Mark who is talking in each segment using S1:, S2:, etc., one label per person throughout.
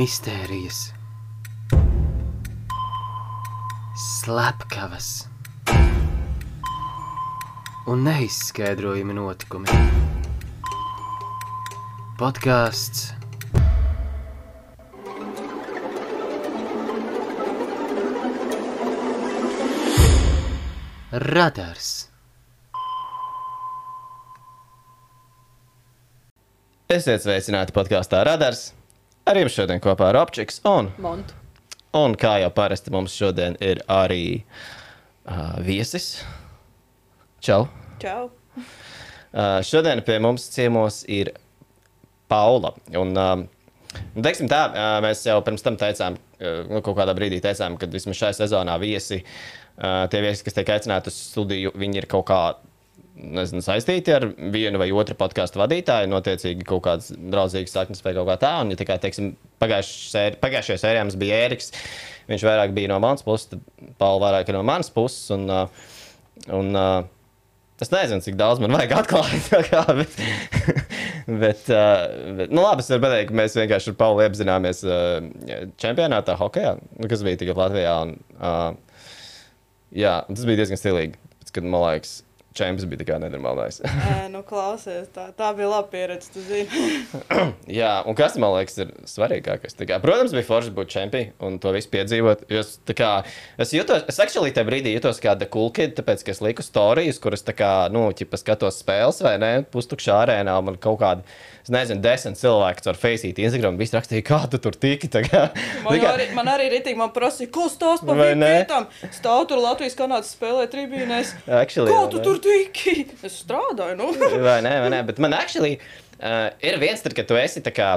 S1: mistērijas, slepkavas un neizskaidrojami notikumi. Podkāsts Radars.
S2: Esiet sveicināti podkāstā Radars. Ar jums šodien kopā ir Opčiks. Un,
S3: Montu.
S2: un kā jau parasti mums šodien ir arī uh, viesis. Čau!
S3: Čau.
S2: Uh, šodien pie mums ciemos ir Paula. Un, um, nu, teiksim tā, uh, mēs jau pirms tam teicām, uh, nu, kaut kādā brīdī teicām, ka vismaz šajā sezonā viesi, uh, tie viesi, kas tiek aicināti uz studiju, viņi ir kaut kā nezinu, saistīti ar vienu vai otru podkāstu vadītāju, notiecīgi kaut kādas draudzīgas saknes vai kaut kā tā. Un, ja kā, teiksim, sēri, pagājušajā sērijā mums bija Ēriks, viņš vairāk bija no manas puses, tad Paula vairāk ir no manas puses. Un, uh, un, uh, Es nezinu, cik daudz man vajag atklāt. Kā, bet, bet, uh, bet, nu, labi, es varu pateikt, ka mēs vienkārši ar Pauli iepazināmies čempionātā, hokeja, nu, kas bija tikai Latvijā. Un, jā, tas bija diezgan stilīgi. Pēc, kad man liekas, čempions bija kā nenormālais.
S3: Ē, nu, klausies, tā, tā bija laba pieredze. Tu zini,
S2: Jā, un kas man liekas, ir svarīgākais? Tā Kā, protams, bija forši būt čempions un to visu piedzīvot. jo Es, tā kā, es jutos, es actually tajā brīdī jutos kā dekulkid, tāpēc, ka es liku stāstus, kuras, kā, nu, ķipa skatos spēles vai ne, pustukšā arēnā. un Man kaut kāda, nezinu, desmit cilvēki ar Facebook, Instagram, visi rakstīja, kā tu tur tiki. Kā,
S3: man,
S2: tā kā-
S3: arī, man arī ritīgi man prasīja, ko stāst par vietām. Stāv tur Latvijas kanādas spēlē tribīnēs.
S2: Actually, vai
S3: tu
S2: ne?
S3: tur tiki? Es strādāju, nu.
S2: vai nē, vai nē, bet man actually uh, ir viens, tad, kad tu esi tā kā.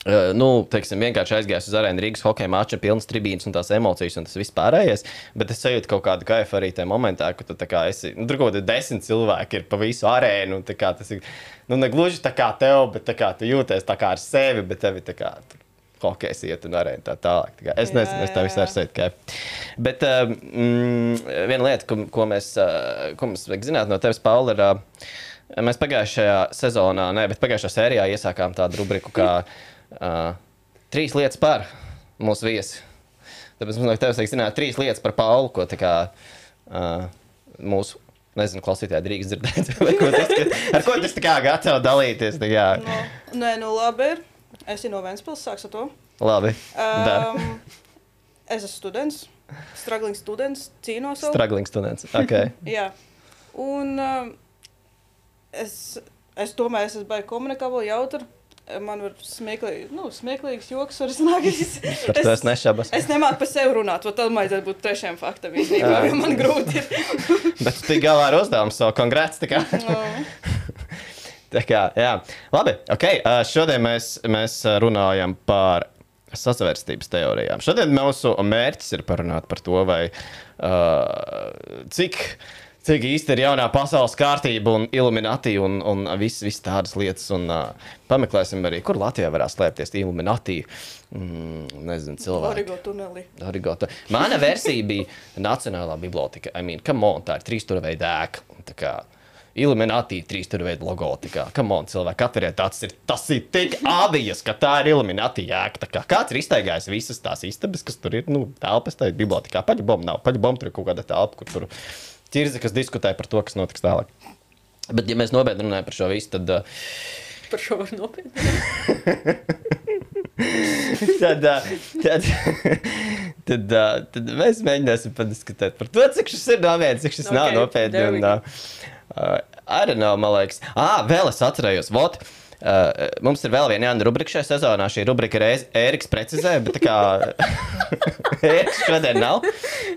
S2: Uh, nu, teiksim, vienkārši aizgājis uz arēnu Rīgas hokeja mača, pilnas tribīnas un tās emocijas, un tas viss pārējais. Bet es sajūtu kaut kādu kaifu arī tajā momentā, ka tu tā kā esi. Nu, tur kaut kādi desmit cilvēki ir pa visu arēnu. tā kā Tas ir nu, ne gluži tā kā tev, bet tā kā tu jūties tā kā ar sevi, bet tev ir tā kā. tur Hokejs iet un arēna tā tālāk. Tā kā es
S3: Jā,
S2: nezinu, es tev
S3: jā,
S2: visai
S3: jā.
S2: sajūtu, ka. Bet uh, mm, viena lieta, ko, ko mēs, ko mums vajag zināt no tevis, Paula, ir. Mēs pagājušajā sezonā, ne, bet pagājušajā sērijā iesākām tādu rubriku kā uh, trīs lietas par mūsu viesi. Tāpēc mums no tevis vajag zināt trīs lietas par Paulu, ko kā uh, mūsu. Nezinu, klausītāji drīkst dzirdēt, ko tas, ar ko tas tā kā gatavo dalīties. Tā kā.
S3: nu, nē, nu labi. Ir. Es esmu no Vēncpils, sāks ar to.
S2: Labi. Dar.
S3: Um, es esmu students, struggling students, cīnos. vēl.
S2: Struggling students. Okay.
S3: Jā. Un um, es, es domāju, es esmu baigi komunikabli, jautri. Man ir smieklīgi, nu, smieklīgs joks, var iznākt.
S2: Par to es nešaubos.
S3: Es nemāku par sevi runāt, vai tad vajadzētu būt trešajam faktam. Īstenībā, jo man grūti ir.
S2: Bet tu tik galā ar uzdevumu, so kongrēts. tā kā. Tā kā, jā, labi. Okay. Uh, šodien mēs, mēs runājam par sazvērstības teorijām. Šodien mūsu mērķis ir parunāt par to, vai, uh, cik, cik īsti ir jaunā pasaules kārtība un illuminati un, un visas vis tādas lietas. Un, uh, pameklēsim arī, kur Latvijā varētu slēpties illuminati. Mm, nezinu, cilvēki.
S3: Origo tunelī.
S2: Mana versija bija Nacionālā biblioteka. I mean, come on, tā ir trīsstūraveida ēka. Tā kā Illuminati trīsstūraveida logo. Tā kā, come on, cilvēki, atveriet, tas ir, tas ir tik obvious, ka tā ir Illuminati ēka. Tā kā kāds ir iztaigājis visas tās istabas, kas tur ir, nu, telpas tajā bibliotekā. Paģibom nav, paģibom tur ir kaut kāda telpa, kur tur ķirzi, kas diskutē par to, kas notiks tālāk. Bet, ja mēs nopietni runājam par šo visu, tad uh,
S3: Par šo var nopietni.
S2: tad, ā, tad, tad, ā, tad mēs mēģināsim padiskutēt par to, cik šis ir nopietns, cik šis okay, nav
S3: Okay, there we
S2: Un, uh, uh, I don't know, man liekas, ah, vēl es atcerējos. Vot, Uh, mums ir vēl viena jauna rubrika šajā sezonā. Šī rubrika ir Ēriks precizē, bet tā kā Ēriks šodien nav.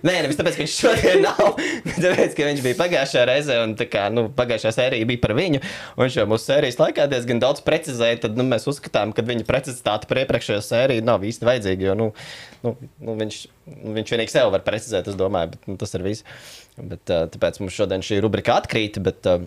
S2: Nē, nevis tāpēc, ka viņš šodien nav, bet tāpēc, ka viņš bija pagājušajā reizē, un tā kā, nu, pagājušā sērija bija par viņu, un viņš jau mūsu sērijas laikā diezgan daudz precizēja, tad nu, mēs uzskatām, ka viņa precizitāte par iepriekšējo sēriju nav īsti vajadzīga, jo, nu, nu, nu viņš, nu, viņš vienīgi sev var precizēt, es domāju, bet nu, tas ir viss. Bet, uh, tāpēc mums šodien šī rubrika atkrīt, bet uh,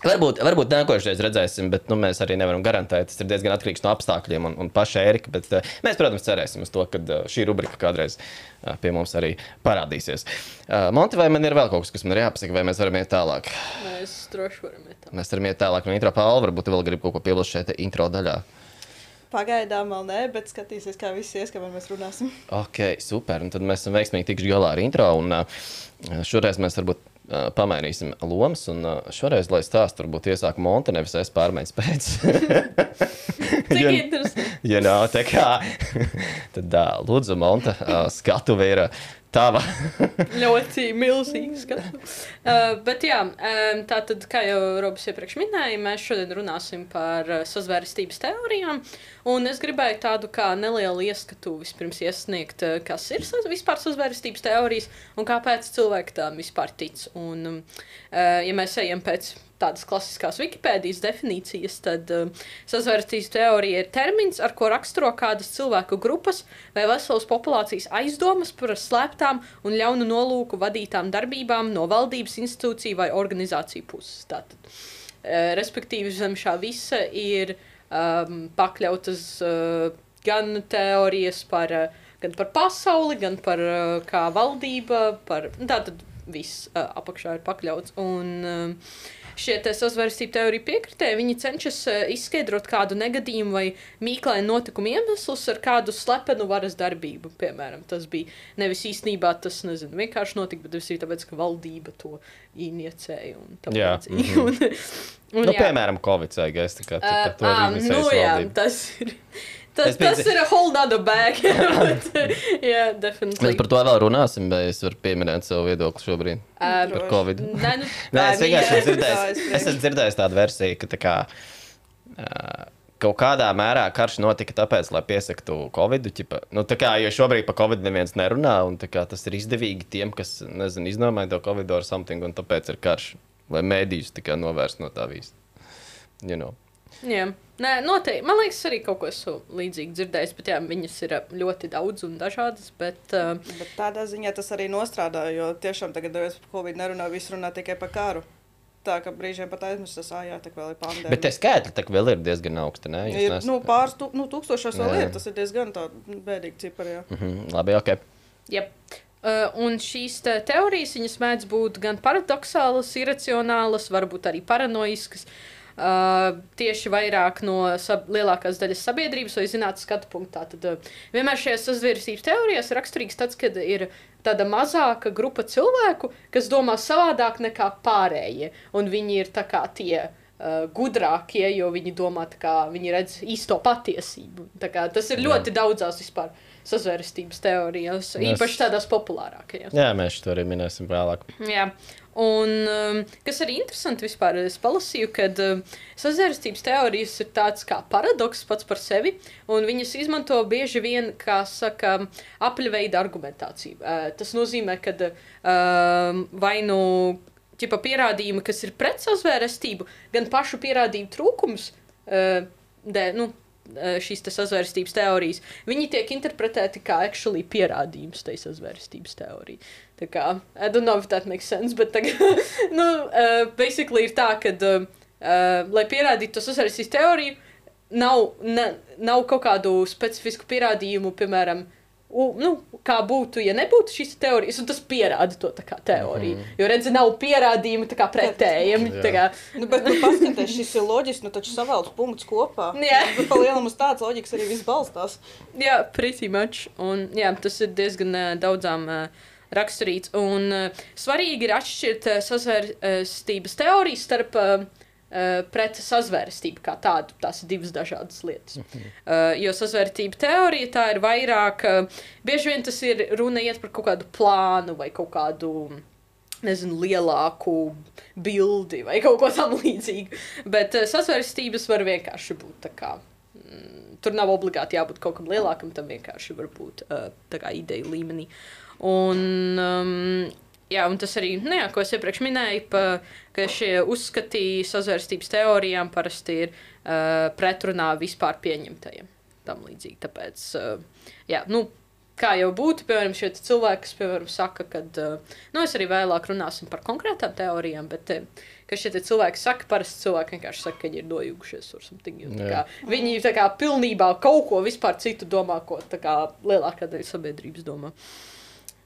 S2: Varbūt, varbūt nākošais redzēsim, bet nu, mēs arī nevaram garantēt. Tas ir diezgan atkarīgs no apstākļiem un, un paša Erika. Bet, uh, mēs, protams, cerēsim uz to, ka uh, šī rubrika kādreiz uh, pie mums arī parādīsies. Uh, Monte, vai man ir vēl kaut kas, kas man ir jāpasaka, vai mēs varam iet tālāk?
S3: Mēs droši varam iet.
S2: Mēs varam iet tālāk no intro pāri. Varbūt vēl gribi kaut ko piebilst šeit intro daļā.
S3: pagaidām vēl nē, bet skatīsies, kā viss ies, kamēr mēs runāsim.
S2: Ok, super. Un tad mēs esam veiksmīgi tikuši galā ar intro. Un, uh, šoreiz mēs varbūt uh, pamainīsim lomas. Un uh, šoreiz, lai stāstu, varbūt iesāk monta, nevis es pārmaiņas pēc. Ja-
S4: interesanti.
S2: Ja nav tā kā, tad uh, lūdzu, monta, uh, skatuve ir uh, tava.
S4: ļoti milzīgs. Uh, bet, jā, um, tā tad, kā jau Robs iepriekš minēja, mēs šodien runāsim par uh, sazvērstības teorijām. Un es gribēju tādu kā nelielu ieskatu vispirms iesniegt, uh, kas ir saz vispār sazvērstības teorijas un kāpēc cilvēki tam vispār tic. Un, um, uh, ja mēs ejam pēc tādas klasiskās Wikipēdijas definīcijas, tad uh, sazvērstības teorija ir termins, ar ko raksturo kādas cilvēku grupas vai veselas populācijas aizdomas par slēptām un ļaunu nolūku vadītām darbībām no valdības institūciju vai organizāciju puses. Tātad, uh, respektīvi, zem šā visa ir um, pakļautas uh, gan teorijas par, uh, gan par pasauli, gan par uh, kā valdība, par nu, tātad viss uh, apakšā ir pakļauts. Un, uh, Šie sazvērstību teoriju piekritēji, viņi cenšas uh, izskaidrot kādu negadījumu vai mīklainu notikumu iemeslus ar kādu slepenu varas darbību. Piemēram, tas bija nevis īstenībā tas, nezinu, vienkārši notika, bet tas ir tāpēc, ka valdība to tā
S2: Jā,
S4: līdzīgi.
S2: mhm.
S4: Un- un
S2: nu,
S4: jā.
S2: piemēram, Covid vai gais. Tā kā tu
S4: Uh,
S2: par to
S4: ā,
S2: arī
S4: nu,
S2: misējas
S4: jā,
S2: valdība.
S4: tas ir. Tas, tas ir whole other bag. jā, definitely.
S2: Mēs par to vēl runāsim, bet es varu pieminēt savu viedokli šobrīd
S4: Uh,
S2: par. Covid.
S4: Nē, nu,
S2: Nē, es vienkārši esmu dzirdējis,
S3: es
S2: es esmu dzirdējis tādu versiju, ka tā kā, uh, kaut kādā mērā karš notika tāpēc, lai piesaktu Covid. Ķipa, nu, tā kā, jo šobrīd par Covid neviens nerunā, un tā kā, tas ir izdevīgi tiem, kas nezinu, iznomāja to Covid or something, un tāpēc ir karš, lai mēdījus novērst no tā visa. You know.
S4: Jā, Nē, noteikti. Man liekas, arī kaut ko esmu līdzīgi dzirdējis, bet jā, viņas ir ļoti daudz un dažādas. Bet, uh,
S3: Bet tādā ziņā tas arī nostrādā, jo tiešām tagad, kad Covid nerunā, viss runā tikai par karu. Tā kā brīžiem pat aizmirst, tas ā, jā, tā vēl ir pandēmija.
S2: Bet tie skaitļi tā vēl ir diezgan augsti. Ne? Jūs
S3: ir,
S2: nesat-
S3: nu, pāris tu, nu, tūkstošos vēl
S2: Jā.
S3: ir. Tas ir diezgan tā bēdīgi cipari. jā.
S2: Mhm, labi, ok.
S4: Yep. Uh, un šīs te teorijas viņas mēdz būt gan paradoxālas, iracionālas, varbūt arī paranoiskas. Uh, tieši vairāk no sab lielākās daļas sabiedrības vai zinātnīs skatu punktā. Tad uh, vienmēr šajās sazvērstības teorijās raksturīgs tas, ka ir tāda mazāka grupa cilvēku, kas domā savādāk nekā pārējie. Un viņi ir tā kā tie uh, gudrākie, jo viņi domā, kā viņi redz īsto patiesību. Tas ir ļoti daudzās vispār sazvērstības teorijās,
S2: Mēs-
S4: īpaši tādās populārākajās.
S2: Jā, mēs to arī minēsim vēlāk.
S4: Jā. Un um, kas arī interesanti vispār, es palasīju, ka um, sazvērstības teorijas ir tāds kā paradoks pats par sevi, un viņas izmanto bieži vien, kā saka, apaļveida argumentāciju. Uh, tas nozīmē, ka um, vai nu ķipa pierādījumi, kas ir pret sazvērestību, gan pašu pierādījumu trūkums, uh, de, nu, uh, šīs te sazvērstības teorijas, viņi tiek interpretēti kā actually pierādījums tai sazvērstības teorijai. Tā kā, I don't know if that makes sense, bet tagad, nu, uh, basically ir tā, ka, uh, lai pierādītu to sazvērstības teoriju, nav, ne, nav kaut kādu specifisku pierādījumu, piemēram, U, nu, kā būtu, ja nebūtu šīs teorijas, un tas pierāda to tā kā teoriju. Mm. Jo, redziet, nav pierādījumu tā kā pretējiem. Tā kā,
S3: Nu, bet, nu, paskatieties, šis ir loģiski, nu, taču savalc punktus kopā.
S4: Jā.
S3: Bet pa lielam uz tādas loģikas arī viss balstās.
S4: Jā, pretty much. Un, jā, tas ir diezgan uh, daudzām uh, raksturīts. Un uh, svarīgi ir atšķirt uh, sazvērstības teorijas starp uh, uh, pret sazvērstību kā tādu. Tās ir divas dažādas lietas. Uh, jo sazvērstība teorija tā ir vairāk, uh, bieži vien tas ir runa iet par kaut kādu plānu vai kaut kādu. Nezinu, lielāku bildi vai kaut ko tamlīdzīgu. Bet uh, sazvērstības var vienkārši būt tā kā mm, tur nav obligāti jābūt kaut kam lielākam, tam vienkārši var būt uh, tā kā ideja līmenī. Un, um, jā, un tas arī, nu, jā, ko es iepriekš minēju, pa, ka šie uzskati sazvērstības teorijām parasti ir uh, pretrunā vispār pieņemtajiem. Tam līdzīgi. Tāpēc, uh, jā, nu, kā jau būtu, piemēram, šie cilvēki, kas, piemēram, saka, ka, uh, nu, es arī vēlāk runāsim par konkrētām teorijām, bet, uh, ka šie te cilvēki saka, parasti cilvēki vienkārši saka, ka viņi ir nojugušies ar something.
S2: Jā.
S4: kā Viņi tā kā pilnībā kaut ko vispār citu domā, ko tā kā lielākā daļa sabiedrības domā.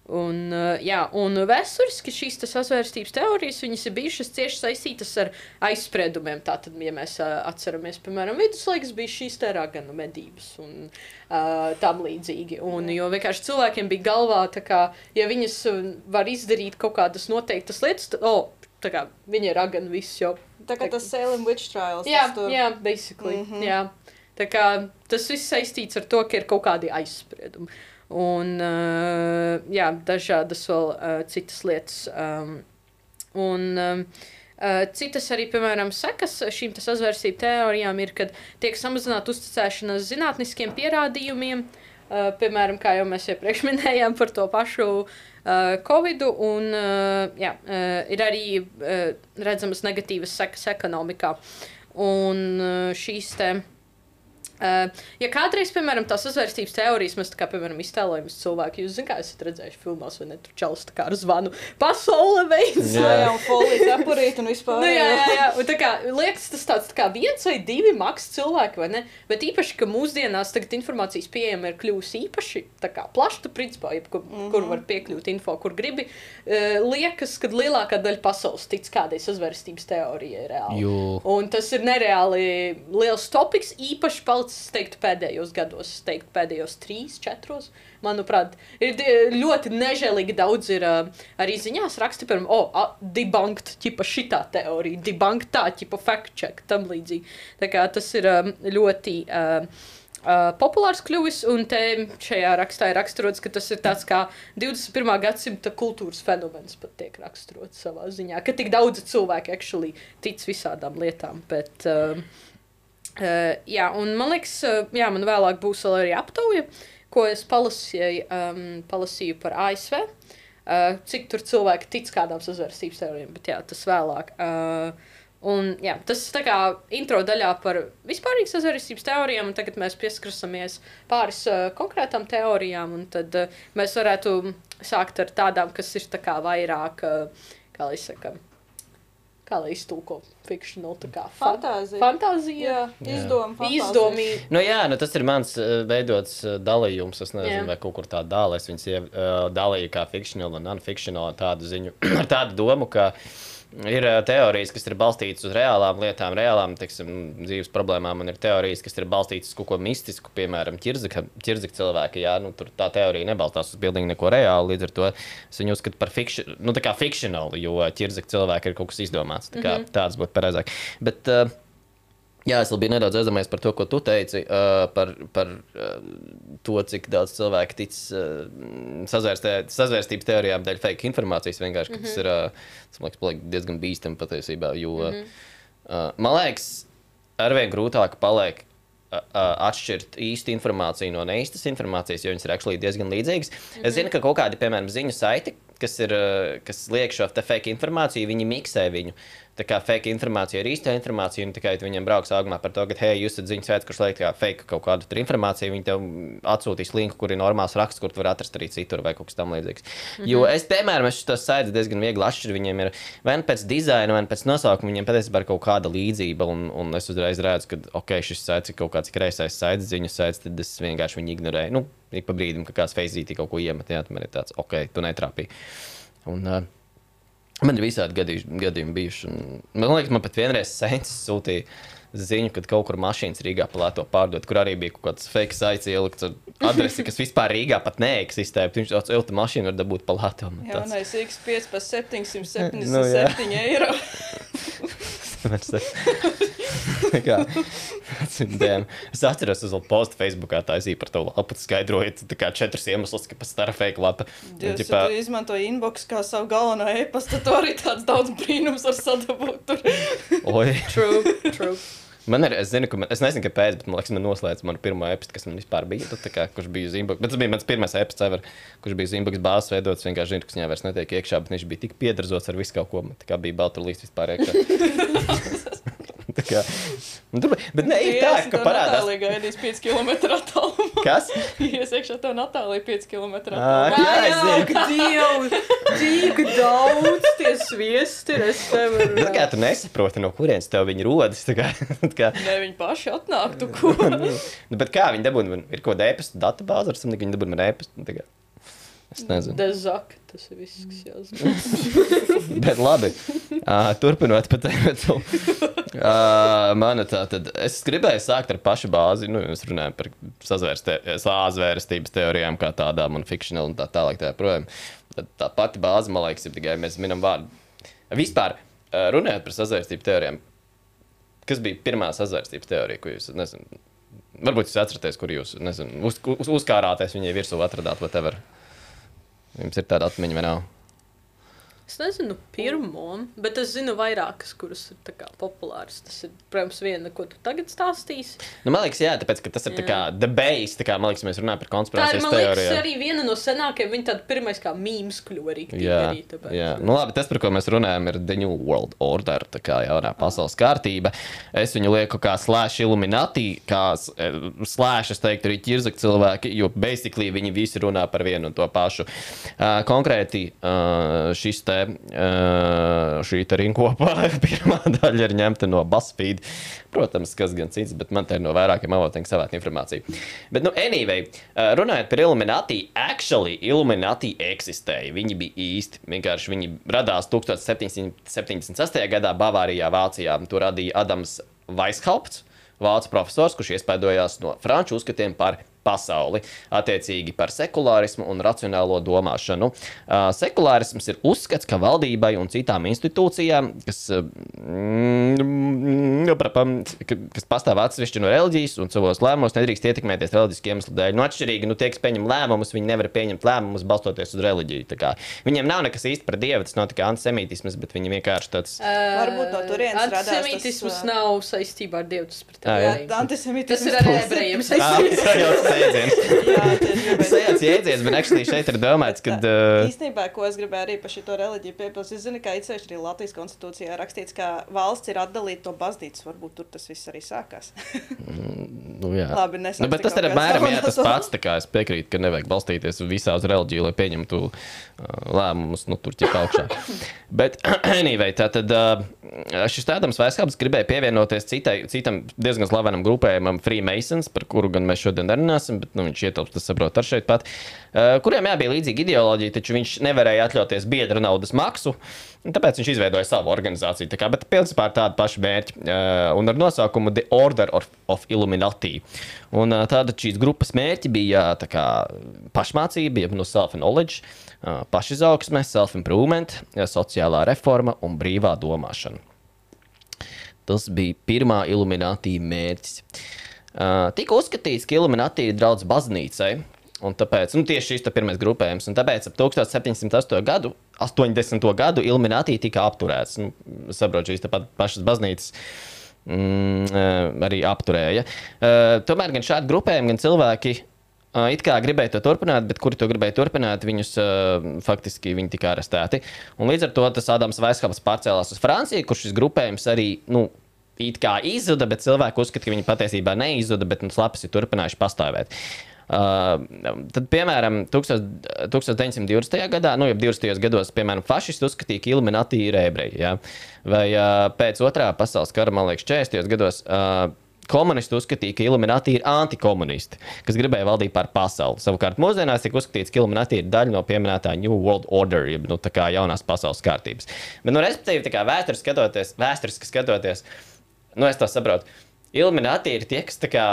S4: Un, uh, jā, un vēsturiski šīs tas sazvērstības teorijas ir bijušas cieši saistītas ar aizspriedumiem. Tātad, ja mēs uh, atceramies, piemēram, viduslaikas bija šīs raganu medības un uh, tam līdzīgi. Un, jo vienkārši cilvēkiem bija galvā, kā, ja viņas uh, var izdarīt kaut kādas noteiktas lietas, tad, oh, kā viņi ir raganu viss jau.
S3: Tā kā tas Salem Witch Trials.
S4: Jā,
S3: tur.
S4: jā, basically. Mm. -hmm. jā. Tā kā tas viss saistīts ar to, ka ir kaut kādi aizspriedumi. Un uh, jā, dažādas vēl uh, citas lietas. Um, un um, uh, citas arī, piemēram, sekas šīm sazvērstību teorijām ir, kad tiek samazināta uzticēšanās zinātniskiem pierādījumiem. Uh, piemēram, kā jau mēs iepriekš minējām par to pašu uh, Covid, un uh, jā, ir arī redzamas negatīvas sekas ekonomikā. Un šīs te. Uh, ja kādreiz, piemēram, tās uzvērstības teorijas mēs tā kā, piemēram, iztēlojamies cilvēku, jūs zināt, kā esat redzējuši filmās, vai ne? Tur čels tā kā ar zvanu pasaule veids.
S3: Jā, jā, un folija apurīt un vispār.
S4: Nu, jā, jā, jā. Un tā kā, liekas, tas tāds tā kā viens vai divi maks cilvēki, vai ne? Bet īpaši, ka mūsdienās tagad informācijas pieejama ir kļuvusi īpaši tā kā plaša, tu principā, jebkur, mm -hmm. kur var piekļūt info, kur gribi. Uh, liekas, ka lielākā daļa pasaules tic kādai sazvērstības teorijai reāli.
S2: Jū.
S4: Un tas ir nereāli liels topiks, īpaši palicis, es teiktu, pēdējos gados, es teiktu, pēdējos trīs, četros. Manuprāt, ir ļoti nežēlīgi daudz ir uh, arī ziņās raksti, piemēram, oh, a, debunked, ķipa šitā teorija, debunked tā, ķipa fact check, tam līdzīgi. Tā kā tas ir um, ļoti. Uh, Uh, populārs kļuvis, un te šajā rakstā ir raksturots, ka tas ir tāds kā 21. gadsimta kultūras fenomens, pat tiek raksturots savā ziņā, ka tik daudz cilvēku actually tic visādām lietām. Bet, uh, uh, jā, un man liekas, uh, jā, man vēlāk būs vēl arī aptauja, ko es palasīju, um, palasīju par ASV. Uh, cik tur cilvēki tic kādām sazvērstības teorijām, bet jā, tas vēlāk. Uh, Un, jā, tas ir tā kā intro daļā par vispārīgu sazvērstības teorijām, un tagad mēs pieskarsimies pāris uh, konkrētām teorijām, un tad uh, mēs varētu sākt ar tādām, kas ir tā kā vairāk, uh, kā lai saka, kā lai iztulko fiktional, tā kā fa-
S3: Fantāzija.
S4: fantāzija,
S3: Jā, izdoma.
S4: izdomīgi.
S2: Nu, jā, nu, tas ir mans uh, veidots uh, dalījums. Es nezinu,
S4: Jā.
S2: vai kaut kur tā dālē. Es viņus uh, dalīju kā fikcionālu un non-fikcionālu tādu ziņu ar tādu domu, ka ir uh, teorijas, kas ir balstītas uz reālām lietām, reālām teksim, dzīves problēmām, un ir teorijas, kas ir balstītas uz kaut ko mistisku, piemēram, ķirzaka cilvēka. Jā, nu, tur tā teorija nebalstās uz bildīgi neko reālu. Līdz ar to es viņu uzskatu par fikci nu, fikcionālu, jo ķirzaka cilvēka ir kaut kas izdomāts. Tā kā, mm -hmm. Tāds būtu pareizāk. Bet, uh, Jā, es vēl biju nedaudz aizdomājies par to, ko tu teici, uh, par, par uh, to, cik daudz cilvēku tic uh, sazvērstē- sazvērstības teorijām dēļ fake informācijas. Vienkārši mm -hmm. tas ir uh, liekas, diezgan bīstami patiesībā. Jo, mm -hmm. uh, man liekas, arvien grūtāk paliek uh, uh, atšķirt īstu informāciju no neīstas informācijas, jo viņas ir diezgan līdzīgas. Mm -hmm. Es zinu, ka kaut kādi, piemēram, ziņu saiti, kas, ir, uh, kas liek šo fake informāciju, viņi miksē viņu. Tā kā fake informācija ir īsta informācija, un tikai viņiem brauks augumā par to, ka, hei, jūs esat ziņas veids, kurš liek kā fake kaut kādu informāciju, viņi tev atsūtīs linku, kur ir normāls raksts, kur tu vari atrast arī citur vai kaut kas tam līdzīgs. Mm -hmm. Jo es, piemēram, es tos saites diezgan viegli atšķiru. Viņiem ir vai nu pēc dizaina, vai nu pēc nosaukuma, viņiem patiesībā ir kaut kāda līdzība, un, un es uzreiz redzu, ka, ok, šis saits ir kaut kāds kreisais saits, ziņu saits, tad es vienkārši viņu ignorēju. Nu, ik pa brīdim, kad kāds feizītī kaut ko iemet, jā, tad man ir tāds, ok, tu netrāpīji. Un, uh, Man ir visādi gadījuši- gadījumi bijuši. Man liekas, man pat vienreiz sēņas sūtīja ziņu, kad kaut kur mašīnas Rīgā plāto pārdot, kur arī bija kaut kāds fake saits ielikts ar adresi, kas vispār Rīgā pat neeksistē. Viņš jau tā mašīna var dabūt man tāds-
S3: Jaunais X5 par 777
S2: Nu, jā.
S3: eiro.
S2: Es atceros, es vēl postu Facebookā taisīju par to lapu, skaidrojot, četras iemeslus, ka pēc tā ir fake lapa.
S3: Ja
S2: ģipā,
S3: tu izmanto inbox kā savu galveno e-pastu, tad tu arī tāds daudz brīnums var sadabūt.
S2: Oi.
S4: True, true.
S2: Man ir, es zinu, ka man, es nezinu, kāpēc, bet man liekas, man noslēdz manu pirmo epistu, kas man vispār bija. Tu, tā kā, kurš bija Zimbabwe. Bet tas bija mans pirmais epists, ever, kurš bija Zimbabwe bāzes veidots. Vienkārši zinu, ka viņā vairs netiek iekšā, bet viņš bija tik piedarzots ar visu kaut ko. man Tā kā bija balta līdz vispār iekšā. Tā kā, tur, bet ne, ir tā, ka parādās.
S3: Natālija gaidīs 5 km attālumā.
S2: Kas?
S3: Ies iekšā tev Natālija 5 km
S2: Ā,
S3: attālumā.
S2: jā, es zinu.
S4: ka Dievs, cik daudz tie sviesti ir. Es nevaru.
S2: Nu, tā kā tu nesaproti, no kurienes tev viņi rodas. tā Kā, tā kā,
S3: Ne, viņi paši atnāktu, ko.
S2: nu, bet kā viņi dabūna? Man Ir kaut kāda e-pasta databāze, ar samīgi viņi dabūna man e-pastu. tā kā. Es nezinu.
S4: Dezak, tas ir viss, kas jāzina.
S2: Bet labi, uh, turpinot par tēmu. Uh, mana tā tad, es gribēju sākt ar pašu bāzi. Nu, mēs runājam par sāzvērstības teorijām kā tādām un fikcionāli un tā tālāk. Tā, projām. Tad tā pati bāze, man liekas, ir tikai mēs minam vārdu. Vispār, uh, runājot par sazvērstību teorijām, kas bija pirmā sazvērstības teorija, ko jūs, nezinu, varbūt jūs atceraties, kur jūs, nezinu, uz, uz, uzkārāties viņai virsū atradāt, whatever. Jums ir tāda atmiņa, vai nav?
S4: Es nezinu, pirmo, bet es zinu vairākas, kuras ir populāras. Tas ir, protams, viena, ko tu tagad stāstīsi.
S2: Nu, man liekas, jā, tāpēc, ka tas ir tā kā the base, tā kā, man liekas, mēs runājam par
S4: Tā ir,
S2: konspirācijas
S4: man liekas,
S2: teoriju.
S4: arī viena no senākajām. Viņa tāda pirmais kā mīmīms kļuva arī.
S2: Jā,
S4: arī tāpēc.
S2: jā. Nu, labi, tas, par ko mēs runājam, ir The New World Order, tā kā jaunā pasaules kārtība. Es viņu lieku kā slēdz Illuminati, kā slēdz, es teiktu, arī ķirzak cilvēki, jo basically viņi visi runā par vienu un to pašu. Uh, konkrēti uh, šis te, šī te rinkopā pirmā daļa ir ņemta no BuzzFeed. Protams, kas gan cits, bet man te ir no vairākiem avotiem savākt informāciju. Bet, nu, anyway, uh, runājot par Illuminati, actually Illuminati eksistēja. Viņi bija īsti. Vienkārši viņi radās 1778. gadā Bavārijā, Vācijā. To radīja Adams Weishaupts, vācu profesors, kurš iespaidojās no franču uzskatiem par pasauli, attiecīgi par sekulārismu un racionālo domāšanu. Uh, sekulārisms ir uzskats, ka valdībai un citām institūcijām, kas, uh, mm, kas pastāv atsevišķi no reliģijas un savos lēmumos, nedrīkst ietekmēties reliģisku iemeslu dēļ. Nu, atšķirīgi, nu, tie, kas pieņem lēmumus, viņi nevar pieņemt lēmumus balstoties uz reliģiju. Tā kā Viņiem nav nekas īsti par dievu, tas nav tikai antisemītisms, bet viņi vienkārši tāds.
S3: Varbūt no turienes radās tas,
S4: Antisemītisms
S3: uh,
S4: nav saistībā ar Dievu. Tas, par
S2: Ā, jā.
S4: teoriju.
S3: Antisemītisms.
S4: tas ir ar ebrejiem saistīts.
S2: Jēdziens.
S3: Jā, tāpēc.
S2: Sajauts jēdziens, bet actually šeit ir domāts, ka. Uh,
S3: Īstenībā, ko es gribēju arī par šo reliģiju piebilst, es zinu, ka īpaši arī Latvijas konstitūcijā rakstīts, ka valsts ir atdalīta no baznīcas. Varbūt tur tas viss arī sākās.
S2: Nu, jā.
S3: Labi, nesāksim
S2: nu, bet tas ir apmēram jā, tas pats. tā kā Es piekrītu, ka nevajag balstīties visā uz reliģiju, lai pieņemtu uh, lēmumus, nu, tur ķip augšā. Bet, anyway, tā tad uh, šis tādams Vēskāps gribēja pievienoties citai, citam diezgan slavenam grupējumam Freemasons, par kuru gan mēs šodien nerunāsim, bet nu, viņš ietilpst, tas saprot, ar šeit pat, uh, kuriem jā, bija līdzīga ideoloģija, taču viņš nevarēja atļauties biedra naudas maksu. Tāpēc viņš izveidoja savu organizāciju. Kā, bet principā ar tādu pašu mērķi uh, un ar nosaukumu The Order of, of Illuminati. Un uh, tāda šīs grupas mērķi bija kā pašmācība, jeb no self-knowledge, uh, pašizaugsme, self-improvement, sociālā reforma un brīvā domāšana. Tas bija pirmā Illuminati mērķis. Uh, tika uzskatīts, ka Illuminati ir draudz baznīcai. Un tāpēc, nu, tieši šis ir pirmais grupējums. Tāpēc ap 1708. gadu, 80. gadu Illuminati tika apturēts. Nu, saprotu, šīs pašas baznīcas mm, arī apturēja. Uh, tomēr gan šādi grupējumi, gan cilvēki uh, it kā gribēja to turpināt, bet kuri to gribēja turpināt, viņus uh, faktiski viņi tika arestēti. Un līdz ar to tas Ādams Vaiskaps pārcēlās uz Franciju, kur šis grupējums arī. Nu, It kā izzuda, bet cilvēki uzskata, ka viņi patiesībā neizzuda, bet nu, slapas ir turpinājuši pastāvēt. Uh, tad, piemēram, 1000 1920. gadā, nu, jau 20. gados, piemēram, fašisti uzskatīja, ka Illuminati ir ebreji. Ja? Vai uh, pēc otrā pasaules kara, man liekas, 40. gados. Uh, Komunisti uzskatīja, ka Illuminati ir antikomunisti, kas gribēja valdīt pār pasauli. Savukārt, mūsdienās tiek uzskatīts, ka Illuminati ir daļa no pieminētā New World Order, jeb nu, tā kā jaunās pasaules kārtības. Bet, nu, respektīvi, tā kā vēsturiski skatoties, vēsturiski skatoties, nu, es to saprotu. Illuminati ir tie, kas tā kā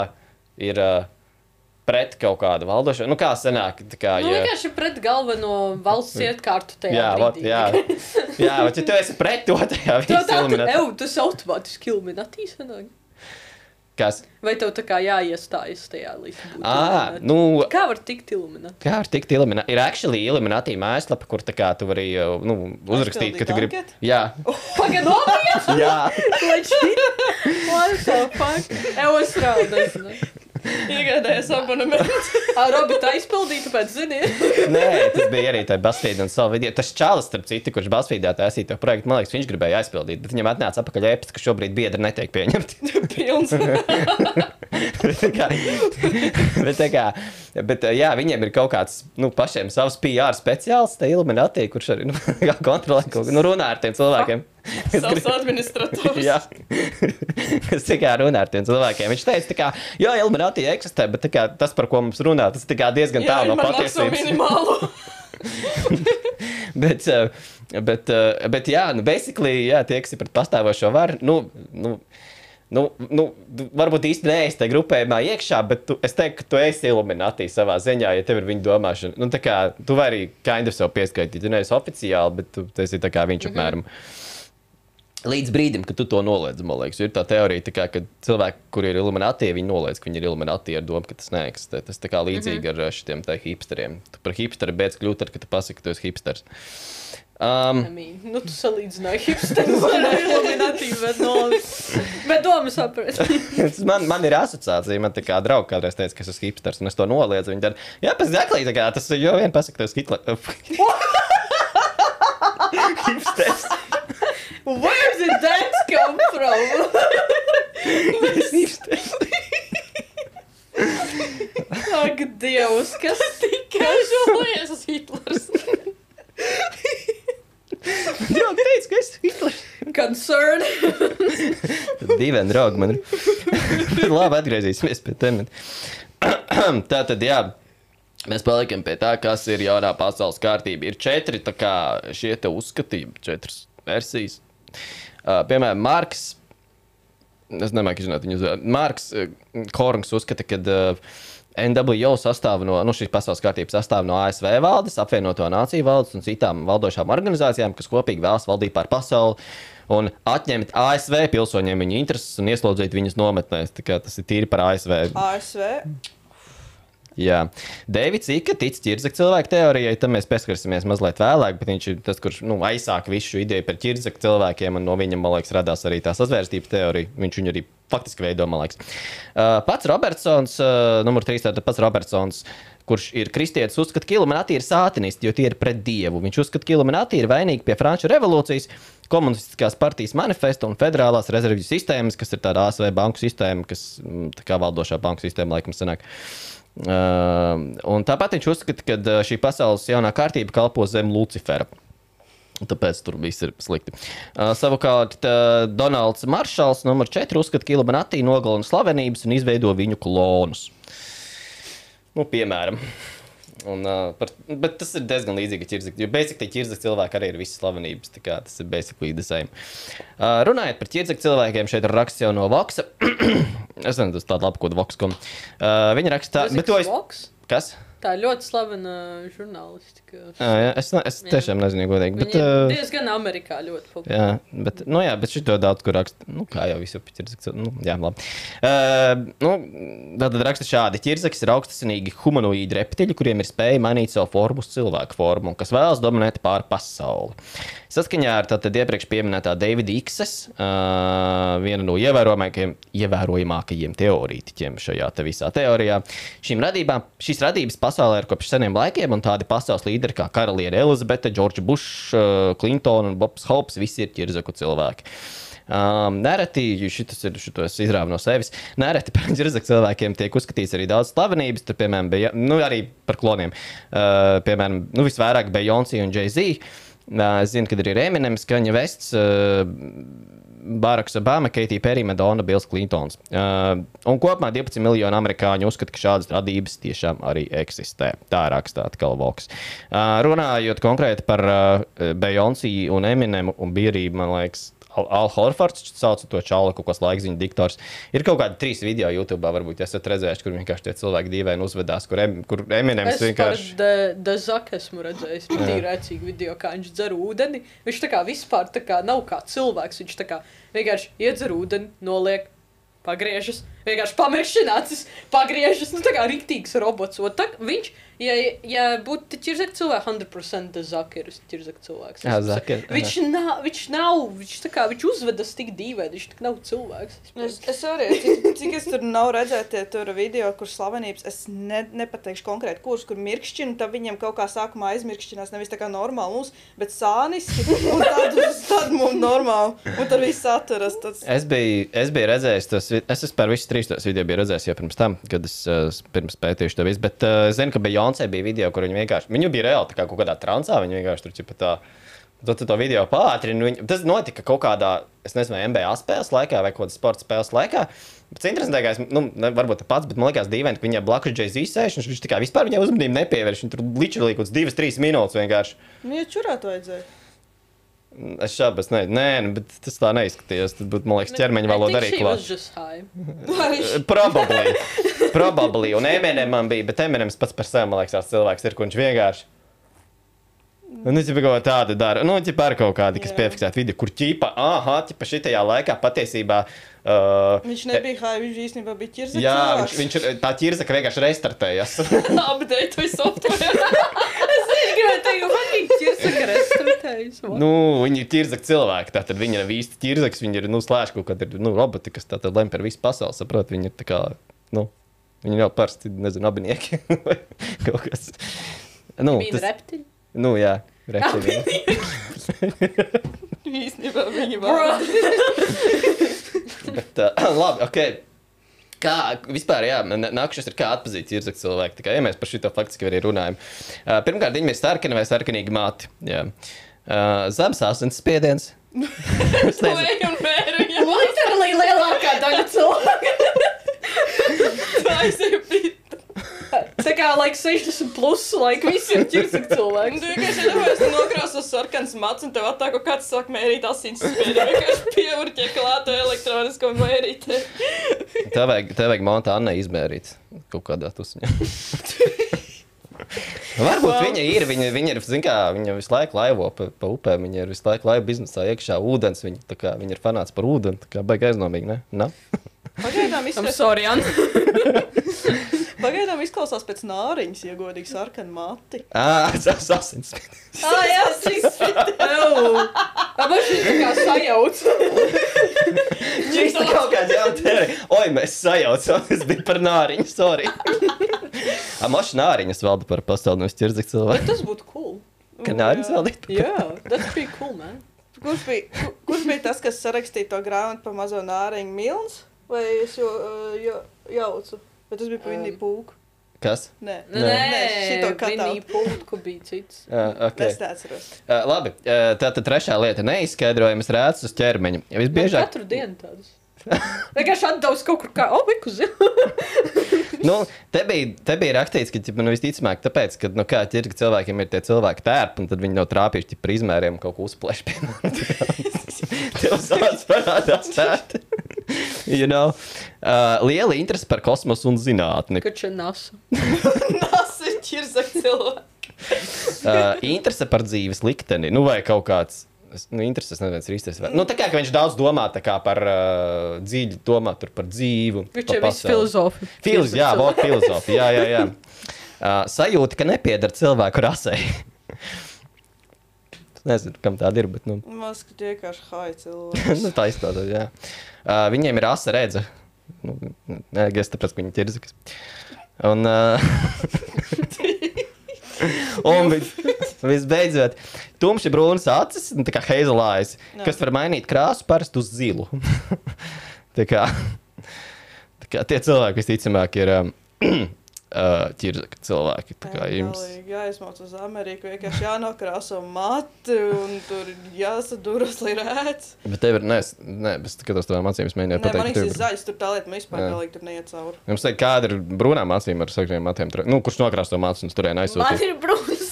S2: ir uh, pret kaut kādu valdošanu. Nu, kā senāk, tā kā.
S4: Nu,
S2: ja-
S4: vienkārši pret galveno valsts ietkārtu tajā
S2: Jā, vat, jā, jā, bet ja tu esi pret to, tad jā,
S4: Tā tā,
S2: Illuminati.
S4: ev, tas automātiski Illuminati sanāk.
S2: Kas?
S4: Vai tev tā kā jāiestājas tajā līdz būt
S2: Ā,
S4: Illuminati?
S2: nu,
S4: Kā var tikt Illuminati?
S2: Kā var tikt Illuminati? Ir actually Illuminati mājaslapa, kur tā kā tu vari uh, nu, uzrakstīt, ka tu gribi. Jā,
S4: Pagaid, nopietni!
S2: jā.
S4: Legit? What the fuck? Ev, es
S3: Iegādājies abonementu.
S4: Ā, Robita aizpildīja, tāpēc ziniet.
S2: Nē, tas bija arī tajā Basfīdā un savā video. Tas čalis, starp citu, kurš Basfīdā taisīja to projektu, man liekas, viņš gribēja aizpildīt, bet viņam atnāca atpakaļ ēpats, ka šobrīd biedri netiek pieņemti.
S3: Pilns.
S2: bet, tā kā, bet, tā kā, bet, jā, viņiem ir kaut kāds nu, pašiem savs PR speciālists, tā Illuminati, kurš arī nu, kontrolē kaut ko, nu, runā ar tiem cilvēkiem.
S3: Savs administrators.
S2: Jā, es tikai runāju ar tiem cilvēkiem. Viņš teica, kā, jā, Illuminati eksistē, bet kā, tas, par ko mums runā, tas diezgan
S3: Jā,
S2: tālu no patiesības. bet, uh, bet, uh, bet, jā, nu, basically, jā, tie, kas ir pret pastāvošo varu, nu, nu, nu, nu, varbūt īsti neesi tajā grupējumā iekšā, bet tu, es teiktu, ka tu esi iluminatī savā ziņā, ja tev ir viņa domāšana. Nu, kā tu vari kind of sev pieskaitīt, tu neesi oficiāli, bet tu, tu esi tā kā viņš apmēram. Līdz brīdim, kad tu to noliedz, man liekas, ir tā teorija, tā kā, ka cilvēki, kuriem ir iluminati, viņi noliedz, ka viņi ir iluminati ar domu, ka tas neeksistē. Tas tā kā līdzīgi mm -hmm. ar šiem te hipsteriem. Tu par hipsteri beidz kļūt, tad, kad tu pasaki, ka tu esi hipsters. Um,
S4: I mean, nu, tu salīdzināji hipsterus ar iluminatīvu, bet, no, bet domu saprati.
S2: Tas man, man ir asociācija. Man tā kā draugs kādreiz teica, ka es esmu hipsters, un es to noliedzu. Viņi tad, jā, pēc zeklī, tā kā tas ir jau vien pasaka, tas Hitler. hipsters.
S4: Where did that come from?
S2: hipsters.
S4: Ak, Dievs, kas tikai žēlojies uz Hitlers.
S2: Jā, teicu, ka es esmu Hitlers.
S4: Concern.
S2: Divi draugi man ir. Labi, atgriezīsimies pie tēmas. tā tad, jā. Mēs paliekam pie tā, kas ir jaunā pasaules kārtība. Ir četri tā kā, šie te uzskatījumu, četras versijas. Uh, piemēram, Marks. Es nemāku izrunāt viņu uzvārdu. Marks uh, Korngs uzskata, ka uh, NWO sastāv no nu, šīs pasaules kārtības sastāv no ASV valdes, apvienoto nāciju valdes un citām valdošām organizācijām, kas kopīgi vēlas valdīt pār pasauli un atņemt ASV pilsoņiem viņu intereses un ieslodzīt viņus nometnēs. Tas ir tīri par ASV.
S3: ASV.
S2: Jā, Deivids Ika tic ķirzaka cilvēku teorijai, tam mēs pieskarsimies mazliet vēlāk, bet viņš ir tas, kurš nu, aizsāka visu šo ideju par ķirzaka cilvēkiem, un no viņa, man liekas, radās arī tā sazvērstības teorija. Viņš viņu arī faktiski veido, man liekas. Uh, pats Robertsons, uh, numur 3, tātad pats Robertsons. Kurš ir kristietis, uzskata, ka Illuminati ir sātinisti, jo tie ir pret dievu. Viņš uzskata, ka Illuminati ir vainīgi pie Franču revolūcijas, komunistiskās partijas manifesta un federālās rezervju sistēmas, kas ir tāda ASV banku sistēma, kas mm, tā kā valdošā banku sistēma laikam sanāk. Uh, un tāpat viņš uzskata, ka uh, šī pasaules jaunā kārtība kalpo zem Lucifera. Tāpēc tur viss ir slikti. Uh, savukārt, uh, Donalds Maršals, numur 4, uzskata, ka Illuminati nogalina slavenības un izveido viņu klonus. Nu, piemēram. Un, uh, par, bet tas ir diezgan līdzīgi ķirzakam. Jo basically ķirzak cilvēki arī ir visas slavenības. kā Tas ir basically the same. Uh, runājot par ķirzak cilvēkiem, šeit ir raksts jau no Voksa. es nezinu, tas tāds labs, ko Voks.com. Uh, viņi raksta, bet to es.
S4: Vox?
S2: Kas?
S4: Tā ļoti slavena žurnālistika.
S2: Uh, jā, es, ne- es tiešām nezinu, godīgi. Bet, uh,
S4: diezgan Amerikā ļoti populāra.
S2: Jā, bet, nu, jā, bet šito daudz kur raksta. Nu, kā jau visu ķirzaks. Nu, jā, labi. Uh, nu, tad raksta šādi. Ķirzaks ir augstasinīgi humanoīdi reptiļi, kuriem ir spēja mainīt savu formu uz cilvēku formu un kas vēlas dominēt pār pasauli. Saskaņā ar tātad iepriekš pieminētā Davida Ikses, uh, viena no ievērojamākajiem, ievērojamākajiem teorētiķiem šajā te visā teorijā. Šīm radībām, šīs radības pasaulē ir kopš seniem laikiem, un tādi pasaules līderi kā karaliene Elizabete, Džordža Bušs, Klintona un Bobs Hopes visi ir ķirzaku cilvēki. Um, nereti, šis ir izrāvis no sevis. Nereti par ģirzaku cilvēkiem tiek uzskatīts arī daudz slavenības. Tur, piemēram, bija nu, arī par kloniem. Uh, piemēram, nu, visvairāk Beyoncé un Jay-Z. Uh, es zinu, ka ir Eminems, Kaņa Vests, uh, Baraks Obama, Keitija Perī, Madonna, Bills Klintons. Uh, un kopumā 12 miljoni amerikāņu uzskata, ka šādas radības tiešām arī eksistē. Tā rakstā atkal Voks. Uh, runājot konkrēti par uh, Beyoncé un Eminemu un Bierību, man liekas, Al, Horfords sauc to čauli, kaut kāds laikziņu diktors. Ir kaut kādi trīs video YouTube, varbūt esat redzējuši, kur vienkārši tie cilvēki dīvaini uzvedās, kur, em, kur Eminems
S4: Es
S2: vienkārši.
S4: vienkārši Dazaku esmu redzējis. Viņš ir rēcīgi video, kā viņš dzer ūdeni. Viņš tā kā vispār tā kā nav kā cilvēks. Viņš tā kā vienkārši iedzer ūdeni, noliek, pagriežas, vienkārši pamešināts, pagriežas. Nu, tā kā rīktīgs robots. O, tā, viņš, ja, ja būtu ķirzak cilvēks, 100% Dazaku ir ķirzak cilvēks.
S2: Jā,
S4: Es-
S2: Zaka ir-
S4: Viņš nav, viņš nav, viņš tā kā, viņš uzvedas tik dīvaini, viņš tā kā nav cilvēks.
S3: Es, es arī, cik, cik es tur nav redzējis, tie tur video, kur slavenības, es ne, nepateikšu konkrēti, kurš kur mirkšķina, tad viņiem kaut kā sākumā aizmirkšķinās, nevis tā kā normāli mums, bet sāniski, un tad, tad mums normāli, un tad viss atveras. Tas,
S2: Es biju, es biju redzējis, tos, es esmu par visu trīs tos video biju redzējis jau pirms tam, kad es uh, pirms pētīju to visu. Bet uh, es zinu, ka Beyoncé bija video, kur viņa vienkārši, viņa bija reāli kā kaut kādā transā, viņa vienkārši tur ķipa tā. Tad tu to video pātrini. Viņ... Tas notika kaut kādā, es nezinu, NBA spēles laikā vai kādas sporta spēles laikā. Bet interesantākais, nu, varbūt tas pats, bet man liekas, dīvaini, ka viņai blakus Jay-Z sēž, un viņš tikai vispār viņai uzmanību nepievērš. Viņš tur līdzi kaut kāds divas, trīs minūtes vienkārši.
S3: Nu, ja čurāt vajadzēja.
S2: Es šāpes, nē, nē, nu, bet tas tā neizskatījās. Tad būtu, man liekas, ķermeņa valoda arī klāta. Probably. Probably. Un Eminemam bija, bet Eminems pats par sevi, man liekas, tāds cilvēks ir, kurš vienkārši. Nu, viņš kaut ko tādu dara. Nu, viņš ir kaut kādi, kas
S3: Jā.
S2: piefiksēti video, kur ķīpa, ah, ķipa šitajā laikā patiesībā. Uh,
S3: Viņš nebija high, viņš īstenībā bija ķirzakts.
S2: Jā, viņš, viņš ir tā ķirzaka vienkārši restartējas.
S4: Update vai software. es gribēju teikt, ka fucking ķirsaka restaurētājs.
S2: nu, viņi ir ķirzaka cilvēki. Tātad viņi nav īsti ķirzaks, viņi ir nu, slēdz kaut kādi nu, roboti, kas tātad lem par visu pasauli. Saprot, viņi ir tā kā, nu, viņi nav parasti, nezinu, abinieki vai kaut kas. Nu,
S4: Bija
S2: tas,
S4: reptiļi.
S2: nu jā, reptīvi.
S3: Īstenībā viņi var.
S2: Bet, uh, labi, ok. Kā vispār, jā, nākamais ir kā atzīt ķirzaka cilvēku. Tā kā ja mēs par šo faktiski arī runājam. Uh, pirmkārt, viņi ir sarkani vai sarkanīgi māti. Jā. Uh, Zemes asins spiediens. Es nezinu.
S3: Vēru, jā.
S4: Literally lielākā daļa cilvēku.
S3: Tā ir.
S4: Tā kā, like, 60 plus, like, visiem ķirsaka
S3: Un
S4: cilvēku.
S3: tu vienkārši nevarēsi tu nokrāsos sarkans mats, un tev attāko kāds sāk mērīt asins spiedienu. Vienkārši pieurķē klāto elektronisko mērītē.
S2: Tev vajag, tev vajag monēta Anna izmērīt kaut kādā tusiņā. Varbūt
S3: Wow.
S2: viņa ir. Viņa, viņa ir, zin kā, viņa visu laiku laivo pa, pa upēm. Viņa ir visu laiku laivo biznesā iekšā ūdens. Viņa, tā kā, viņa ir fanāts par ūdeni. Tā kā baigi aizdomīgi, ne? Na?
S3: Pagaidām izskatās,
S4: sorry, Anna.
S3: pagaidām izklausās pēc nāriņas, ja godīgi sarkanu mati.
S2: Ā, tas asins.
S4: Ah, jā, šis ir. Abas šis tā kā sajauc.
S2: Šis ir kaut kāds teorija. Oi, mēs sajaucām. Tas bija par nāriņu, sorry. Amaša nāriņas valda par pasauli, nevis
S3: Bet
S2: cilvēku.
S3: tas būtu cool.
S2: Ka nāriņas valdīt.
S4: Jā, that's pretty cool, man.
S3: Kurš bija, ku- kurš bija tas, kas sarakstīja to grāmatu par mazo nāriņu milns? Vai es jau uh, jau, jaucu? Bet tas bija par Viniju Pūku.
S2: Kas?
S3: Nē,
S4: Nē,
S3: Nē, šito
S4: Vinī
S3: katau.
S4: Pūtku bija cits.
S2: Uh, okay.
S3: Es neatceros.
S2: Uh, labi, uh, tā tad trešā lieta - neizskaidrojamas rēcas uz ķermeņa. Ja
S4: Man
S2: visbiežāk,
S4: katru dienu tādas. Vienkārši atdevis kaut kur kā, oh, biku zilu.
S2: nu, te bija, te bija rakstīts, ka ķipa, nu, visticamāk, tāpēc, ka nu, kā ķirka cilvēkiem ir tie cilvēki tērpi, un tad viņi nav trāpījuši par izmēriem kaut ko uzplēš. Tev sauc parādās tērti. you know? uh, liela interese par kosmosu un zinātni.
S4: Šeit nasa.
S3: Tas ir ķirzak cilvēks.
S2: Uh, interese par dzīves likteni, nu vai kaut kāds. Es- Nu, interesi, es nezinu, kas ir īstais. vārds. Nu, tā kā ka viņš daudz domā tā kā par uh, dziļi, domā par dzīvi. un
S4: Viņš ir viss
S2: pasauli.
S4: filozofi.
S2: Filoz, jā, vot filozofija. Jā, jā, jā. Uh, sajūta, ka nepieder cilvēku rasē. Es nezinu, kam tāda ir, bet nu,
S3: liekas, ka vienkārši hai cilvēks.
S2: nu, tā izskatās. jā. Uh, viņiem ir asa redze. Nu, nē, es tāpēc, ka viņi ir ķirzakas. Un, uh, un vis, visbeidzot, tumši brūnas acis, nu, tā kā heizelājas,
S3: Jā.
S2: kas var mainīt krāsu parasti uz zilu. tā kā, tā kā tie cilvēki visticamāk ir um, uh, ķirzaka cilvēki. Tā kā jums.
S3: Jāizmauc uz Ameriku, vienkārši jānokrāso mati un tur jāsaduras, lai rēc.
S2: Bet tev ir, nē, nē, bet skatos tavām acīm, es mēģināju
S3: Nē, man
S2: pateikt,
S3: liekas, zaļs, tur tā lieta, man vispār galīgi tur neiet cauri.
S2: Jums teikt, kāda ir brūnām acīm ar sakriem matiem? Nu, kurš nokrāso mācības un turien
S4: Man
S2: aizsūtīja?
S4: ir brūns.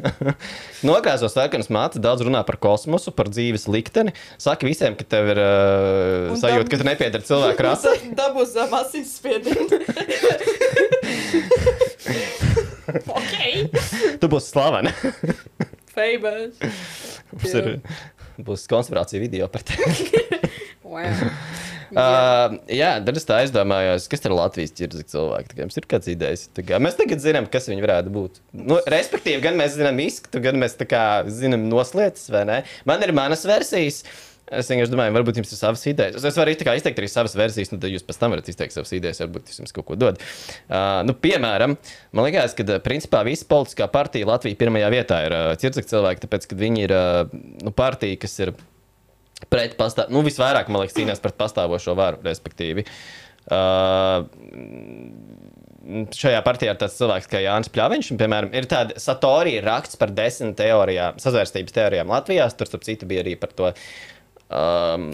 S2: Nokrāso sarkanas mācības, daudz runā par kosmosu, par dzīves likteni. Saka visiem, ka tev ir uh, sajūta, ka tu nepiedari cilvēku rasē.
S3: Dabūs zem asins spiedienu.
S4: ok.
S2: Tu būsi slavena.
S4: Famous.
S2: Mums ir, būs konspirācija video par tevi.
S4: Wow.
S2: Uh, jā, tad es tā aizdomājos, kas ir Latvijas ķirzaka cilvēki. Jums ir kāds idejas? Kā, mēs tagad zinām, kas viņi varētu būt. Nu, respektīvi, gan mēs zinām izskatu, gan mēs tā kā zinām noslēdzas, vai ne? Man ir manas versijas. Es vienkārši domāju, varbūt jums ir savas idejas. Es varu tā kā izteikt arī savas versijas, nu tad jūs pēc tam varat izteikt savas idejas, varbūt jums kaut ko dod. Uh, nu, piemēram, man liekas, ka uh, principā visa politiskā partija Latvijā pirmajā vietā ir uh, ķirzaka cilvēki, tāpēc, ka viņi ir uh, nu, partija, kas ir pret pastāv, nu, visvairāk, man liekas, cīnās pret pastāvošo varu, respektīvi. Uh, šajā partijā ir tāds cilvēks kā Jānis Pļaviņš. Un, piemēram, ir tāda Satorija raksts par desmit teorijām, sazvērstības teorijām Latvijā. Tur, starp citu, bija arī par to. Um,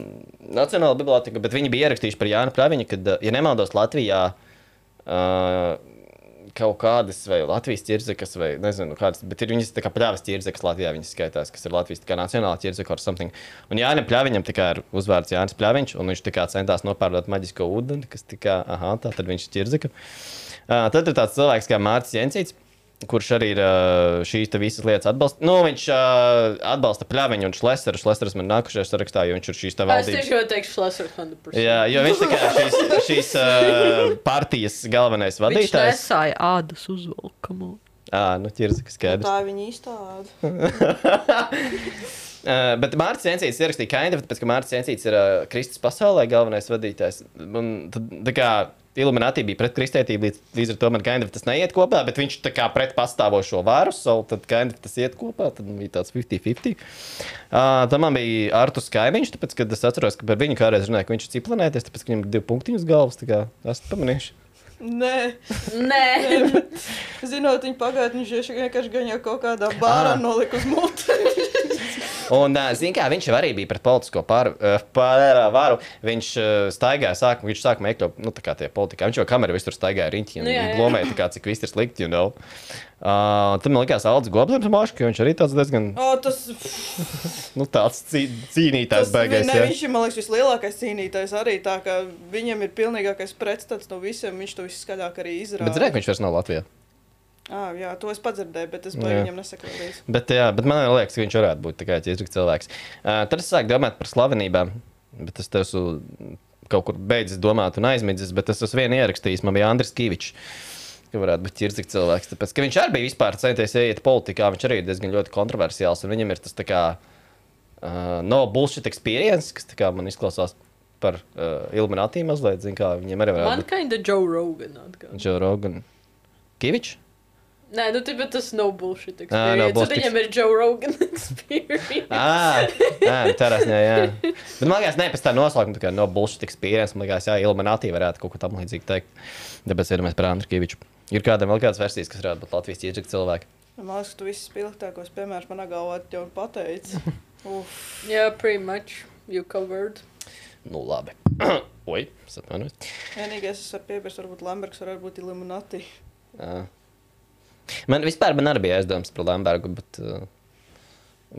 S2: Nacionāla biblioteka, bet viņi bija ierakstījuši par Jānu Pļaviņu, kad, uh, ja nemaldos, Latvijā uh, kaut kādas, vai Latvijas ķirzekas, vai nezinu, kādas, bet ir viņas tā kā pļāvas ķirzekas Latvijā, viņas skaitās, kas ir Latvijas tā kā nacionāla ķirzeka or something. Un Jānis Pļaviņam tā kā ir uzvārds Jānis Pļaviņš, un viņš tā kā centās nopārdot maģisko ūdeni, kas tā kā, aha, tā tad viņš ir ķirzeka. Uh, tad ir tāds cilvēks kā Mārcis Jensīts. Kurš arī ir šīs visas lietas atbalsta? Nu, viņš uh, atbalsta pļāviņu un šleseru. Šleseris man nākušajā sarakstā, jo viņš ir šīs
S4: Es
S2: valdības.
S4: tieši jau teikšu, Lasers 100%.
S2: Jā, jo viņš kā šīs, šīs uh, partijas galvenais
S4: Viņš
S2: vadītājs.
S4: nesāja ādas uzvalkamu.
S2: Ā, nu, ķirzika skaidrs.
S3: Tā ir viņa īstāde.
S2: Uh, bet Mārcis Jensīts ierakstīja Kaindu, tāpēc, ka Mārcis Jensīts ir uh, Kristus pasaulē galvenais vadītājs. Un, tad, tā kā Illuminati bija pret kristētību, līdz, līdz ar to man Kainda tas neiet kopā, bet viņš tā kā pret pastāvošo varu, so, tad Kainda tas iet kopā, tad bija tāds 50-50. Uh, tad man bija Artus Kaimiņš, tāpēc, kad es atceros, ka par viņu kādreiz runāju, ka viņš ir ciplanēties, tāpēc, ka viņam ir divi punktiņi uz galvas, tā kā esat pamanījuši.
S3: Nē,
S4: Nē,
S3: zinot viņa pagātni, viņš vienkārši jau kaut kādā bārā nolika uz muti.
S2: Un, zināmā mērā, viņš jau arī bija pret politisko pār, pār, varu. Viņš staigāja, sākumā, viņš sākumā iekļuva nu, tā kā tie politikā. Viņš jau kamerā visur staigāja riņķi un
S4: Nu,
S2: tā kā, cik viss ir slikti. You know. uh, tad man likās, Aldis Goblins mākslinieks, ka viņš arī tāds diezgan
S3: O, tas,
S2: nu, tāds cī, cīnītājs beigās.
S3: ne, viņš ir, man liekas, vislielākais cīnītājs arī. Tā kā viņam ir pilnīgākais pretstats no visiem, viņš to visu skaļāk arī izrāda.
S2: Bet zināmā, viņš vairs nav Latvijā.
S3: Ah, jā, to es padzirdēju, bet es viņam nesaku.
S2: Bet, jā, bet man liekas, ka viņš varētu būt tāds izrakts cilvēks. Uh, tad es sāku domāt par slavenībām, bet es esmu kaut kur beidzis domāt un aizmidzis, bet es esmu vienu ierakstījis. Man bija Andris Kavičs. Ka varētu būt ķirzīgs cilvēks. Tāpēc, ka viņš arī bija vispār centies iet politikā. Viņš arī ir diezgan ļoti kontroversiāls. Un viņam ir tas tā kā uh, no bullshit experience, kas tā kā man izklausās par uh, Illuminati mazliet. Kā, viņam arī
S4: man
S2: varētu būt
S4: kinda Joe Rogan.
S2: Joe Rogan. Kavičs?
S4: Nē, nu bet tas nav bullshit
S2: no
S4: experience. Tad
S2: bullshit
S4: viņam ir Joe Rogan experience.
S2: Ah, jā, tādā ziņā, jā. Bet man liekas, ne pēc tā nosaukuma, tā kā no bullshit experience, man liekas, jā, Illuminati varētu kaut ko tam līdzīgu teikt. Tāpēc ir mēs par Andriu Kaviču. Ir kādam vēl kādas versijas, kas varētu būt Latvijas iedzīvotājs cilvēki.
S3: Man liekas, ka tu visus spilgtākos piemērus manā galvā jau pateici. Uf,
S4: Jā, pretty much. You covered.
S2: Nu, labi. Oi, es atvainojos.
S3: vienīgais, kas var piebilst, varbūt Lamberts varētu būt Illuminati.
S2: Jā. Man vispār man arī bija aizdomas par Lambergu, bet, uh,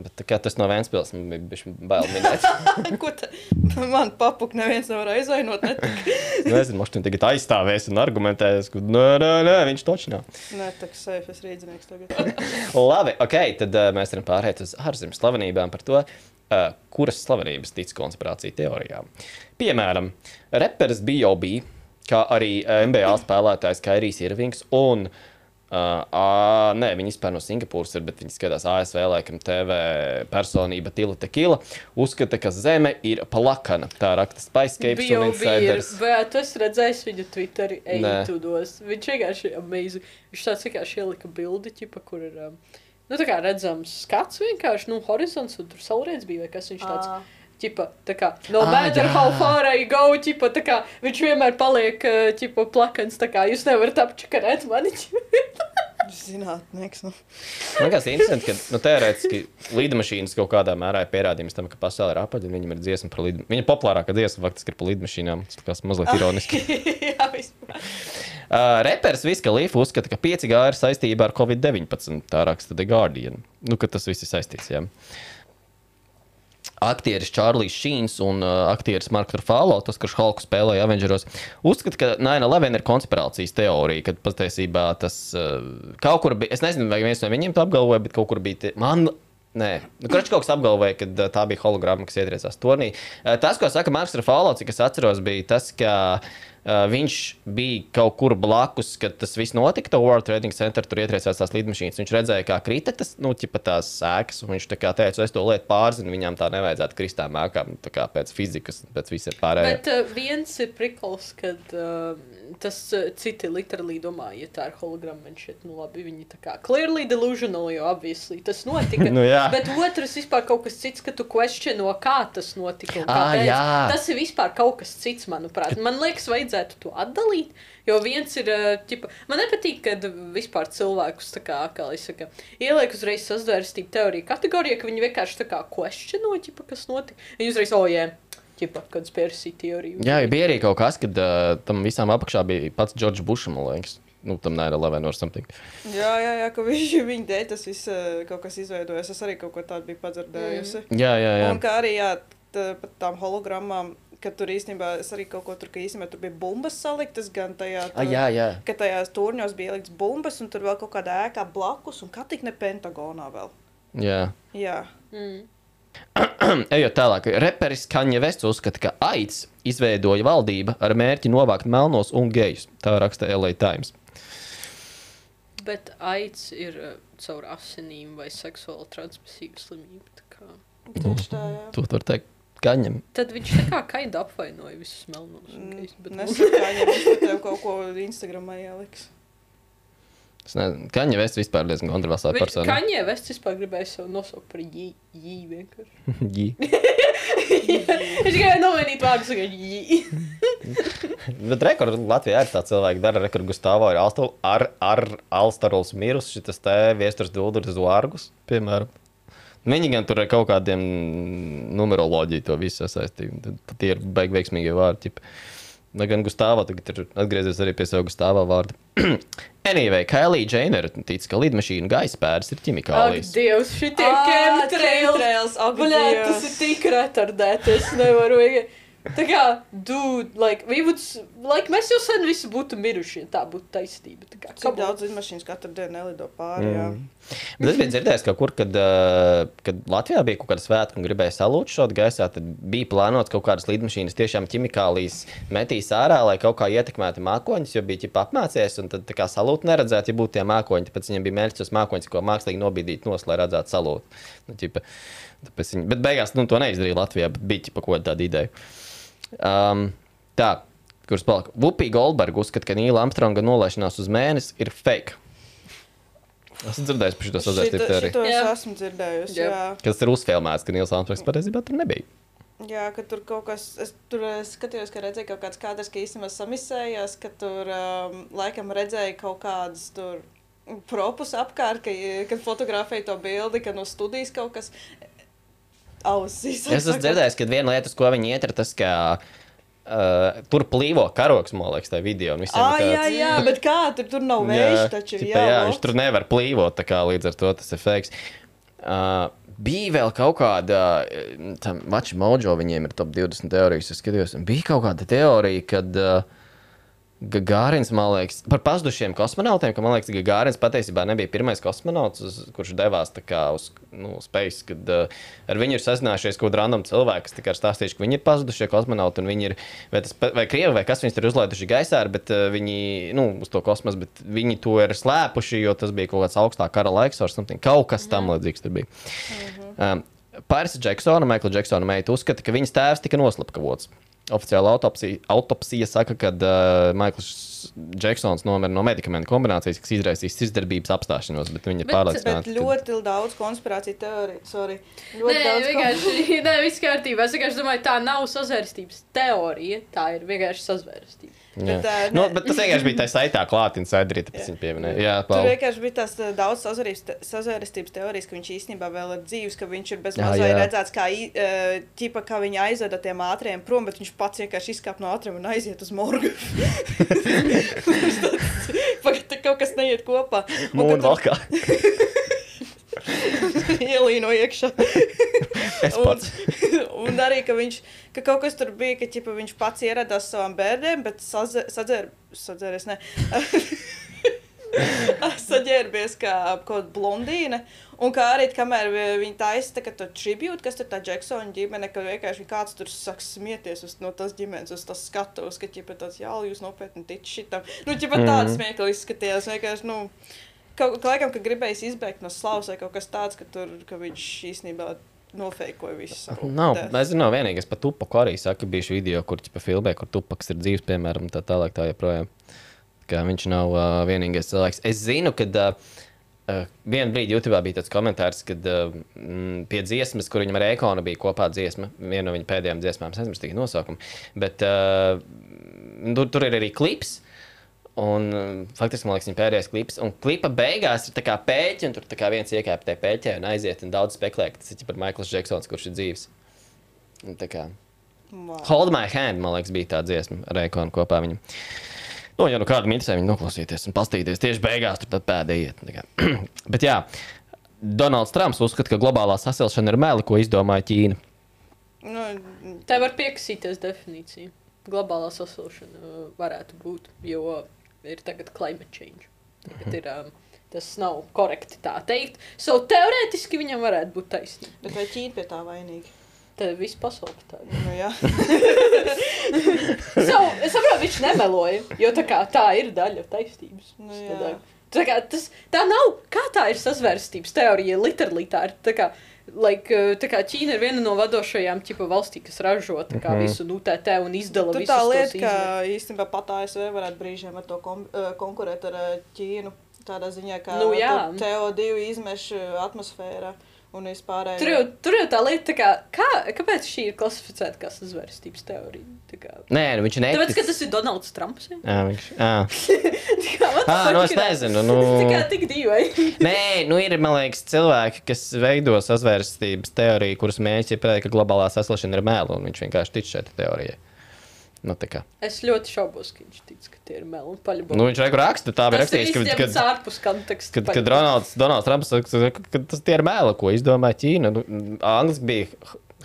S2: bet kā tas no Vēnspils man bija bišķi bail minēt.
S3: Ko tā? Man papuk neviens nevar aizvainot. Ne?
S2: Es Nezinu, možda tagad aizstāvēs un argumentēs, ka nē, nē, nē, viņš točs nav.
S3: Nē, tā kā safe, es rīdzinieks tagad.
S2: Labi, ok, tad uh, mēs varam pāriet uz ārzemju slavenībām par to, uh, kuras slavenības tic konspirāciju teorijām. Piemēram, reperis B.O.B., kā arī NBA spēlētājs Kairijs Irvings un Uh, uh, nē, viņi vispār no Singapūras ir, bet viņi skatās ASV, laikam, TV personība Tila Tekila. Uzskata, ka Zeme ir plakana. Tā raksta Spicecapes
S4: Bija
S2: un
S4: jau.
S2: Insiders.
S4: Bet tu esi redzējis viņu Twitterī, eitudos. Viņš vienkārši ir amazing. Viņš tāds vienkārši ielika bildi, ķipa, kur ir. Um, nu, tā kā redzams skats vienkārši, nu, horizons, un tur saulrietis bija, vai kas viņš tāds.
S3: Ā.
S4: Ķipa, tā kā, no
S2: Ā,
S4: matter
S2: jā.
S4: how far I go, ķipa, tā kā, viņš vienmēr paliek, uh, ķipa, plakans, tā kā, jūs nevarat apčakarēt mani, ķipa.
S3: Zinātnieks. Nu.
S2: Man liekas, interesanti, ka nu, teorētiski lidmašīnas kaut kādā mērā ir pierādījums tam, ka pasaule ir apaļa un viņam ir dziesma par lidmašīnām. Viņa populārākā dziesma faktiski ir par lidmašīnām. Tas mazliet ironiski.
S3: Jā, vispār.
S2: Uh, reperis Viska Līfa uzskata, ka 5G ir saistībā ar Covid-19. Tā raksta The Guardian. Nu, ka tas viss ir saistīts. Jā. Aktieris Čārlis Šīns un uh, aktieris Marks Trufālo, tas, kurš Hulku spēlēja Avengeros, uzskata, ka 9-11 ir konspirācijas teorija, kad patiesībā tas uh, kaut kur bija. Es nezinu, vai viens no viņiem to apgalvoja, bet kaut kur bija. Te, man Nē, nu, Kračs kaut kas apgalvoja, ka uh, tā bija hologrāma, kas ietriecās turnī. Uh, Tas, ko saka Marks cik es atceros, bija tas, ka uh, viņš bija kaut kur blakus, kad tas viss notika. To World Trading Center tur ietriecās tās lidmašīnas. Viņš redzēja, kā krita tas, nu, ķipa tās sēkas, viņš tā kā teica, es to lietu pārzinu, viņām tā nevajadzētu kristām ēkām, tā kā pēc fizikas, pēc visiem pārējiem.
S4: Bet uh, viens ir prikls, kad uh, tas uh, citi literāli domā, ja tā ir holograma, man šķiet, nu labi, viņi tā kā clearly delusional, jo obviously tas notika.
S2: Nu jā.
S4: Bet otrs vispār kaut kas cits, ka tu questiono, kā tas notika. kāpēc.
S2: jā.
S4: Tas ir vispār kaut kas cits, manuprāt. Man liekas, vajadzētu vajadzētu to atdalīt. Jo viens ir, ķipa, man nepatīk, kad vispār cilvēkus tā kā, kā saka, ieliek uzreiz sazvērstību teoriju kategorijā, ka viņi vienkārši tā kā questiono, ķipa, kas notika. Viņi uzreiz, oh, jā, ķipa, conspiracy teoriju.
S2: Jā, ja bija arī kaut kas, kad uh, tam visām apakšā bija pats Džordžs Bušs, man liekas. Nu, tam nē, 11 or something.
S3: Jā, jā, jā, ka viņš, viņa dēļ tas viss eh, kaut kas izveidojas. Es arī kaut ko tādu biju padzirdējusi.
S2: Jā, jā, jā.
S3: Un kā arī jā, tā, par tām hologrammām, ka tur īstenībā es arī kaut ko tur, ka īstenībā tur bija bumbas saliktas, gan tajā,
S2: A, jā, jā.
S3: ka tajās turņos bija ielikts bumbas, un tur vēl kaut kādā ēkā blakus, un kā tik ne Pentagonā vēl.
S2: jā.
S3: Jā.
S4: Mm.
S2: Ejot tālāk, reperis Kanye Vests uzskata, ka AIDS izveidoja valdība ar mērķi novākt melnos un gejus. Tā raksta LA Times.
S4: Bet aids ir uh, caur asinīm vai seksuāli transmisīva slimība. tā kā.
S3: Tieši tā, jā.
S2: To var teikt Kaņam.
S4: Tad viņš tā kā kaida apvainoja visus melnos. un gejus, bet
S3: Nesaka, ka viņš tev kaut ko Instagramā ieliks.
S2: Es nezinu, Kaņa Vests vispār diezgan kontroversāla persona.
S4: Kaņē vests vispār gribēja sev nosaukt par jī, jī vienkārši.
S2: Jī.
S4: Viņš gribēja nomainīt vārdu, sakot, jī.
S2: Bet rekords Latvijā ir tāds cilvēks, dara rekordu Gustavā ar, Alstu, ar, ar Alstarols mirus, šis te viesturs dulduris zārgus, piemēram. Viņi gan tur ar kaut kādiem numeroloģiju to visu tad tie ir baigi veiksmīgie vārdi. ķip. Lai gan Gustavā tagad ir atgriezies arī pie sava Gustavā vārda. anyway, Kailija Džeinera tic, ka lidmašīnu gaisa pēdas ir
S4: Ak,
S2: ķimikālijas.
S4: Dievs, šitie chemtrails.
S3: ak,
S4: Bļā, tas ir tik retardēti, es nevaru. Tā kā, dude, like, we would, like, mēs jau sen visi būtu miruši, ja tā būtu taisnība. Tā kā,
S3: Cik daudz lidmašīnas katru dienu nelido pāri, jā.
S2: Bet es biju dzirdējis, ka kur, kad, kad Latvijā bija kaut kāda svētka un gribēja salūt šo gaisā, tad bija plānots kaut kādas lidmašīnas tiešām ķimikālijas metīs ārā, lai kaut kā ietekmētu mākoņus, jo bija ķip apmācies, un tad kā salūt neredzēt, ja būtu tie mākoņi, tāpēc viņiem bija mērķis tos mākoņus, ko mākslīgi nobīdīt nos, lai redzētu salūt. Nu, ķipa, viņi, bet beigās nu, to neizdarīja Latvijā, bet bija ķipa kaut kāda ideja. Um, tā, kurš palika? Vupija Goldberga uzskata, ka Nīla Armstronga nolaišanās uz mēnesi ir fake. Esmu dzirdējis par šo sazvērstību
S3: Šito,
S2: teoriju.
S3: šito es
S4: Jā.
S3: esmu dzirdējusi,
S4: Jā.
S3: jā.
S2: Kas ir uzfilmēts, ka Nīls Armstrongs patiesībā tur nebija.
S3: Jā, ka tur kaut kas, es tur eh, skatījos, ka redzēju kaut kāds kadrs, ka īstenībā samisējās, ka tur um, laikam redzēja kaut kādas tur propus apkārt, ka, kad fotografēja to bildi, ka no studijas kaut kas ausīs.
S2: Es esmu dzirdējis, ka viena lieta, uz ko viņi iet, ir tas, ka uh, tur plīvo karoks, man liekas, tajā video.
S3: Ah,
S2: ir
S3: jā, jā, bet kā tur, tur nav vējš, taču ir
S2: jā,
S3: jā.
S2: viņš tur nevar plīvot, tā kā līdz ar to tas ir fakes. Uh, bija vēl kaut kāda, uh, tam Mača Mojo, viņiem ir top 20 teorijas, es skatījos, un bija kaut kāda teorija, kad uh, Gagārins, man liekas, par pazudušiem kosmonautiem, ka man liekas, ka Gagārins patiesībā nebija pirmais kosmonauts, uz, kurš devās tā kā uz nu, space, kad uh, ar viņu ir sazinājušies kaut kāda random cilvēka, kas tikai ir stāstījuši, ka viņi ir pazudušie kosmonauti, un viņi ir, vai, tas, vai krievi, vai kas viņus tur uzlaiduši gaisā, bet uh, viņi, nu, uz to kosmosu, bet viņi to ir slēpuši, jo tas bija kaut kāds augstāk kara laiks, vai something. kaut kas tam līdzīgs tur bija. Um, Pāris Džeksona, Maikla Džeksona meita uzskata, ka viņas tēvs tika noslapkavots. Oficiāla autopsija, autopsija saka, ka uh, Maikls Džeksons nomira no medikamentu kombinācijas, kas izraisīs sirdsdarbības apstāšanos, bet viņi ir
S4: Bet-
S2: pārliecināti.
S3: Bet ļoti daudz konspirāciju teoriju, sorry. Ļoti
S4: Nē,
S3: daudz
S4: vienkārši, nē, viss kārtībā. Es vienkārši domāju, tā nav sazvērstības teorija. Tā ir vienkārši sazvērstība.
S3: Bet, ā,
S2: nu, bet tas vienkārši bija tā saitā klātienē, saidrīt, tāpēc viņi pieminēja. Jā,
S3: Tur vienkārši bija tās daudz sazvērstības te- sazvērstības teorijas, ka viņš īstenībā vēl ir dzīves, ka viņš ir bez mazā redzēts, kā, ķipa, kā viņa aizveda tiem ātriem prom, bet viņš pats vienkārši izkāp no ātriem un aiziet uz morgu. Pagaid, kaut kas neiet kopā. Un
S2: Mūna valkā.
S3: Ielīno iekšā.
S2: Es pats.
S3: Un, un arī, ka, viņš, ka kaut kas tur bija, ka ķipa, viņš pats ieradās savām bērniem, bet sadzēr, sadzēries, ne. Saģērbies kā kaut blondīne. Un kā arī, kamēr vi- viņi taisa tā, ka to tribūtu, kas tur tā Džeksona ģimene, ka vienkārši kāds tur sāk smieties uz no tās ģimenes, uz tās skatuves, ka, ķipa, tāds, jā, jūs nopietni tic šitam. Nu, ķipa, tāds
S2: Mhm.
S3: smieklīgi izskatījās, vienkārši, nu, kaut kā laikam, ka gribējis izbēgt no slavas vai kaut kas tāds, ka tur, ka viņš īstenībā nofeikoja visu.
S2: Nav,
S3: death.
S2: es zinu, vienīgais par Tupaku arī saka, bija šī video, kur ķipa filmē, kur Tupaks ir dzīves, piemēram, tā tālāk tā joprojām. Ka viņš nav uh, vienīgais cilvēks. Es zinu, ka uh, uh, vienā brīdī YouTube bija tāds komentārs, kad uh, pie dziesmas, kur viņam ar Ekonu bija kopā dziesma, viena no viņa pēdējām dziesmām, es aizmirsu tikai nosaukumu. Bet uh, tur, tur ir arī klips. Un, um, faktiski, man liekas, viņa pēdējais klips. Un klipa beigās ir tā kā pēķi, un tur tā kā viens iekāpa tajā pēķē un aiziet. Un daudz spekulē, ka tas ir par Maikls Džeksons, kurš ir dzīves. Un tā kā
S3: Wow.
S2: Hold my hand, man liekas, bija tā dziesma ar Reikonu kopā. Viņam. Nu, ja nu kādam interesē, viņi noklausīties un pastīties tieši beigās, tur tad pēdējie. iet, tā kā. Bet jā, Donalds Trumps uzskata, ka globālā sasilšana ir meli, ko izdomāja Ķīna.
S3: Nu,
S4: Tā var piekrasīties definīcija. Globālā sasilšana uh, varētu būt, jo ir tagad climate change. Tagad ir, um, tas nav korekti tā teikt. So, teorētiski viņam varētu būt taisnība.
S3: bet vai Ķīna pie tā vainīga?
S4: Tad viss pasaule tā.
S3: Nu, jā.
S4: so, es saprotu, viņš nemeloja, jo tā, kā, tā ir daļa taisnības.
S3: Nu, jā.
S4: Tā, kā, tas, tā nav, kā tā ir sazvērstības teorija, literāli tā ir. Tā kā, like, tā kā Ķīna ir viena no vadošajām ķipa, valstī, kas ražo tā kā,
S2: Mhm.
S4: visu UTT un izdala
S3: Tur
S4: visus
S3: tā lieta, ka īstenībā pat ASV varētu brīžiem ar to kom, eh, konkurēt ar eh, Ķīnu. Tādā ziņā, ka
S4: Nu, jā.
S3: tur CO2 izmešu atmosfērā un vispārējo.
S4: Tur jau, tur jau tā lieta, tā kā, kā, kāpēc šī ir klasificēta kā sazvērstības teorija? Kā,
S2: Nē, nu, viņš ir
S4: tāpēc, ka tas ir Donalds Trumps. Ja?
S2: Jā, viņš. Jā.
S4: Tā kā,
S2: Ā, nu, es
S4: ir
S2: nezinu, nu.
S4: Tas tā kā tik dīvaini.
S2: Nē, nu ir, man liekas, cilvēki, kas veido sazvērstības teoriju, kuras ir pateikt, ka globālā sasilšana ir mēlu, un viņš vienkārši tic šai teorijai. Nu.
S4: Es ļoti šaubos, ka viņš tic, ka tie ir meli un paļi.
S2: Nu, viņš raksta, tā
S4: ir
S2: rakstīts, ka, kad,
S4: ārpus konteksta.
S2: kad, kad Ronalds, Donalds Trumps saka, ka, ka tas tie ir mēli, ko izdomāja Ķīna. Nu, Angliski bija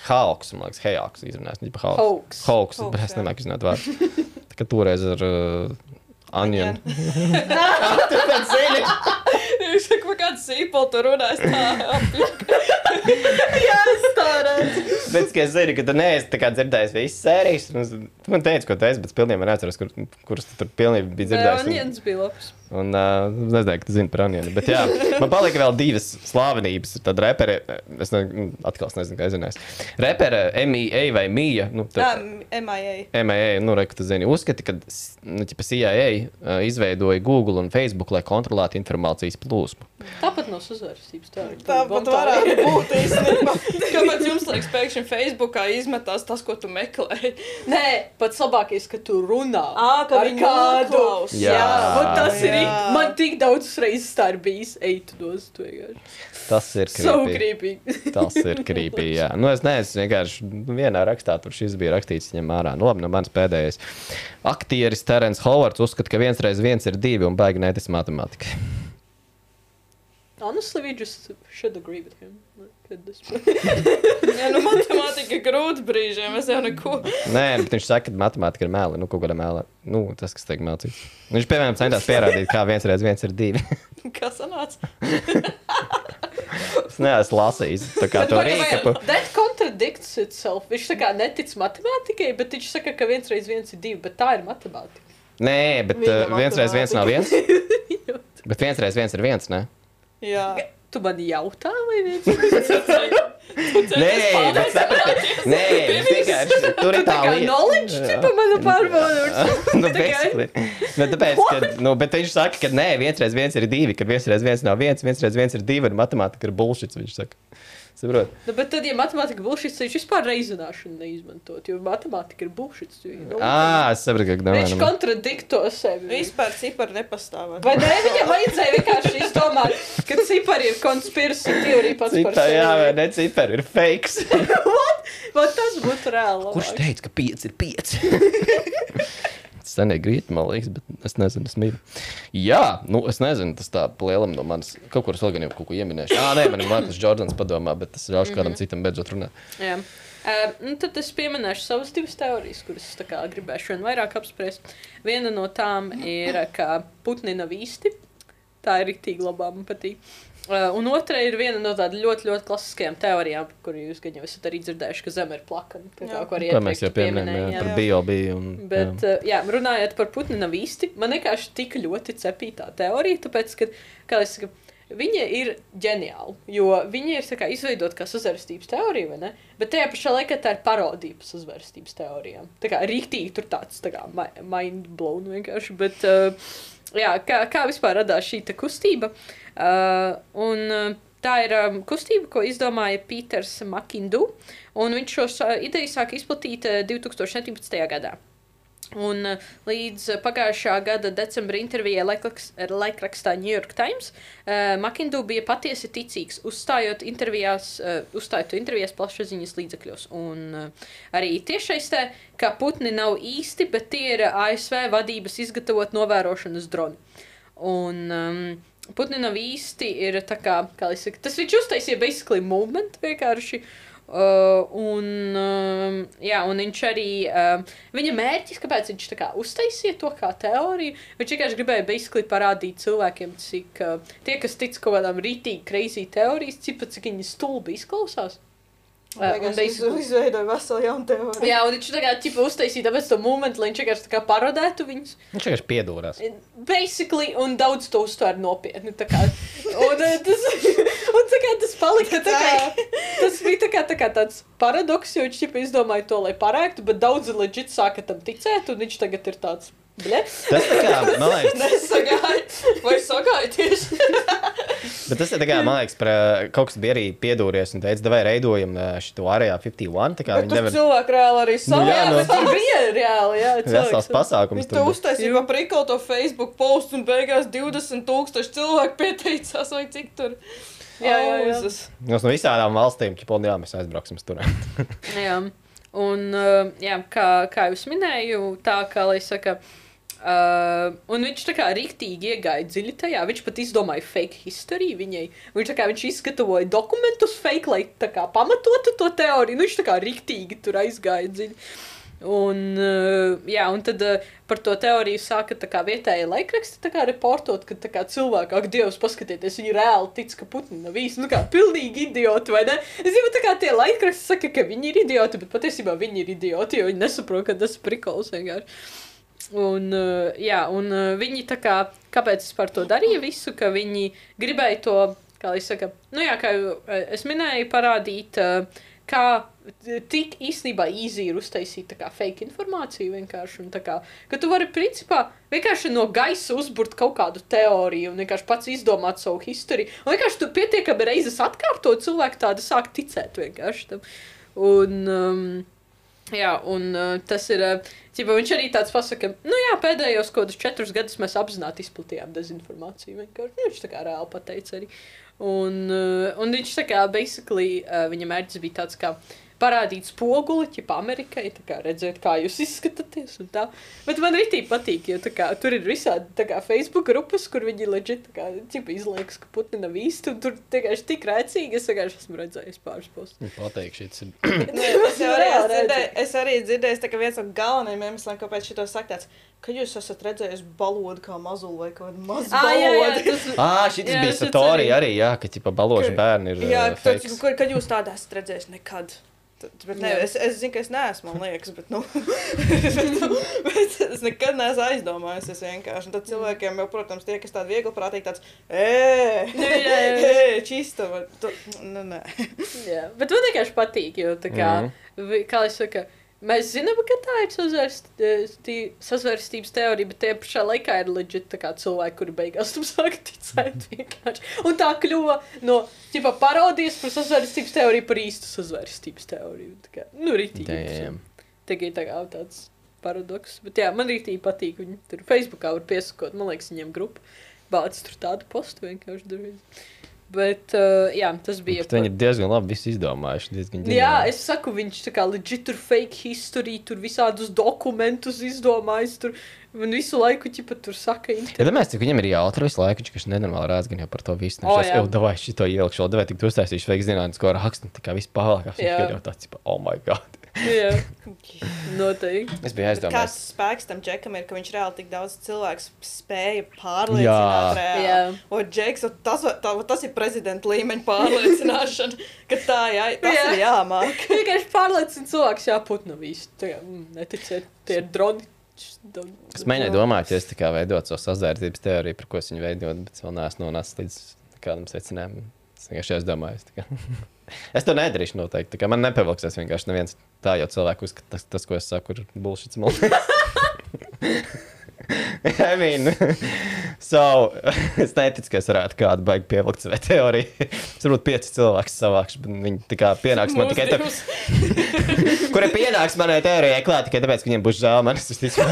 S2: Hauks, man liekas, Hejāks izrunājās. Viņa bija
S4: Hoax.
S2: Hauks,
S3: Hoax,
S2: bet es
S3: jā.
S2: nemāku izrunāt vārdu. Tā kā toreiz ar uh, Anjanu.
S3: Viņš saka, ka kāds sīpols tur runājas tā.
S4: Jā, tā redzu.
S2: Bet es zinu, ka tu neesi dzirdējis visas sērijas. Tu man teici, ko tu esi, bet es pilnībā neatceros, kur, kuras tu tur pilnībā biji dzirdējis. un-
S4: Onions bija labs.
S2: Un uh, es nezinu, ka tu zini par Anjanu. Bet jā, man palika vēl divas slāvenības. Tad repere, es ne, atkal es nezinu, kā izrunājas. Repere MIA vai Mija. Nu,
S3: Jā, MIA.
S2: MIA, nu, re, ka tu zini, uzskati, ka nu, ķipa CIA uh, izveidoja Google un Facebook, lai kontrolētu informācijas plūsmu.
S4: Tāpat nav sazvērstības teorija.
S3: Tāpat varētu būt īstenībā. Kāpēc jums liekas, pēkšņi Facebookā izmetās tas, ko tu meklē?
S4: Nē, pats labākais, ka tu runā.
S3: Ā, ka
S4: ar kādu.
S2: Jā.
S4: Jā, un tas ir. Man tik daudz reizes tā ir bijis. Ej, tu dos to vienkārši.
S2: Tas ir
S4: So
S2: creepy.
S4: creepy.
S2: Tas ir krīpīgi. Jā, nu, es nezinu, vienkārši nu, vienā rakstā tur šis bija rakstīts, ņem ārā. Nu, labi, no manas pēdējais. Aktieris Terence Hovards uzskata, ka viens reiz viens ir divi un baigi netis matemātika.
S4: Honestly, we just should agree with him. This point.
S3: Jā, nu matemātika grūti brīžiem. Es jau neko.
S2: Nē, bet viņš saka, ka matemātika ir mēlī. Nu, kaut kāda mēlī. Nu, tas, kas tiek mācīts. Viņš, piemēram, centās pierādīt, kā viens reiz viens ir divi.
S3: Kas sanāca?
S2: es neesmu lasījis tā kā to rīkapu.
S4: That contradicts itself. Viņš tā kā netic matemātikai, bet viņš saka, ka viens reiz viens ir divi, bet tā ir matemātika.
S2: Nē, bet uh, viens reiz viens nav viens. Bet viens reiz viens ir viens, ne?
S3: Jā.
S4: Tu man jautā, vai viens?
S2: Nē, bet saprati. Nē, viņš vienkārši tur ir tā lieta.
S4: knowledge, tipa, manu pārbaudīšu.
S2: nu, basically. bet, tāpēc, ka, nu, bet viņš saka, ka nē, viens reiz viens ir divi, ka viens reiz viens nav viens, viens reiz viens ir divi, un matemātika ir bullshit. Viņš saka, saprot?
S4: Nu, bet tad, ja matemātika bullshit, tad viņš vispār reizināšanu neizmantot, jo matemātika ir bullshit.
S2: Ā, es saprotu, ka
S4: Viņš
S2: domā.
S4: kontradikto sevi.
S3: Vispār cipari nepastāv.
S4: Vai ne? Viņam vajadzēja vienkārši izdomāt, ka cipari ir konspirācija teorija pats par
S2: Cipari, jā, vai
S4: sevi.
S2: ne, cipari ir fakes.
S4: Vai tas būtu reāli?
S2: Kurš teica, ka pieci ir pieci? Senie grīti, man liekas, bet es nezinu, es mīlu. Jā, nu, es nezinu, tas tā plēlam no manis. Kaut kur es vēl gan jau kaut ko ieminēšu. Jā, nē, man ir Mārcis Jordans padomā, bet tas ļaušu kādam citam beidzot runāt.
S4: Jā. Uh, nu, tad es pieminēšu savas divas teorijas, kuras es kā gribēšu vairāk apspriest. Viena no tām ir, ka putni nav īsti. Tā ir rīktīgi labā, man patīk. Uh, un otra ir viena no tādām ļoti, ļoti klasiskajām teorijām, kur jūs gan jau esat arī dzirdējuši, ka Zeme ir plakana. Tā kā, arī
S2: To mēs jau pieminējām, jā,
S4: pieminējām.
S2: par bioloģiju. un-
S4: Bet,
S2: jā.
S4: jā. jā, runājot par putnu nav īsti, man vienkārši tik ļoti cepītā teorija, tāpēc, ka, kā es saku, viņa ir ģeniāla, jo viņa ir tā kā izveidota kā sazvērstības teorija, vai ne? Bet tajā pašā laikā tā ir parodija par sazvērstības teorijām. Tā kā rīktīgi tur tāds, tā kā mi- mind blown vienkārši, bet, uh, jā, kā, kā vispār radās šī kustība? Uh, un, uh, Tā ir um, kustība, ko izdomāja Pīters Makindu, un viņš šo uh, ideju sāka izplatīt uh, 2017. gadā. Un uh, līdz uh, pagājušā gada decembra intervijai laikrakstā New York Times uh, Makindu bija patiesi ticīgs, uzstājot intervijās, uh, uzstājot intervijās plašsaziņas līdzekļos. Un uh, arī tiešais te, ka putni nav īsti, bet tie ir ASV vadības izgatavot novērošanas droni. Un um, putni nav īsti, ir tā kā, kā lai saka, tas viņš uztaisīja basically movement vienkārši. Uh, un, um, jā, un viņš arī, um, viņa mērķis, kāpēc viņš tā kā uztaisīja to kā teoriju, viņš vienkārši gribēja basically parādīt cilvēkiem, cik uh, tie, kas tic kaut kādām rītīgi, crazy teorijas, cik, cik viņi stulbi izklausās. Un
S3: Beigās
S4: basically-
S3: iz- izveidoja veselu jaunu teoriju.
S4: Jā, un viņš kā ķipa uztaisīja tāpēc to momentu, lai viņš vienkārši parodētu viņus.
S2: Viņš vienkārši piedūrās.
S4: Basically, un daudz to uztver nopietni. tā kā. Un, eh, tas, un tā kā tas palika tā kā, tas bija tā kā, tā kā tāds paradoks, jo viņš ķipa izdomāja to, lai parēktu, bet daudzi leģit sāka tam ticēt, un viņš tagad ir tāds.
S2: Tas tā kā, man liekas,
S4: Nesagāja. Vai sagājieties?
S2: bet tas ir tā kā, man liekas, par, kaut kas bija arī piedūries un teica, vai reidojam šo ārējā 51. Tā kā
S3: Bet
S2: viņi nevar.
S3: cilvēki reāli arī
S2: Nu,
S3: savu.
S2: jā, nu,
S4: bet tur bija reāli, jā,
S2: Vesels pasākums. Bija.
S3: uztaisīja par prikolu to Facebook postu un beigās 20 tūkstoši cilvēku pieteicās vai cik tur.
S4: Jā, jā, jā.
S2: Mums no visām valstīm, ķipon, jā, mēs aizbrauksim tur.
S4: Jā, un jā, kā, kā jau minēju, tā kā lai saka. Uh, un viņš tā kā rīktīgi iegāja dziļi tajā. Viņš pat izdomāja fake history viņai. Viņš, tā kā, viņš izgatavoja dokumentus fake, lai tā kā pamatotu to teoriju. Nu, viņš tā kā rīktīgi tur aizgāja dziļi. Un, uh, jā, un tad uh, par to teoriju sāka tā kā vietējais laikraksts tā kā reportot, ka tā kā cilvēki, ak, Dievs, paskatieties, viņi reāli tic, ka Putins nav īsti, nu kā pilnīgi idioti, vai ne? Es zinu, tā kā tie laikraksti saka, ka viņi ir idioti, bet patiesībā viņi ir idioti, jo viņi nesaprot, ka tas ir prikols vienkārši. Un, uh, jā, un uh, viņi tā kā, kāpēc es par to darīju visu, ka viņi gribēja to, kā lai saka, nu jā, kā uh, es minēju, parādīt, kā tik īstenībā easy ir uztaisīt tā kā fake informāciju vienkārši. Un tā kā, ka tu vari principā vienkārši no gaisa uzburt kaut kādu teoriju un vienkārši pats izdomāt savu historiju. Un vienkārši tu pietiekami reizes atkārtot cilvēku tādu sāk ticēt vienkārši tam. Un, um, Jā, un uh, tas ir. Uh, ķipa, viņš arī tāds pasaka, nu jā, pēdējos kaut kādus četrus gadus mēs apzināti izplatījām dezinformāciju. Vienkārši. Nu, viņš tā kā reāli pateica arī. Un, uh, un viņš tā kā, basically, uh, viņa mērķis bija tāds, kā parādīt spoguli, ķipa Amerikai, kā redzēt, kā jūs izskatāties un tā. Bet man arī patīk, jo kā, tur ir visādi kā Facebook grupas, kur viņi leģit, tā kā, ķipa izliekas, ka putni nav īsti, tur vienkārši tik rēcīgi, es vienkārši esmu redzējis pāris postus.
S2: Pateikšu, šis ir.
S3: Nē, es, jau arī
S4: Jā,
S3: esmu
S4: redzi.
S3: dzirdēju, es arī dzirdēju, ka viens no galvenajiem iemesliem, kāpēc šito saka tāds, ka jūs esat redzējis balodu kā mazulu vai kādu mazu
S4: tas,
S2: Ah, šis bija
S4: es
S2: Satorija arī, jā, ka, ķipa, baloši
S3: Ka-
S2: bērni ir.
S3: Jā, kad jūs tādā esat redzējis nekad. Tad- Bet ne, es, es zinu, ka es neesmu, man liekas, bet, nu, bet, nu, bet es nekad neesmu aizdomājies. Es vienkārši. Un tad cilvēkiem, jau, protams, tie, kas tādi viegli prātīgi, tāds - ē, čista. vai tu- Nu, nē.
S4: Jā, bet man vienkārši patīk, jo tā kā, mm. -hmm. kā es saku, mēs zinām, ka tā ir sazvērstī- sazvērstības teorija, bet tie pašā laikā ir leģit tā kā cilvēki, kuri beigās tam sāk ticēt vienkārši. Un tā kļuva no, ķipa, parodijas par sazvērstības teoriju par īstu sazvērstības teoriju. Tā kā, nu, rītīgi. Tikai tā kā tāds paradoks. Bet jā, man rītīgi patīk, viņi tur Facebookā var piesakot, man liekas, viņiem grupa. Bāc tur tādu postu vienkārši darīt. Bet, uh, jā, tas bija.
S2: Bet Viņi ir diezgan labi izdomājuši. Diezgan
S4: Jā,
S2: ģeniāli.
S4: es saku, viņš tā kā legit tur fake history, tur visādus dokumentus izdomājis, tur un visu laiku ķipa tur saka
S2: Ja
S4: interviju.
S2: domāju, cik viņam ir jāatrod visu laiku, viņš nenormāli rāds gan jau par to visu. Viņš jau davai šito ielikšu, vēl davai tik tu uztaisīšu veiks zinātnisko rakstu, tā kā viss. Viņš
S4: Jā.
S2: ir jau tāds, tipo, oh my god.
S4: Jā, noteikti.
S2: Es biju
S3: Bet Kāds spēks tam džekam ir, ka viņš reāli tik daudz cilvēku spēja pārliecināt?
S2: Jā.
S4: Jā.
S3: O, Džeks, tas, tā, tas ir prezidenta līmeņa pārliecināšana, ka tā jā, tas
S4: Jā.
S3: ir jāmāk.
S4: Vienkārši pārliecina cilvēks, jā, putnu visu. Tā kā, mm, neticēt, tie ir droni.
S2: Es mēģināju domāt, ja es tā kā veidot savu sazvērtības teoriju, par ko es viņu veidot, bet vēl neesmu nonācis līdz kādam secinājumam. Es vienkārši aizdomājos. Es to nedarīšu noteikti. Man nepievilksies vienkārši neviens tā, jo cilvēku uzskata, tas, tas, ko es saku, ir bullshit. I mean, so, es neticu, ka es varētu kādu baigi pievilkt savai teorijai. Es varbūt pieci cilvēki savākšu, bet viņi tā kā pienāks man tikai tāpēc, kurai pienāks manai teorijai klāt tikai tāpēc, ka viņiem būs žēl manis. Ticu,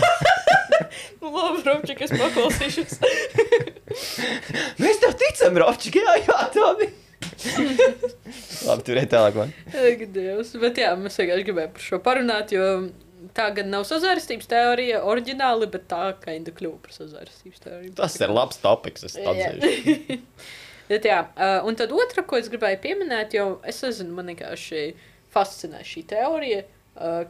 S3: Nu, labi, Robčik, es paklausīšos.
S2: mēs tev ticam, Robčik, jā, jā, tā bija. Labi, tur ir tālāk.
S4: Ak, Dievs. Bet jā, mēs vienkārši gribējām par šo parunāt, jo tā gan nav sazvērstības teorija oriģināli, bet tā kā inda kļuva par sazvērstības teoriju.
S2: Tas ir labs topiks, es atzīšu.
S4: Bet jā, un tad otra, ko es gribēju pieminēt, jo es nezinu, man vienkārši fascinē šī teorija. Uh,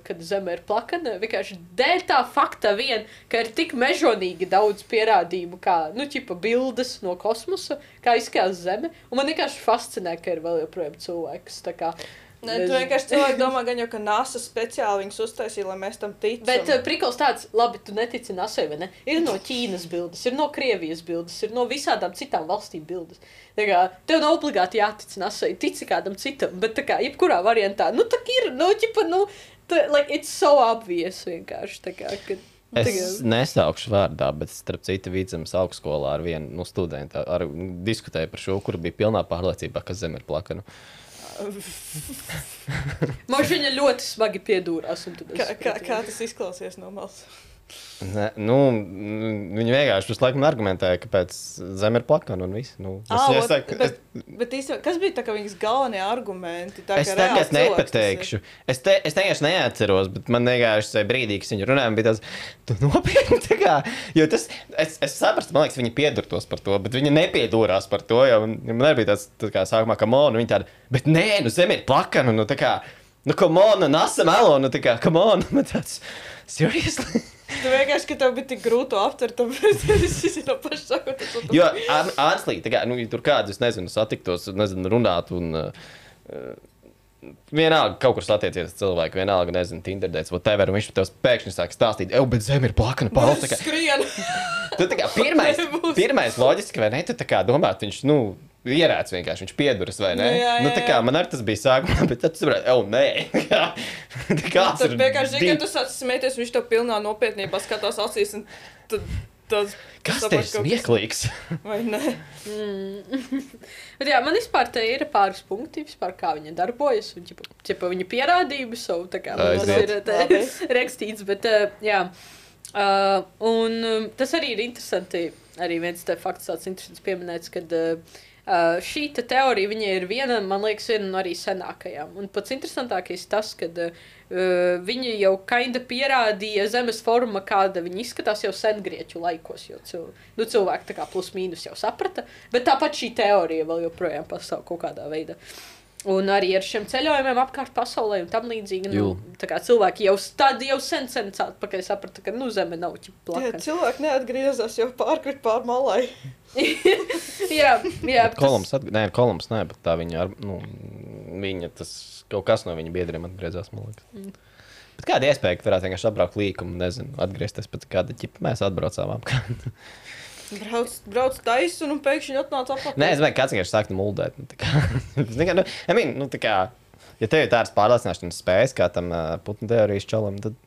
S4: kad zeme ir plakana, vienkārši dēļ tā fakta, vien, ka ir tik mežonīgi daudz pierādījumu, kā nu, ķipa, bildes no kosmosa, kā izskatās Zeme. Un man vienkārši fascinē, ka ir vēl joprojām tā kā
S3: Nē, tu vienkārši cilvēki domā, gan jau, ka NASA speciāli viņus uztaisīja, lai mēs tam ticam.
S4: Bet uh, prikals tāds, labi, tu netici Nasai, vai ne? Ir no Ķīnas bildes, ir no Krievijas bildes, ir no visādām citām valstīm bildes. Tā kā, tev nav obligāti jātic Nasai, tici kādam citam, bet tā kā, jebkurā variantā, nu, tā ir, nu, ķipa, nu, tā, like, it's so obvious vienkārši, tā kā, ka...
S2: Es nesaukšu vārdā, bet starp citu, Vidzemes augstskolā ar vienu nu, studentu ar, diskutēju par šo, kur bija pilnā pārliecībā, ka zeme ir plakana.
S4: Man viņa ļoti smagi piedūrās.
S3: Kā, kā, kā tas izklausies no malas?
S2: Ne, nu, viņi vienkārši visu laiku argumentēja, ka zeme ir plakana un viss. Nu, es,
S3: Ah,
S2: es, saku,
S3: bet,
S2: es,
S3: bet īstenībā, kas bija tā viņas galvenie argumenti? Tā,
S2: es tagad
S3: cilvēks
S2: nepateikšu. Es, te, es vienkārši neatceros, bet man vienkārši tajā brīdī, kad viņi runāja, bija tas, tu nopietni tā kā. Jo tas, es, es saprotu, man liekas, viņi piedurtos par to, bet viņi nepiedūrās par to. Jo man, man arī bija tas, tā kā sākumā, ka monu, viņi tādi, bet nē, nu zeme ir plakana, nu tā kā, nu, ko monu, nasa melo, nu tā kā, come on, man tāds, seriously.
S3: Tu vienkārši, ka tev bija tik grūti aptvert, tāpēc es no paša sākuma. tas var-
S2: Jo, Anslī, tā kā, nu, tur kāds, es nezinu, satiktos, nezinu, runāt un. Uh, Vienalga, kaut kur satiecies cilvēku, vienalga, nezinu, Tinderdēts, whatever, un viņš tev pēkšņi sāk stāstīt, ej, bet zeme ir plakana, kā-
S3: Skrien!
S2: Tu tā kā pirmais, pirmais loģiski, vai ne? Tu tā kā domā, viņš, nu, ierēdz vienkārši, viņš pieduras, vai ne?
S3: Nu, jā,
S2: nu,
S3: jā,
S2: tā kā
S3: jā.
S2: man arī tas bija sākumā, bet tad tu saproti, ej, nē. Tā kāds
S3: Tad
S2: ir
S3: vienkārši, zini,
S2: div-
S3: ka tu sāc smieties, viņš tev pilnā nopietnībā skatās acīs, un tad tas...
S2: Kas
S3: saprot,
S2: te ir smieklīgs?
S3: Vai ne?
S4: Bet jā, man vispār te ir pāris punkti, vispār, kā viņa darbojas. Un, ķipa, ķipa, viņa pierādījumu savu, tā kā man tas ir te, rakstīts. Bet, uh, jā. Uh, un um, tas arī ir interesanti. Arī viens te fakts tāds interesants pieminēts, kad uh, uh, šī te teorija viņa ir viena, man liekas, viena no arī senākajām. Un pats interesantākais tas, ka uh, viņi jau kaida pierādīja zemes forma, kāda viņa izskatās jau sengrieķu laikos, jo cil, nu, cilvēki tā kā plus mīnus jau saprata, bet tāpat šī teorija vēl joprojām pastāv kaut kādā veidā. Un arī ar šiem ceļojumiem apkārt pasaulē un tam līdzīgi. Nu,
S2: Jū.
S4: tā kā cilvēki jau tad jau sen, sen atpakaļ saprata, ka nu, zeme nav ķip
S3: Jā,
S4: plakana.
S3: cilvēki neatgriezās, jau pārkrit pār malai.
S4: jā, jā, tas-
S2: Kolums, atg... nē, kolums, nē, bet tā viņa, ar, nu, viņa tas kaut kas no viņa biedriem atgriezās, man liekas. Mm. Bet kāda iespēja, ka varētu vienkārši apbraukt līkumu, nezinu, atgriezties pēc kāda ķipa, mēs atbraucām apkārt.
S3: Brauc, brauc taisnu un pēkšņi atnāca apakaļ.
S2: Nē, es domāju, ka kāds vienkārši sāktu muldēt. Nu, tā kā, nu, I mean, nu, tā kā, ja tev ir tādas pārliecināšanas spējas, kā tam uh, putnu teorijas čalam, tad.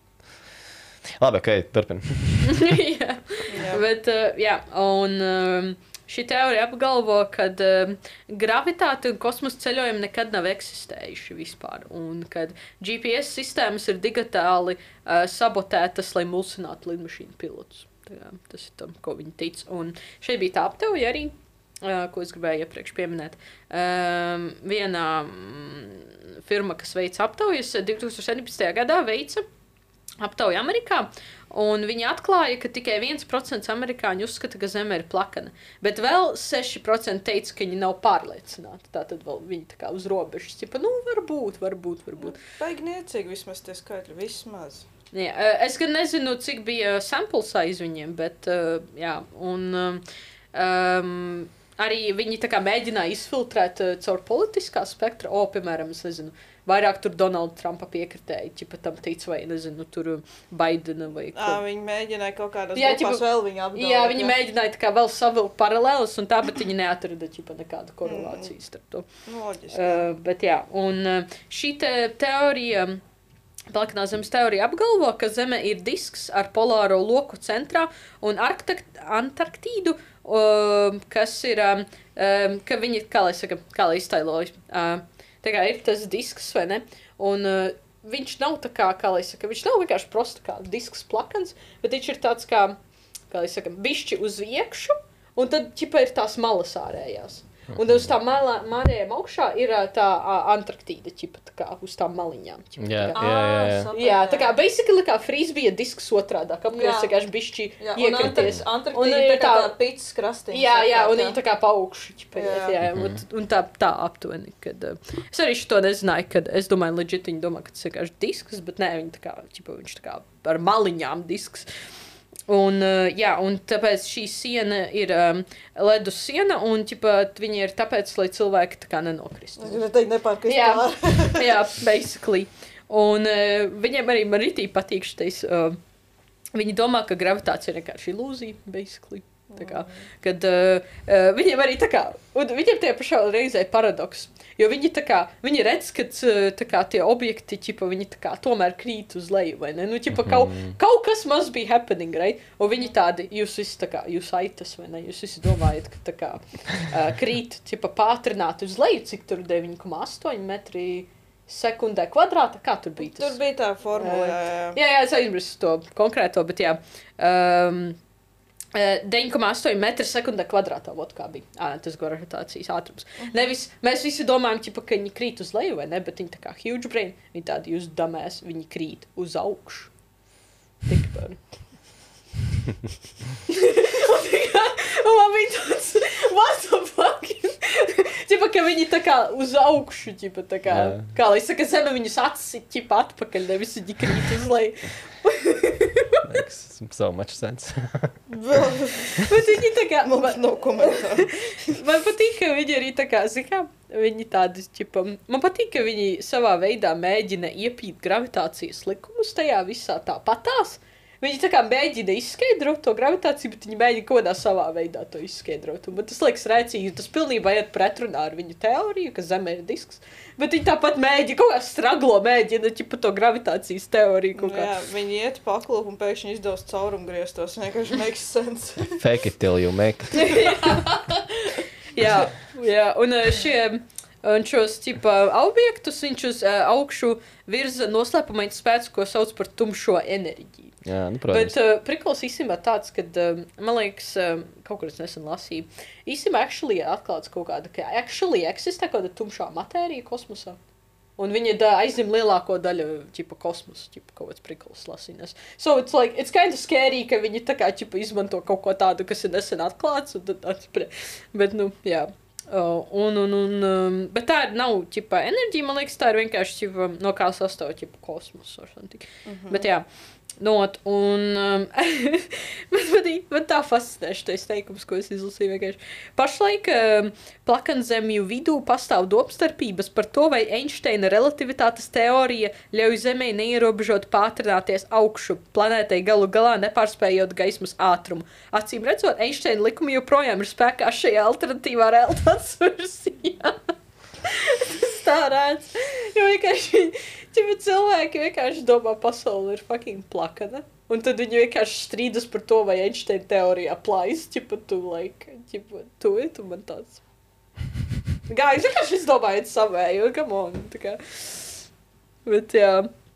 S2: Labi, ok, turpini.
S4: jā.
S3: Jā.
S4: Bet, uh, jā, un um, šī teorija apgalvo, ka um, gravitāte un kosmosa ceļojumi nekad nav eksistējuši vispār. Un ka GPS sistēmas ir digitāli uh, sabotētas, lai mulsinātu lidmašīnu pilotus. Tas ir tam, ko viņi tic. Un šeit bija tā aptauja arī. Uh, ko es gribēju iepriekš pieminēt. Um, vienā mm, firma, kas veica aptaujas, 2017. gadā veica aptauja Amerikā. Un viņi atklāja, ka tikai 1% amerikāņu uzskata, ka Zeme ir plakana. Bet vēl 6% teica, ka viņi nav pārliecināti. Tā tad viņi tā kā uz robežas. Cipa, nu, varbūt, varbūt, varbūt.
S3: Baigi niecīgi vismaz tie skaitļi, vismaz.
S4: Jā, es gan nezinu, cik bija sample size viņiem, bet jā, un um, um, arī viņi tā kā mēģināja izfiltrēt caur politiskā spektra, o, piemēram, es nezinu, vairāk tur Donalda Trumpa piekritēji, ķipa tam tic, vai nezinu, tur Baidena vai
S3: Ā, viņi mēģināja kaut kādā
S4: Jā, ķipa-
S3: vēl viņu apgādāt.
S4: Jā, viņi mēģināja tā kā vēl savilkt paralēlus, un tā, bet viņi neatrada ķipa nekādu korelāciju starp to.
S3: Loģiski.
S4: Uh, bet jā, un šī te teorija Plaknā zemes teorija apgalvo, ka Zeme ir disks ar polāro loku centrā un Arktak Antarktīdu, um, kas ir, um, um, ka viņi, kā lai saka, kā lai iztailojas, uh, tā kā ir tas disks, vai ne? Un uh, viņš nav tā kā, kā lai saka, viņš nav vienkārši prosta kā disks plakans, bet viņš ir tāds kā, kā lai saka, bišķi uz iekšu, un tad, ķipa, ir tās malas ārējās. Un uz tām malā- malējām augšā ir tā Antarktīda, ķipa, tā kā uz tām maliņām. ķipa,
S2: Jā,
S4: tā kā.
S2: jā, jā. jā.
S4: Jā, tā kā basically kā frīzbija disks otrādā,
S3: Jā.
S4: apgriezts vienkārši bišķi
S3: Jā, un
S4: iekrities. Un
S3: Antarktīda
S4: ir
S3: ir tā kā
S4: tā-
S3: tā pits krastiņš.
S4: Jā, jā, un viņi tā kā paaugšu, ķipa, jā,
S3: Jā.
S4: un, un tā, tā aptuveni, kad, uh, es arī šo nezināju, kad es domāju, legit viņi domā, ka tas ir vienkārši disks, bet nē, viņi tā kā, ķipa, viņš tā kā ar maliņām disks. Un, uh, jā, un tāpēc šī siena ir um, ledus siena, un ķipa, viņi ir tāpēc, lai cilvēki tā kā nenokristu.
S3: Gribēju teikt, nepārkrist.
S4: Jā.
S3: Jā.
S4: Basically. Un uh, viņiem arī man rītī patīk šis. Uh, viņi domā, ka gravitācija ir vienkārši ilūzija, basically. Tā kā, kad uh, uh, viņiem arī tā kā, un viņiem tie pašā reizē ir paradoks. Jo viņi tā kā, viņi redz, ka uh, kā tie objekti, ķipa, viņi tā kā tomēr krīt uz leju, vai ne? Nu, ķipa, kaut, kaut kas must be happening, right? Un viņi tādi, jūs visi tā kā, jūs aitas, vai ne? Jūs visi domājat, ka tā kā uh, krīt, ķipa, pātrināt uz leju, cik tur 9,8 metri sekundē kvadrātā, kā tur bija tas?
S3: Tur bija tā formula. Jā, jā.
S4: Jā, jā, es aizmirsu to konkrēto, bet jā. Um, 9,8 metru sekundē kvadrātā. Vot kā bija à, tas gravitācijas ātrums. Nevis mēs visi domājam, ķipa, ka viņi krīt uz leju, vai ne? Bet viņi tā kā huge brain, viņi tādi jūs damēs, viņi krīt uz augšu. Tikpat. Un man bija tāds, what the fuck? Čipa, ka viņi tā kā uz augšu, ķipa, tā kā,
S2: Jā.
S4: kā lai saka, zeme viņus atsit, ķipa, atpakaļ, nevis viņi krīt uz leju.
S2: Makes so much sense.
S4: Bet viņi tā kā, man,
S3: nav komentāru.
S4: man patīk, ka viņi arī tā kā, zin kā, viņi tādi, ķipa, man patīk, ka viņi savā veidā mēģina iepīt gravitācijas likumus tajā visā tāpatās. Viņi tā kā mēģina izskaidrot to gravitāciju, bet viņi mēģina kaut kādā savā veidā to izskaidrot. Un man tas liekas rēcīgi, tas pilnībā iet pretrunā ar viņu teoriju, ka Zeme ir disks. Bet viņi tāpat mēģina kaut kā straglo, mēģina ķipa to gravitācijas teoriju kā.
S3: Jā, viņi iet paklūp un pēkšņi izdos caurumu grieztos. Vienkārši makes sense.
S2: Fake it till you make it.
S4: Jā, jā, un eh, šie. Un šos tipa objektus viņš uz uh, augšu virza noslēpumains spēks, ko sauc par tumšo enerģiju.
S2: Jā, nu,
S4: Bet
S2: protams.
S4: uh, priklis īstenībā tāds, ka, uh, man liekas, uh, kaut kur es nesen lasīju, īstenībā actually ir atklāts kaut kāda, ka actually eksistē kaut kāda tumšā matērija kosmosā. Un viņi da- aizņem lielāko daļu ķipa, kosmosa, ķipa, kaut kāds priklis lasīnās. So it's like, it's kind of scary, ka viņi tā kā ķipa, izmanto kaut ko tādu, kas ir nesen atklāts. un tad atspre- Bet, nu, jā. Uh, un, un, un, um, bet tā ir nav ķipa, enerģija, man liekas, tā ir vienkārši ķipa, no kā sastāv ķipa, kosmosa. or something.
S3: Mhm.
S4: Bet jā, not, un um, man, patīk, man tā fascinē šis teikums, ko es izlasīju. Vienkārši. Pašlaik um, plakanzemju vidū pastāv domstarpības par to, vai Einsteina relativitātes teorija ļauj Zemē neierobežot pātrināties augšu planētai galu galā, nepārspējot gaismas ātrumu. Acīm redzot, Einsteina likumi joprojām ir spēkā šajā alternatīvā realitātes versijā. Tas tā redz. Jo vienkārši ķipa, cilvēki vienkārši domā, ka pasaule ir fucking plakana. Un tad viņi vienkārši strīdas par to, vai Einsteina teorija aplājas. Čipa, tu like, čipa, tu tu man tāds. Gājis, vienkārši izdomājiet savēju, come on. Bet jā.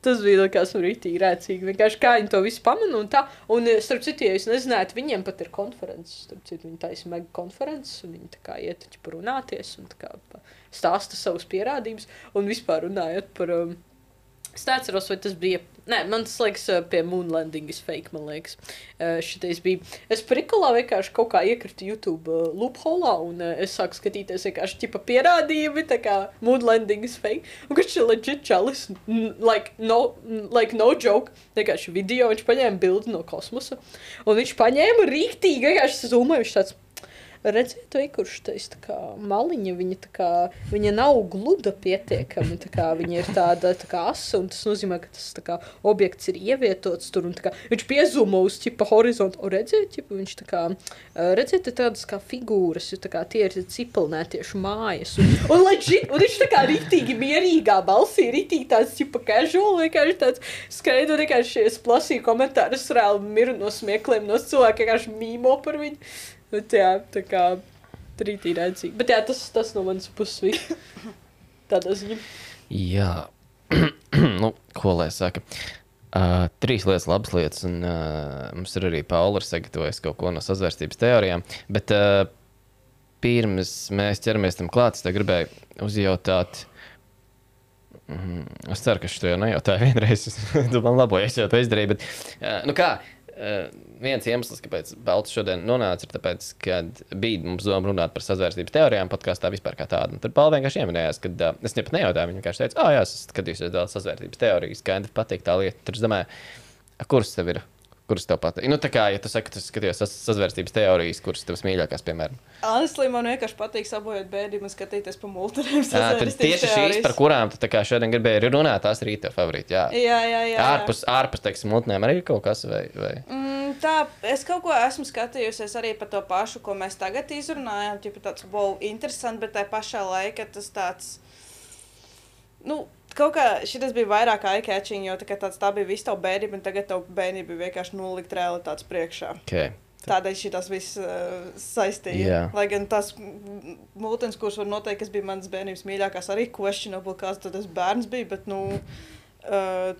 S4: Tas bija likās man rītīgi rēcīgi. Vienkārši kā viņi to visu pamana un tā. Un, eh, starp citu, ja jūs nezināt, viņiem pat ir konferences. Starp citu, viņi taisa mega konferences un viņi tā kā iet taču par runāties un tā kā stāsta savus pierādījumus un vispār runājot par. Um, Es neatceros, vai tas bija. Nē, man liekas, pie Moonlanding is fake. Man liekas, uh, šitais bija. Es prikulā vienkārši kaut kā iekritu YouTube uh, loopholā, un uh, es sāku skatīties vienkārši tipa pierādījumi, tā kā Moonlanding is fake. Un kurš ir legit čalis, like no, like no joke. Vienkārši video, viņš paņēma bildi no kosmosa, un viņš paņēma rīktīgi, vienkārši zūmoja, viņš tāds. Redziet, tā kā maliņa, viņa, kā, viņa nav gluda pietiekami, kā viņa ir tāda tā kā asa, un tas nozīmē, ka tas kā objekts ir ievietots tur, un kā viņš piezumo uz ķipa horizontu, un redziet, ķipa, viņš tā kā, redziet, ir tādas kā figūras, jo tā kā tie ir cipelnētiešu mājas, un, un, legit, un viņš tā kā ritīgi mierīgā balsī, ritīgi tāds, ķipa, casual, vienkārši tāds skaidu, vienkārši es plasīju komentārus, reāli miru no smiekliem, no cilvēkiem, vienkārši mīmo par viņu. Bet, jā, tā kā trītī redzīgi. Bet jā, tas, tas no manas puses viss. Tādā ziņā.
S2: Jā, nu, ko lai saka. Uh, trīs lietas, labas lietas, un uh, mums ir arī Paula sagatavojusi kaut ko no sazvērstības teorijām. Bet uh, pirms mēs ķeramies tam klāt, es gribēju uzjautāt. Mm, es ceru, ka šo jau nejautāju vienreiz. tu man labojies, jau to izdarīji. Bet, uh, nu kā, uh, viens iemesls, kāpēc Balts šodien nonāca, ir tas, ka bija mums doma runāt par sazvērstības teorijām, podkāstā vispār kā tādu. Un Tad Paula vienkārši ieminējās, ka uh, es nepat nejautāju. Viņa vienkārši teica, ah, jā, es skatīšos vēl sazvērstības teorijas, kā Endra patīk tā lieta. Tur es domāju, "A, kuras tev ir? Kuras tev patīk? Nu, tā kā, ja tu saki, ka tu skaties saz- sazvērstības teorijas, kuras tev mīļākās, piemēram.
S3: Honestly, man vienkārši patīk sabojāt bēdību un skatīties pa multiem.
S2: Tieši šīs, par kurām tu tā šodien gribēji runāt, tās ir tev favorīti. Jā,
S3: Jā, jā, jā. jā.
S2: ārpus, ārpus teiksim, mutnēm arī ir kaut kas vai. vai...
S3: Mm, tā, es kaut ko esmu skatījusies arī par to pašu, ko mēs tagad izrunājām. Tipo tāds, wow, interesanti, bet tajā pašā laikā tas tāds. Nu, kaut kā šis bija vairāk eye-catching, jo tā, tāds, tā bija viss tava bērnība, un tagad tava bērnība bija vienkārši nolikt realitātes priekšā.
S2: Okay.
S3: Tādēļ tas viss uh, saistīja.
S2: Jā.
S3: Lai gan tas mūtens, kurš var noteikt, kas bija mans bērnības mīļākās, arī questionable, kāds tas bērns bija. Bet, nu, uh,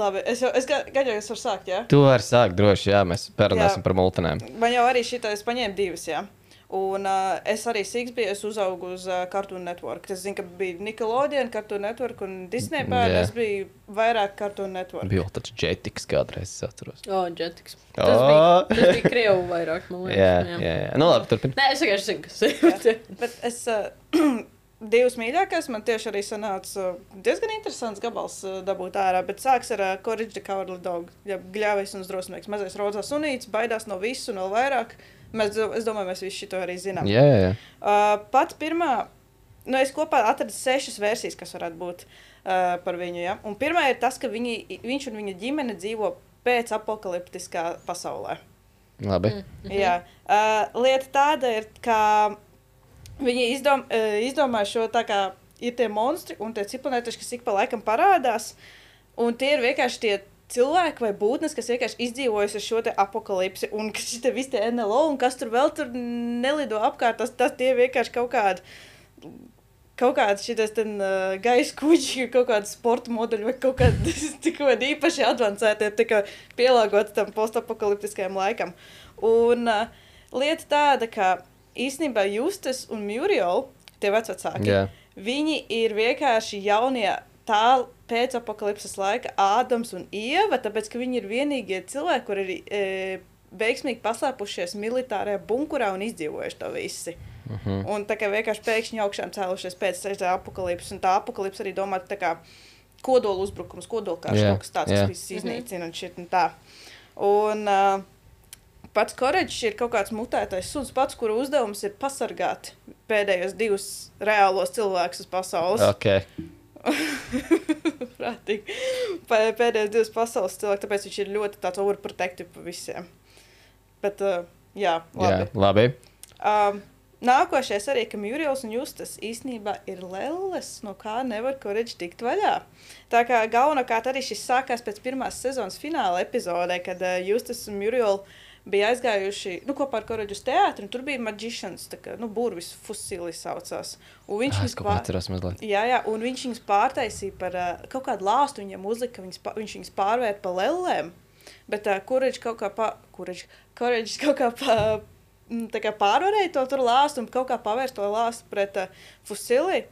S3: labi, es jau es ga- gaidīju, ka es varu sākt. Ja?
S2: Tu vari sākt droši, jā, mēs parunāsim
S3: Jā.
S2: par multinēm.
S3: Man jau arī šī tā, es paņēmu divas. Ja? Un uh, es arī sīgs biju, es uzaugu uz uh, Cartoon Network. Es zinu, ka bija Nickelodeon, Cartoon Network un Disney bērni.
S2: Jā.
S3: Es biju vairāk Cartoon Network.
S2: Bija tāds džetiks kādreiz, es atceros.
S4: O, Jetiks.
S2: O!
S4: Tas bija, tas bija Krievu vairāk, man liekas.
S2: Jā, jā, jā. Nu, labi, turpini.
S4: Nē, es vienkārši zinu, kas ir.
S3: Bet es uh, divas mīļākās man tieši arī sanāca uh, diezgan interesants gabals uh, dabūt ārā. Bet sāks ar uh, Courage the Cowardly Dog. Ja gļāvis un drosmīgs. Mazais rozā sunīts, baidās no visu un vēl vairāk. Mēs, es domāju, mēs visi to arī zinām.
S2: Jā, jā.
S3: Uh, pat pirmā, nu, es kopā atradu sešas versijas, kas varētu būt uh, par viņu. Ja? Un pirmā ir tas, ka viņi, viņš un viņa ģimene dzīvo pēc apakaliptiskā pasaulē.
S2: Labi.
S3: Mhm. Jā, uh, lieta tāda ir, ka viņi izdom, uh, izdomāja šo tā kā ir tie monstri un tie cipelnētaši, kas ik pa laikam parādās. Un tie ir vienkārši tie cilvēki vai būtnes, kas vienkārši izdzīvojuši ar šo apakalipsi. Un kas šie visi tie NLO un kas tur vēl tur nelido apkārt, tas, tas tie vienkārši kaut kādi. Kaut kāds šis uh, gaisa kuģis, kaut kāda sporta modeļa, vai kaut kāda īpaši avansēta, tikai pielāgota tam postapokaliptiskajam laikam. Un uh, lieta tāda, ka īstenībā Justus un Muriel, tie vecāki,
S2: Jā.
S3: viņi ir vienkārši jaunie tā pēcapakalipses laika Ādams un Ieva, tāpēc ka viņi ir vienīgie cilvēki, kur ir e, veiksmīgi paslēpušies militārajā bunkurā un izdzīvojuši to visi.
S2: Mhm.
S3: Un tā kā vienkārši pēkšņi augšām cēlušies pēc tā apakalipses, un tā apakalipse arī domāta tā kā kodola uzbrukums, kodola karš,
S2: Jā,
S3: kaut kas tāds,
S2: jā.
S3: kas viss iznīcina un šit un tā. Un uh, pats koreģis ir kaut kāds mutētais suns, pats, kura uzdevums ir pasargāt pēdējos divus reālos cilvēkus uz pasaules.
S2: Ok.
S3: Prātīgi. Pē- Pēdējos divus pasaules cilvēkus, tāpēc viņš ir ļoti tāds overprotective par visiem. Bet, uh, jā, labi.
S2: Jā, labi.
S3: Um, nākošais arī, ka Muriels un Justas īstenībā ir lelles, no kā nevar koreģi tikt vaļā. Tā kā galvenokārt arī šis sākās pēc pirmās sezonas fināla epizodē, kad uh, Justas un Muriel bija aizgājuši nu, kopā ar koreģu uz teātri, un tur bija maģišans, tā kā, nu, burvis fusilis saucās. Un viņš
S2: Ah,
S3: viņus pār-
S2: atceros mazliet.
S3: Jā, jā, un viņš viņus pārtaisīja par uh, kaut kādu lāstu. Viņam uzlika, viņas, pa- viņš viņus pārvērta par lēlēm. Bet uh, kurš kaut kā, pa, kurš, kurš kaut kā, pa, tā kā pārvarēja to tur lāstu un kaut kā pavērst to lāstu pret uh, fusili.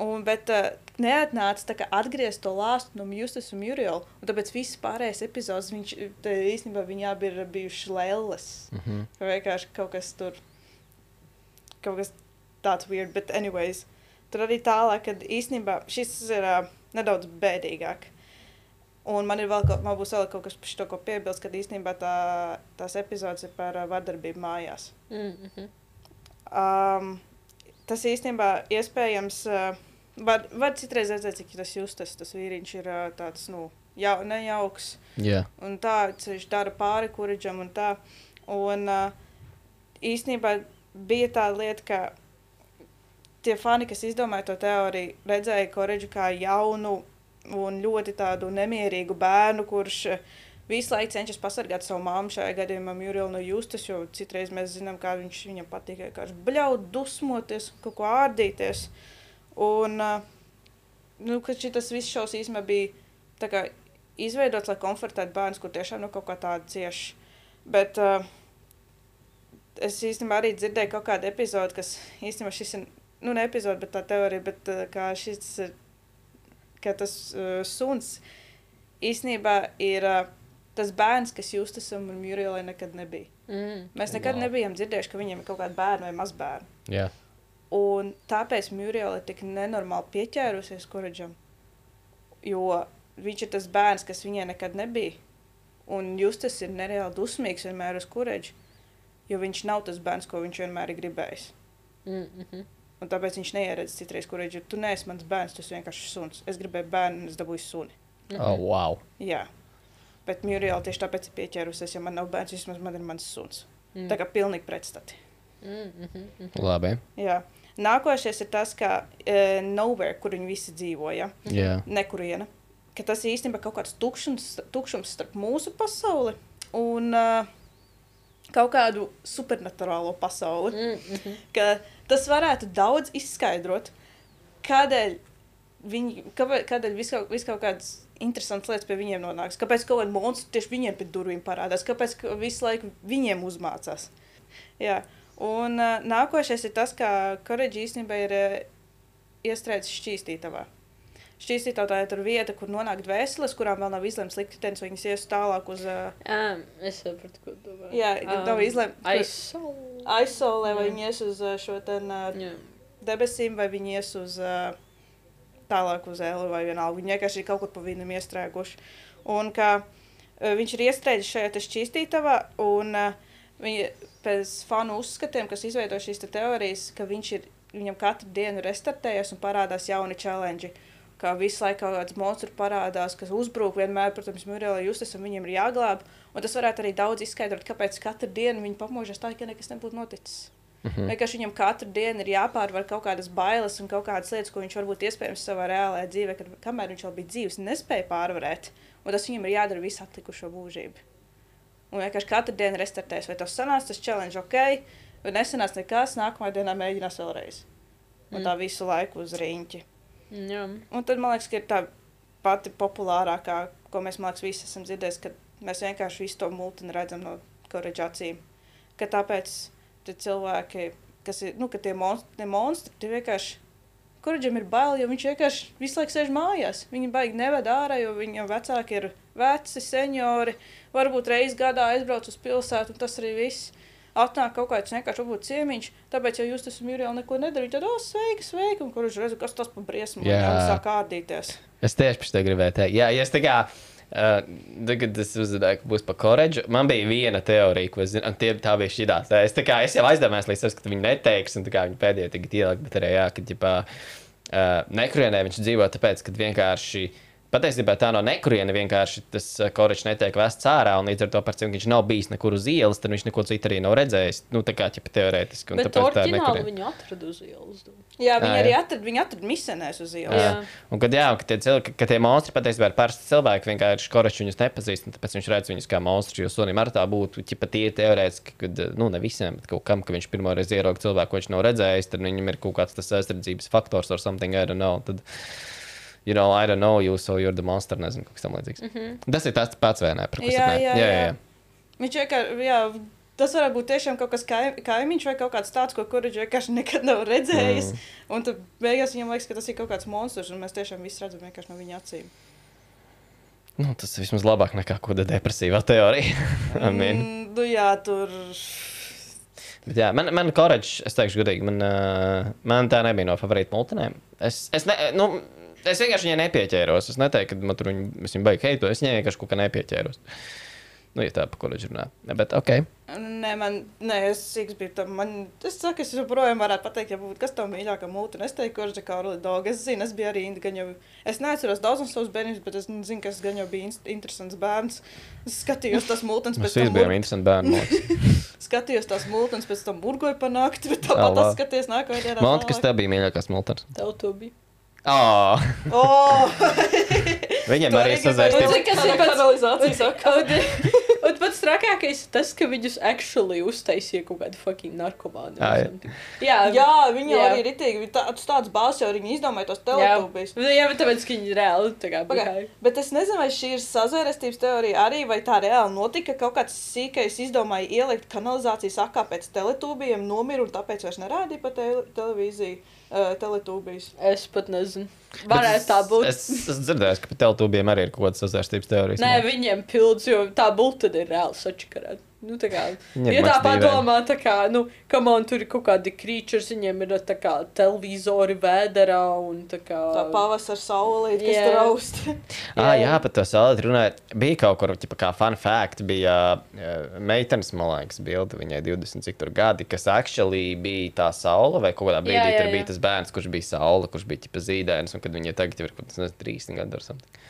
S3: Un, bet uh, neatnāca tā kā atgriezt to lāstu no Justas un Muriel. Un tāpēc visas pārējās epizodes viņš te īstenībā viņi abi ir bijuši lēles.
S2: Mhm.
S3: Vienkārši kaut kas tur, kaut kas tāds weird, bet anyways. Tur arī tālāk, kad īstenībā šis ir uh, nedaudz bēdīgāk. Un man, ir vēl, kaut- man būs vēl kaut kas par šo ko piebilst, kad īstenībā tā, tās epizodes ir par uh, vardarbību mājās.
S4: Mm -hmm.
S3: Um, tas īstenībā iespējams. Uh, var, var citreiz redzēt, cik tas justas. Tas vīriņš ir uh, tāds nu, jau, nejauks.
S2: Jā,
S3: Un tā viņš dara pāri kuridžam un tā. Un uh, īstenībā bija tā lieta, ka tie fani, kas izdomāja to teoriju, redzēja koridžu kā jaunu un ļoti tādu nemierīgu bērnu, kurš uh, visu laiku cenšas pasargāt savu māmu, šajā gadījumā Murielu no Justas, jo citreiz mēs zinām, kā viņš viņam patīk vienkārši bļaut, dusmoties, kaut ko ārdīties. Un, uh, nu, ka šis viss šaus īstenībā bija tā kā izveidots, lai komfortētu bērnus, kur tiešām no kaut kā tāda cieši. Bet uh, es īstenībā arī dzirdēju kaut kādu epizodi, kas īstenībā šis ir, nu, ne epizode, bet tā teorija, bet uh, kā šis, ir, ka tas uh, suns īstenībā ir uh, tas bērns, kas Justasam un Murielai nekad nebija.
S4: Mm.
S3: Mēs nekad
S2: Wow.
S3: nebijām dzirdējuši, ka viņiem ir kaut kāda bērna vai mazbērna.
S2: jā.
S3: Un tāpēc Muriela ir tik nenormāli pieķērusies Koreģam. Jo viņš ir tas bērns, kas viņai nekad nebija. Un Justas ir nereāli dusmīgs vienmēr uz Koreģu. Jo viņš nav tas bērns, ko viņš vienmēr ir gribējis.
S4: Mm -hmm.
S3: Un tāpēc viņš neieredz citreiz Koreģu. Tu neesi mans bērns, tu esi vienkārši suns. Es gribēju bērnu, un es dabūju suni.
S2: Oh, wow.
S3: Jā. Bet Muriela tieši tāpēc ir pieķērusies, ja man nav bērns, vismaz man ir mans suns.
S4: Mm.
S3: Tā kā pilnīgi pretstati.
S4: Mm -hmm.
S2: Labi.
S3: Jā. Nākošais ir tas, ka e, nowhere, kur viņi visi dzīvo, ja?
S2: Jā.
S3: nekuriena. Ka tas ir īstenībā kaut kāds tukšums, tukšums starp mūsu pasauli un uh, kaut kādu supernaturālo pasauli.
S4: Mm -hmm.
S3: Ka tas varētu daudz izskaidrot, kādēļ viņi, kādēļ vis kaut, vis kaut kādas interesantas lietas pie viņiem nonāks. Kāpēc kaut kāda monstru tieši viņiem pie durvīm parādās, kāpēc ka visu laiku viņiem uzmācās. Jā. Un uh, nākošais ir tas, ka koreģi īstenībā ir uh, iestrēdzis šķīstītavā. Šķīstītavā ir vieta, kur nonāk dvēseles, kurām vēl nav izlemts liktenis, viņas ies tālāk uz uh,
S4: Um, es sapratu, ko vari.
S3: Jā, kad nav izlemts-
S4: Aizsaule.
S3: aizsolē, vai viņi ies uz uh, šo ten, uh,
S4: Jā.
S3: debesīm, vai viņi ies uz uh, tālāk uz ēlu, vai vienalga. Viņi vienkārši ir kaut kur pa vienam iestrēguši. Un ka uh, viņš ir iestrēdzis šajā šķīstītavā, un uh, viņi pēc fanu uzskatiem, kas izveido šīs te teorijas, ka viņš ir, viņam katru dienu restartējas un parādās jauni challenge. Kā visu laiku kaut kāds monstrs parādās, kas uzbrūk vienmēr, protams, Murielai justas, un viņiem ir jāglāb. Un tas varētu arī daudz izskaidrot, kāpēc katru dienu viņi pamožas tā, ka nekas nebūtu noticis.
S2: Mhm.
S3: Vienkārši viņam katru dienu ir jāpārvar kaut kādas bailes un kaut kādas lietas, ko viņš varbūt iespējams savā reālajā dzīvē, kad, kamēr viņš vēl bija dzīves, nespēja pārvarēt. Un tas viņam ir jādara visu atlikušo mūžību. Un vienkārši katru dienu restartēs, vai tas sanāca, tas challenge ok, vai nesanāca nekas, nākamajā dienā mēģinās vēlreiz. Un
S4: Mm.
S3: tā visu laiku uz riņķi.
S4: Jā.
S3: Un tad man liekas, ka ir tā pati populārākā, ko mēs, man liekas, visi esam dzirdējuši, ka mēs vienkārši visu to multinu redzam no koreģa acīm. Ka tāpēc cilvēki, kas ir, nu, ka tie monstri, tie monstri tie vienkārši, koreģam ir bail, jo viņš vienkārši visu laiku sēž mājās. Viņi baigi neved ārā, jo viņam vecāki ir veci, seniori, varbūt reiz gadā aizbrauc uz pilsētu, un tas arī viss. Atnāk kaut kāds vienkārši varbūt ciemiņš, tāpēc, ja jūs esat mīļi, neko nedarīt, tad, oh, sveiki, sveiki, un kurš redz, kas tas par briesmu, un jau sāk ārdīties.
S2: Es tieši par to gribēju teikt. Jā, es tā kā. Uh, tagad es uzzināju, ka būs par koreģu. Man bija viena teorija, ko es zinu, un tie, tā bija šī tā. Es, kā, es jau aizdomājos, līdz tas, ka viņi neteiks, un kā viņi pēdējie tagad ielikt, bet arī, jā, ka, ģipā, uh, nekurienē viņš dzīvo tāpēc, ka vienkārši. Patiesībā tā no nekuriena vienkārši tas korečs netiek vests ārā, un līdz ar to, par cik viņš nav bijis nekur uz ielas, tad viņš neko citu arī nav redzējis. Nu, tā kā ķipa teorētiski. un
S4: Bet oriģināli viņu atrada uz ielas.
S3: Jā, viņi
S2: Jā,
S3: arī atrada, viņi atrada misenēs uz ielas.
S2: Jā.
S4: Jā.
S2: Un kad, jā, kad tie, cilvēki, ka tie monstri patiesībā ir parasti cilvēki, vienkārši korečs viņus nepazīst, un tāpēc viņš redz viņus kā monstrus. Jo sunim ar tā būtu, ja pat tie teorētiski, kad, nu, ne visiem, bet kaut kam, ka viņš pirmo reizi ierauga cilvēku, ko viņš nav redzējis, tad viņam ir kaut kāds tas aizsardzības faktors or something, I don't know. Tad, you know, I don't know you, so you're the monster, nezinu, kaut kas tam līdzīgs. Mm -hmm. Tas ir tas pats vai ne?
S3: Jā, jā,
S2: jā,
S3: jā. Viņš vienkārši, jā, tas varētu būt tiešām kaut kas kaim, kaimiņš vai kaut kāds tāds, ko kurš vienkārši nekad nav redzējis. Mm. Un tad beigās viņam liekas, ka tas ir kaut kāds monstrs, un mēs tiešām visu redzam vienkārši no viņa acīm.
S2: Nu, tas vismaz labāk nekā kāda depresīvā teorija. I mean.
S3: Mm, nu jā, tur.
S2: Bet, jā, man, man koreģis, es teikšu, godīgi, man, uh, man tā nebija no favorīta multinēm. Es, es, ne, nu, es vienkārši viņai nepieķēros. Es neteiktu, ka man tur viņa, es viņu baigi heitu, es viņai vienkārši kaut kā nepieķēros. Nu, ja tā, pa ko viņš runā. Ne, bet, ok.
S3: Nē, man, nē, es biju tam. Man, es saku, es joprojām varētu pateikt, ja būtu kas tev mīļākā mūte. Es teiktu, ka Orža Kārli Dog. Es zinu, es biju arī Indi, gan jau. Es neatceros daudz no savas bērnības, bet es zinu, ka es gan jau biju interesants bērns. Es skatījos tās mūtens
S2: Mēs
S3: pēc tam.
S2: bijām
S3: mur-
S2: interesanti bērni.
S3: Skatījos tās mūtens pēc tam murgoju panākt, bet tāpat tas skaties nākamajā dienā.
S2: Man, kas tev bija mīļākais multens?
S4: Tev to bija.
S2: Oh,
S3: Oh!
S2: viņiem
S3: Tu
S2: arī
S4: cik tas ir pats
S3: kanalizācijas saka.
S4: Un, un pats trakākais ir tas, ka viņus actually uztaisīja kaut kādu fucking narkomānu.
S2: Ā,
S4: jā,
S3: Jā, viņi
S4: Jā.
S3: arī ritīgi, tāds, tāds bāzes jau viņi izdomāja tos
S4: jā.
S3: teletubīs.
S4: jā, bet tāpēc, ka viņi reāli tā kā bija.
S3: Bet es nezinu, vai šī ir sazvērestības teorija arī, vai tā reāli notika. Kaut kāds sīkais izdomāja ielikt kanalizācijas akā pēc teletūbiem, nomira un tāpēc vairs nerādīja pa tele televīziju uh, teletūbijas.
S4: Es pat nezinu. Varētu tā būt.
S2: Es esmu dzirdējis, ka par teltūbiem arī ir kaut kādas sazvērstības teorijas.
S4: Nē, viņiem pildus, jo tā būtu ir reāli sačakarēta. Nu, tā kā,
S2: Viņiem
S4: ja tā padomā, tā kā, nu, kam man tur ir kaut kādi krīčers, viņiem ir tā kā televizori vēderā un tā kā.
S3: Tā pavasara saulīte, kas
S4: Jā.
S3: tur aust.
S2: Ah, jā, par to saulē runājot. Bija kaut kur, ķipa, kā fun fact, bija uh, meitenes, man liekas, bilde viņai 20 cik tur gadi, kas actually bija tā saule, vai kaut kādā brīdī
S4: Jā, jā,
S2: tur
S4: jā.
S2: bija tas bērns, kurš bija saule, kurš bija ķipa zīdainis, un kad viņai tagad jau ir kaut kas, nezinu, 30 gadu ar something.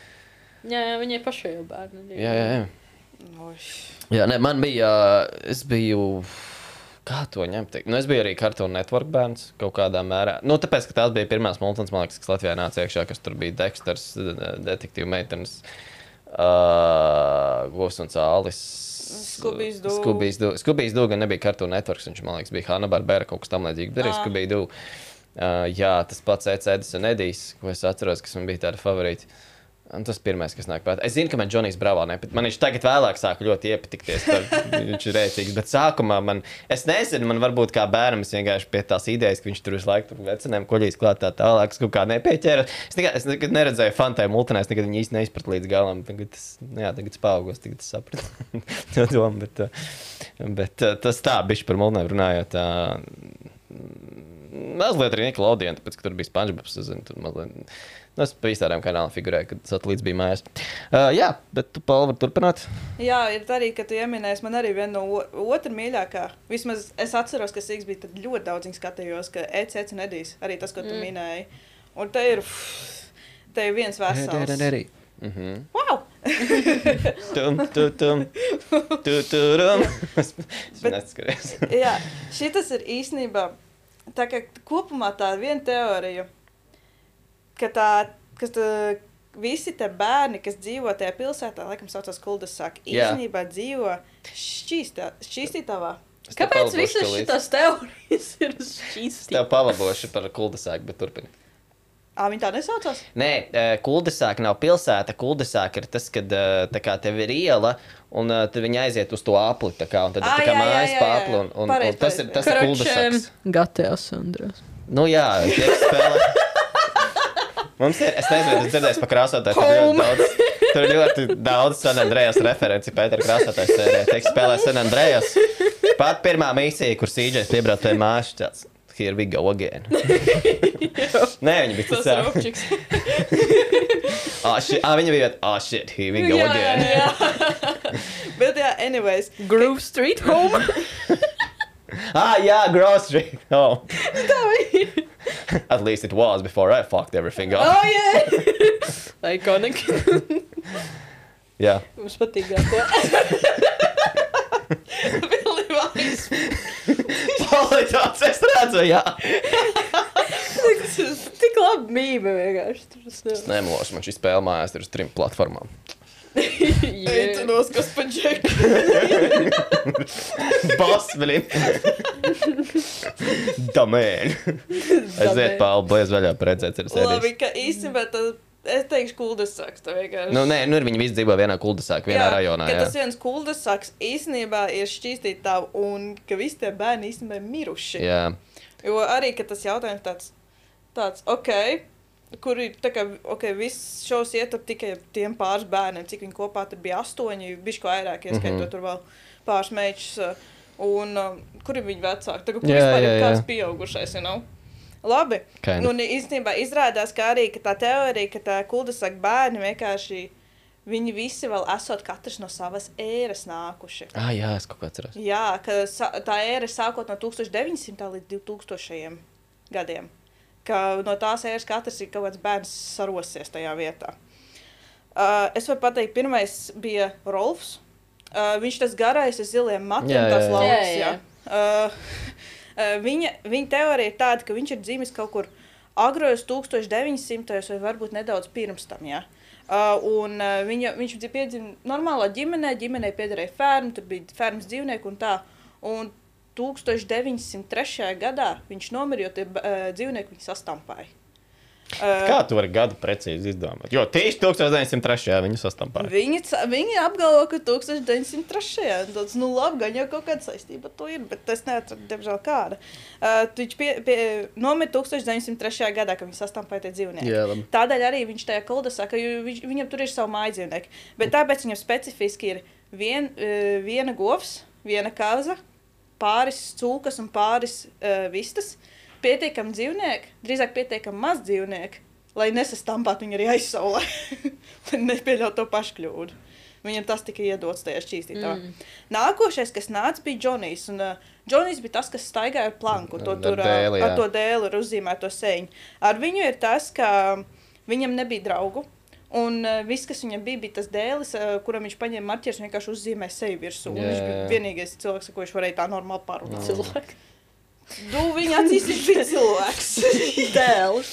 S4: Jā, jā, viņai pašai jau bērni. ir.
S2: Jā, jā, jā. Jā, nē, man bija, uh, es biju. Kā to ņemt? Nu, es biju arī Cartoon Network bērns kaut kādā mērā. Nu, tāpēc, ka tās bija pirmās man liekas, kas Latvijā nāca iekšā, kas tur bija Dexters, de- detektīvu meitenes, uh, Govs un Cālis. Skubijas Dū. Skubijas Dū gan nebija Cartoon Network, viņš, man liekas, bija Hanna Barbera kaut kas tam līdzīgs. Arī
S3: Ah.
S2: Skubijas Dū. Uh, jā, tas pats Ecēdis un Edijs, ko es atceros, kas man bija tādi favorīti. Un tas pirmais, kas nāk prātā. Es zinu, ka man Džonijs Bravo nepatīk. Man viņš tagad vēlāk sāk ļoti iepatikties. Viņš ir rēcīgs. Bet sākumā man, es nezinu, man varbūt kā bērnam es vienkārši pie tās idejas, ka viņš tur visu laiku tur vecinēm koļīs klāt tā tālāk. Es kaut kā nepieķēru. Es nekad, es nekad neredzēju fantai multinē, es nekad viņu īsti neizpratu līdz galam. Tagad tas, nu jā, tagad es paaugos, tagad es sapratu to domu. Bet, uh, bet uh, tas tā, bišķi par multinēm runājot. uh, Mazliet arī Nickelodeon, tāpēc, ka tur bija SpongeBob. Es mazliet. Nu, es pa tādām kanālām figurēju, kad satelīts bija mājās. Uh, jā, bet tu, Paul, vari turpināt.
S3: Jā, ir arī, ka tu pieminēji, man arī viena no o- otra mīļākā. Vismaz es atceros, ka Sīgs bija ļoti daudz skatījos, ka ECC un Edijs arī tas, ko tu mm. minēji. Un te ir, te ir viens vesels.
S2: Mhm.
S3: Wow!
S2: Tum, tu, tum, tu, tu, rum. Es neskaties.
S3: Jā, šis ir īstenībā tā kā kopumā tā viena teorija, ka tā, kas tā, visi tie bērni, kas dzīvo tajā pilsētā, laikam saucās kuldasāk,
S2: Jā.
S3: īstenībā dzīvo šķīstā, šķīstītavā.
S4: Kāpēc visas šīs teorijas ir šīs?
S2: Tev palabošu par kuldasāku, bet turpini.
S3: Ā, viņi tā nesaucās?
S2: Nē, kuldasāka nav pilsēta. Kuldasāka ir tas, kad kā tev ir iela, un tad viņi aiziet uz to apli. Tā kā, un tad ir
S3: Ā,
S2: tā kā
S3: jā, jā,
S2: mājas
S3: jā, jā.
S2: pāri, un, un,
S3: Pareizi,
S2: un tas ir
S3: pareizi.
S2: tas ir kuldasāks.
S4: GTA Sandras.
S2: Nu jā, tie spēlē. Mums ir, es nezinu, tas dzirdēs par krāsotāju. Tur ir ļoti daudz, tur ir ļoti daudz San Andrejas referenci Pētera krāsotājs sērijā. Tiek spēlē San Andrejas. Pat pirmā misija, kur Sīdžais piebrauc pie mājas, tāds. Here we go again. Nē, viņi bija
S3: Tas opčiks.
S2: Ah, shit. Ah, viņi bija. Ah, shit, here we go
S3: Jā,
S2: again.
S3: jā. Bet jā, anyways.
S4: Groove Street Home.
S2: Ah, yeah, grocery. Oh. At least it was before I fucked everything up.
S4: oh, yeah! Iconic.
S2: Jā,
S4: Mums patīk GTA.
S3: Pilnībā aiz-
S2: kvalitātes es redzu, jā.
S4: Tik labi mīmē vienkārši.
S2: Es nemelošu, man šī spēle mājās ir uz trim platformām.
S3: Ej, tu noskas pa džeku.
S2: Boss, blin. Domēn. Aiziet pāri, blēz vaļā, redzēt, ir
S3: Labi,
S2: sēdījis.
S3: ka īstenībā tas, es teikšu, kuldas saks, tā vienkārši.
S2: Nu, nē, nu ir viņi visi dzīvo vienā kuldasāk, vienā
S3: Jā,
S2: rajonā.
S3: ka
S2: Jā.
S3: tas viens kuldas saks īstenībā ir šķīstītā un ka visi tie bērni īstenībā ir miruši.
S2: jā.
S3: Jo arī, ka tas jautājums tāds, tāds ok, kur ir, tā kā, ok, viss šos ietup tikai tiem pāris bērniem, cik viņi kopā tur bija astoņi, bišķi vairāk, ieskaitot mm
S2: Mhm.
S3: -hmm. tur vēl pāris mečus, uh, un um, kur ir viņi vecāki, tā kā kur
S2: Jā,
S3: vispār
S2: jā,
S3: ir
S2: jā.
S3: kāds pieaugušais, you know? Labi,
S2: Kind
S3: nu, un īstenībā izrādās, ka arī ka tā teorija, ka tā kuldasaka bērni vienkārši viņi visi vēl esot katrs no savas ēras nākuši.
S2: Ah, jā, es kaut kā atceros.
S3: Jā, ka tā ēra sākot no 1900 līdz 2000 gadiem. Ka no tās ēras katrs ir kaut kāds bērns sarosies tajā vietā. Uh, es varu pateikt, pirmais bija Rolfs. Uh, viņš tas garais ar ziliem matiem,
S2: Jā, jā,
S3: tas
S2: jā.
S3: lauks.
S4: Jā,
S3: Jā. Uh, uh, viņa, viņa teorija ir tāda, ka viņš ir dzimis kaut kur agrojos 1900 vai varbūt nedaudz pirms tam. Jā. Uh, un, uh, viņa, viņš bija piedzimis normālā ģimenē, ģimenei piederēja ferma, tur bija fermas dzīvnieki un tā. Un 1903. gadā viņš nomira, jo tie uh, dzīvnieki viņu sastampāja. Uh,
S2: Kā tu vari gadu precīzi izdomāt? Jo tieši 1903. viņu sastampāja.
S3: Viņi, viņi apgalvo, ka 1903. tas nu, labi, gan jau kaut kāda saistība to ir, bet es neatradu, diemžēl, kāda. Uh, viņš pie, pie, nomira 1903. gadā, kad viņi sastampāja tie dzīvnieki.
S2: Jā, labi.
S3: Tādēļ arī viņš tajā kuldasā, ka viņš, viņam tur ir savu māju dzīvnieku. Bet tāpēc viņam specifiski ir vien, uh, viena govs, viena kaza, pāris cūkas un pāris uh, vistas. Pietiekami dzīvnieki, drīzāk pietiekami maz dzīvnieki, lai nesastampātu viņu arī aizsaulē, lai nepieļautu to pašu kļūdu. Viņam tas tika iedots tajā šķīstītā. Mm. Nākošais, kas nāca, bija Džonijs. Un uh, Džonijs bija tas, kas staigāja ar planku. To,
S2: Ar
S3: tur, ā,
S2: dēli, jā.
S3: ar to dēlu ir uzzīmēto sēņu. Ar viņu ir tas, ka viņam nebija draugu. Un uh, viss, kas viņam bija, bija tas dēlis, uh, kuram viņš paņēma marķierus un vienkārši uzzīmēja sevi virsū.
S2: Jā,
S3: Viņš bija vienīgais cilvēks, ar ko viņš varēja tā normāli parunāt.
S4: Cilvēki.
S3: Nu, viņa acīs ir bija cilvēks.
S4: Dēls.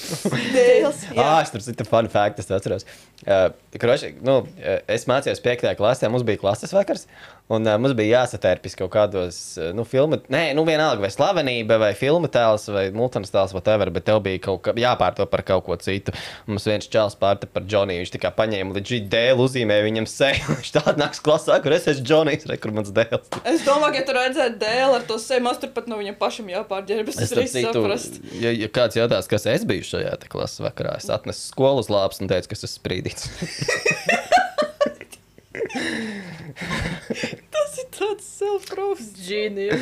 S3: Dēls. jā.
S2: Ah, es tur citu fun fact, es atceros. Uh, kroši, nu, uh, es mācījos 5. klasē, mums bija klases vakars, un uh, mums bija jāsatērpjas kaut kādos, uh, nu, filmu, nē, nu, vienalga, vai slavenība, vai filmu tēls, vai multens tēls, whatever, bet tev bija kaut kā jāpārto par kaut ko citu. Mums viens čels pārta par Džoniju, viņš tā kā paņēma līdz dēlu, uzzīmēja viņam seju, viņš tādā nāks klasā, kur es esmu Džonijs, re, kur mans dēls.
S3: Es domāju, ka tur redzēt dēlu ar to seju, man turpat no viņam pašam jāpārģērbjas. Es arī saprast.
S2: ja, ja kāds jautās, kas es biju šajā klases vakarā, es atnesu skolas lāpus un teicu, ka es esmu sprīdīts.
S3: Tāds self-proofs.
S4: Genius.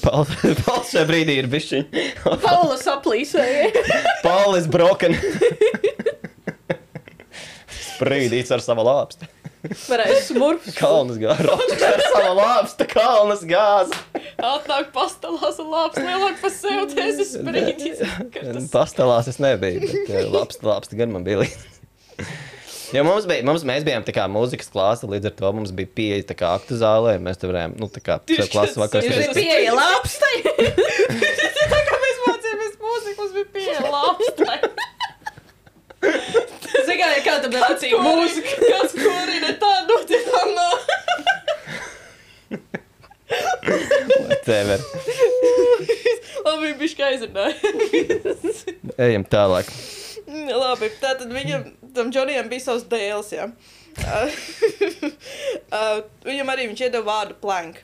S2: Pauls šajā brīdī ir bijis.
S4: Paula saplīsēja.
S2: Pauls ir broken. Sprīdīts ar savu lāpstu.
S4: Varēja smurfs.
S2: Kalnas gāzi. Ročs ar savu lāpstu, kalnas gāzi.
S3: Atnāk pastāvās un labs lielāk par sevi, tu esi sprīdis.
S2: Pastāvās es nebiju, bet eh, lāpstu, lāpstu gan man bija līdzi. Jo mums bija, mums, mēs bijām tā kā mūzikas klāsa, līdz ar to mums bija pieeja tā kā aktu zālē. Mēs tur varējām, nu, tā kā klases
S3: tas.
S4: Jūs
S2: mēs-
S4: esat pieeja lāpstai.
S3: Tā kā mēs mācījāmies mūziku, mums bija pieeja labs.
S4: Zini, kā kādam nācija mūzika.
S3: Kāds kurina tā notiekam.
S2: Whatever.
S3: Labi, kā aizrunāja.
S2: Ejam tālāk.
S3: Labi, tātad viņam, tam Džonijam bija savs dēls, jā. Uh, viņam arī viņš iedeva vārdu plank.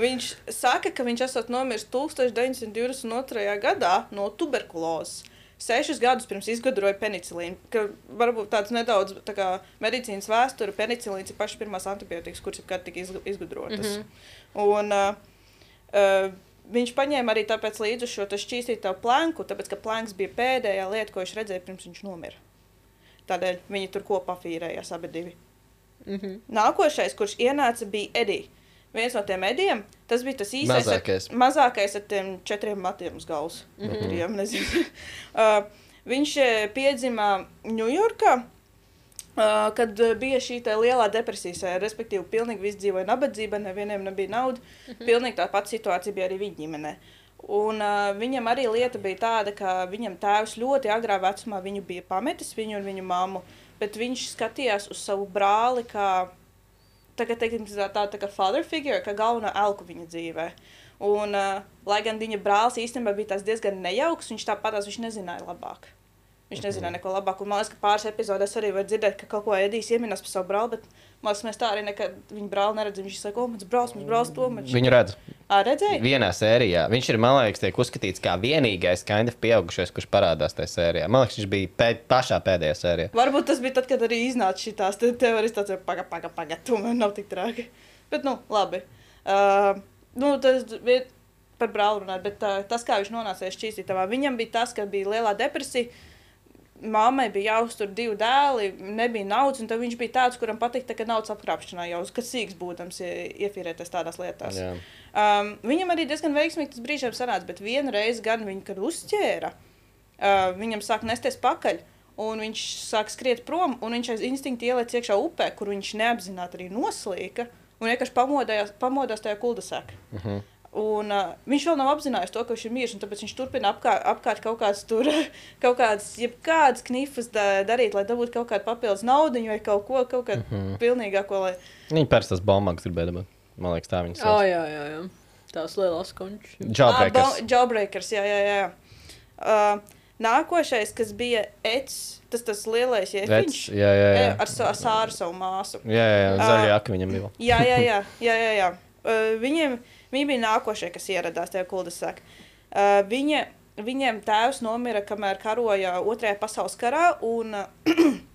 S3: Viņš saka, ka viņš esat nomiris 1922. gadā no tuberkulozes. Sešus gadus pirms izgudroja penicilīnu. ka Varbūt tāds nedaudz tā kā medicīnas vēsture, penicilīns ir pašas pirmās antibiotikas, kuras jebkad tika izg- izgudrotas. Mm -hmm. Un, uh, uh, viņš paņēma arī tāpēc līdzi šo te šķīstīto planku, tāpēc ka planks bija pēdējā lieta, ko viņš redzēja pirms viņš nomira. Tādēļ viņi tur kopā fīrējās abi divi. Nākošais, kurš ienāca, bija Edijs. Viens no tiem edijiem, tas bija tas īsais,
S2: Mazākais.
S3: Ar, mazākais ar tiem četriem matiem uz galvas. Mm -hmm. nezinu. uh, viņš eh, piedzima Ņujorkā. Uh, kad eh, bija šī tā lielā depresija, respektīvi, pilnīgi viss dzīvoja nabadzībā, nevienam nebija naudas. -hmm. Pilnīgi tā pati situācija bija arī viņa ģimenē. Un, uh, viņam arī lieta bija tāda, ka viņam tēvs ļoti agrā vecumā viņu bija pametis, viņu un viņu mammu, bet viņš skatījās uz savu brāli kā tagad, teiksim, tā, tā, tā kā father figure, kā galveno elku viņa dzīvē. Un, uh, lai gan viņa brālis īstenībā bija tāds diezgan nejauks, viņš tāpatās viņš nezināja labāk. Viņš nezināja neko labāk. Un man liekas, ka pāris epizodēs arī var dzirdēt, ka kaut ko Edijs ieminās par savu brāli, bet man liekas, mēs tā arī nekad viņa brāli neredzam. Viņš saka, o, mans brālis, mans brālis to man
S2: Viņu redzu.
S3: Ā, redzēji?
S2: Vienā sērijā. Viņš ir, man liekas, tiek uzskatīts kā vienīgais kind of pieaugušais, kurš parādās tajā sērijā. Man liekas, viņš bija pēd, pašā pēdējā sērijā.
S3: Varbūt tas bija tad, kad arī iznāca šī tās te teorijas, tāds - paga, paga, paga, tomēr nav tik traki. Bet, nu, labi. Uh, nu, tas bija par brāli runāt, bet uh, tas, kā viņš nonāca šķīstītavā, viņam bija tas, ka bija lielā depresija. Mammai bija jāuztur divi dēli, nebija naudas, un tad viņš bija tāds, kuram patīk tā, naudas apkrāpšanā jau uz kasīgs būdams ie- iefierēties tādās lietās.
S2: Jā.
S3: Um, viņam arī diezgan veiksmīgi tas brīžiem sanāca, bet vienu reizi gan viņu, kad uzķēra, uh, viņam sāk nesties pakaļ. Un viņš sāk skriet prom, un viņš aiz instinkta ielaica iekšā upē, kur viņš neapzināti arī noslīka. Un vienkārši pamodās tajā kuldesekā. Uh
S2: Mhm.
S3: -huh. Un, uh, viņš vēl nav apzinājies to, ka viņš ir miris, un tāpēc viņš turpina apkārt, apkārt kaut kādas tur, kaut kādas, jebkādas knifas da, darīt, lai dabūtu kaut kādu papildus naudu vai kaut ko, kaut kādu uh -huh. pilnīgāko. Lai...
S2: Viņa pēc tas bombāks gribēja dabūt. Man liekas, tā viņas
S4: Oh, jā, jā, jā. Tās lielās končas.
S2: Jawbreakers.
S3: Ah, Jawbreakers, jā, jā, jā. Uh, nākošais, kas bija Eds, tas tas lielais jēdziens.
S2: jā, jā, jā.
S3: Ar, ar Sāru savu māsu.
S2: Jā, jā, jā. Zaļā jaka viņam bija.
S3: Jā, jā, jā. jā, jā, jā. Uh, viņiem, viņi bija nākošie, kas ieradās tajā kuldesakā. Uh, viņa, viņiem tēvs nomira, kamēr karoja Otrajā pasaules karā, un, uh,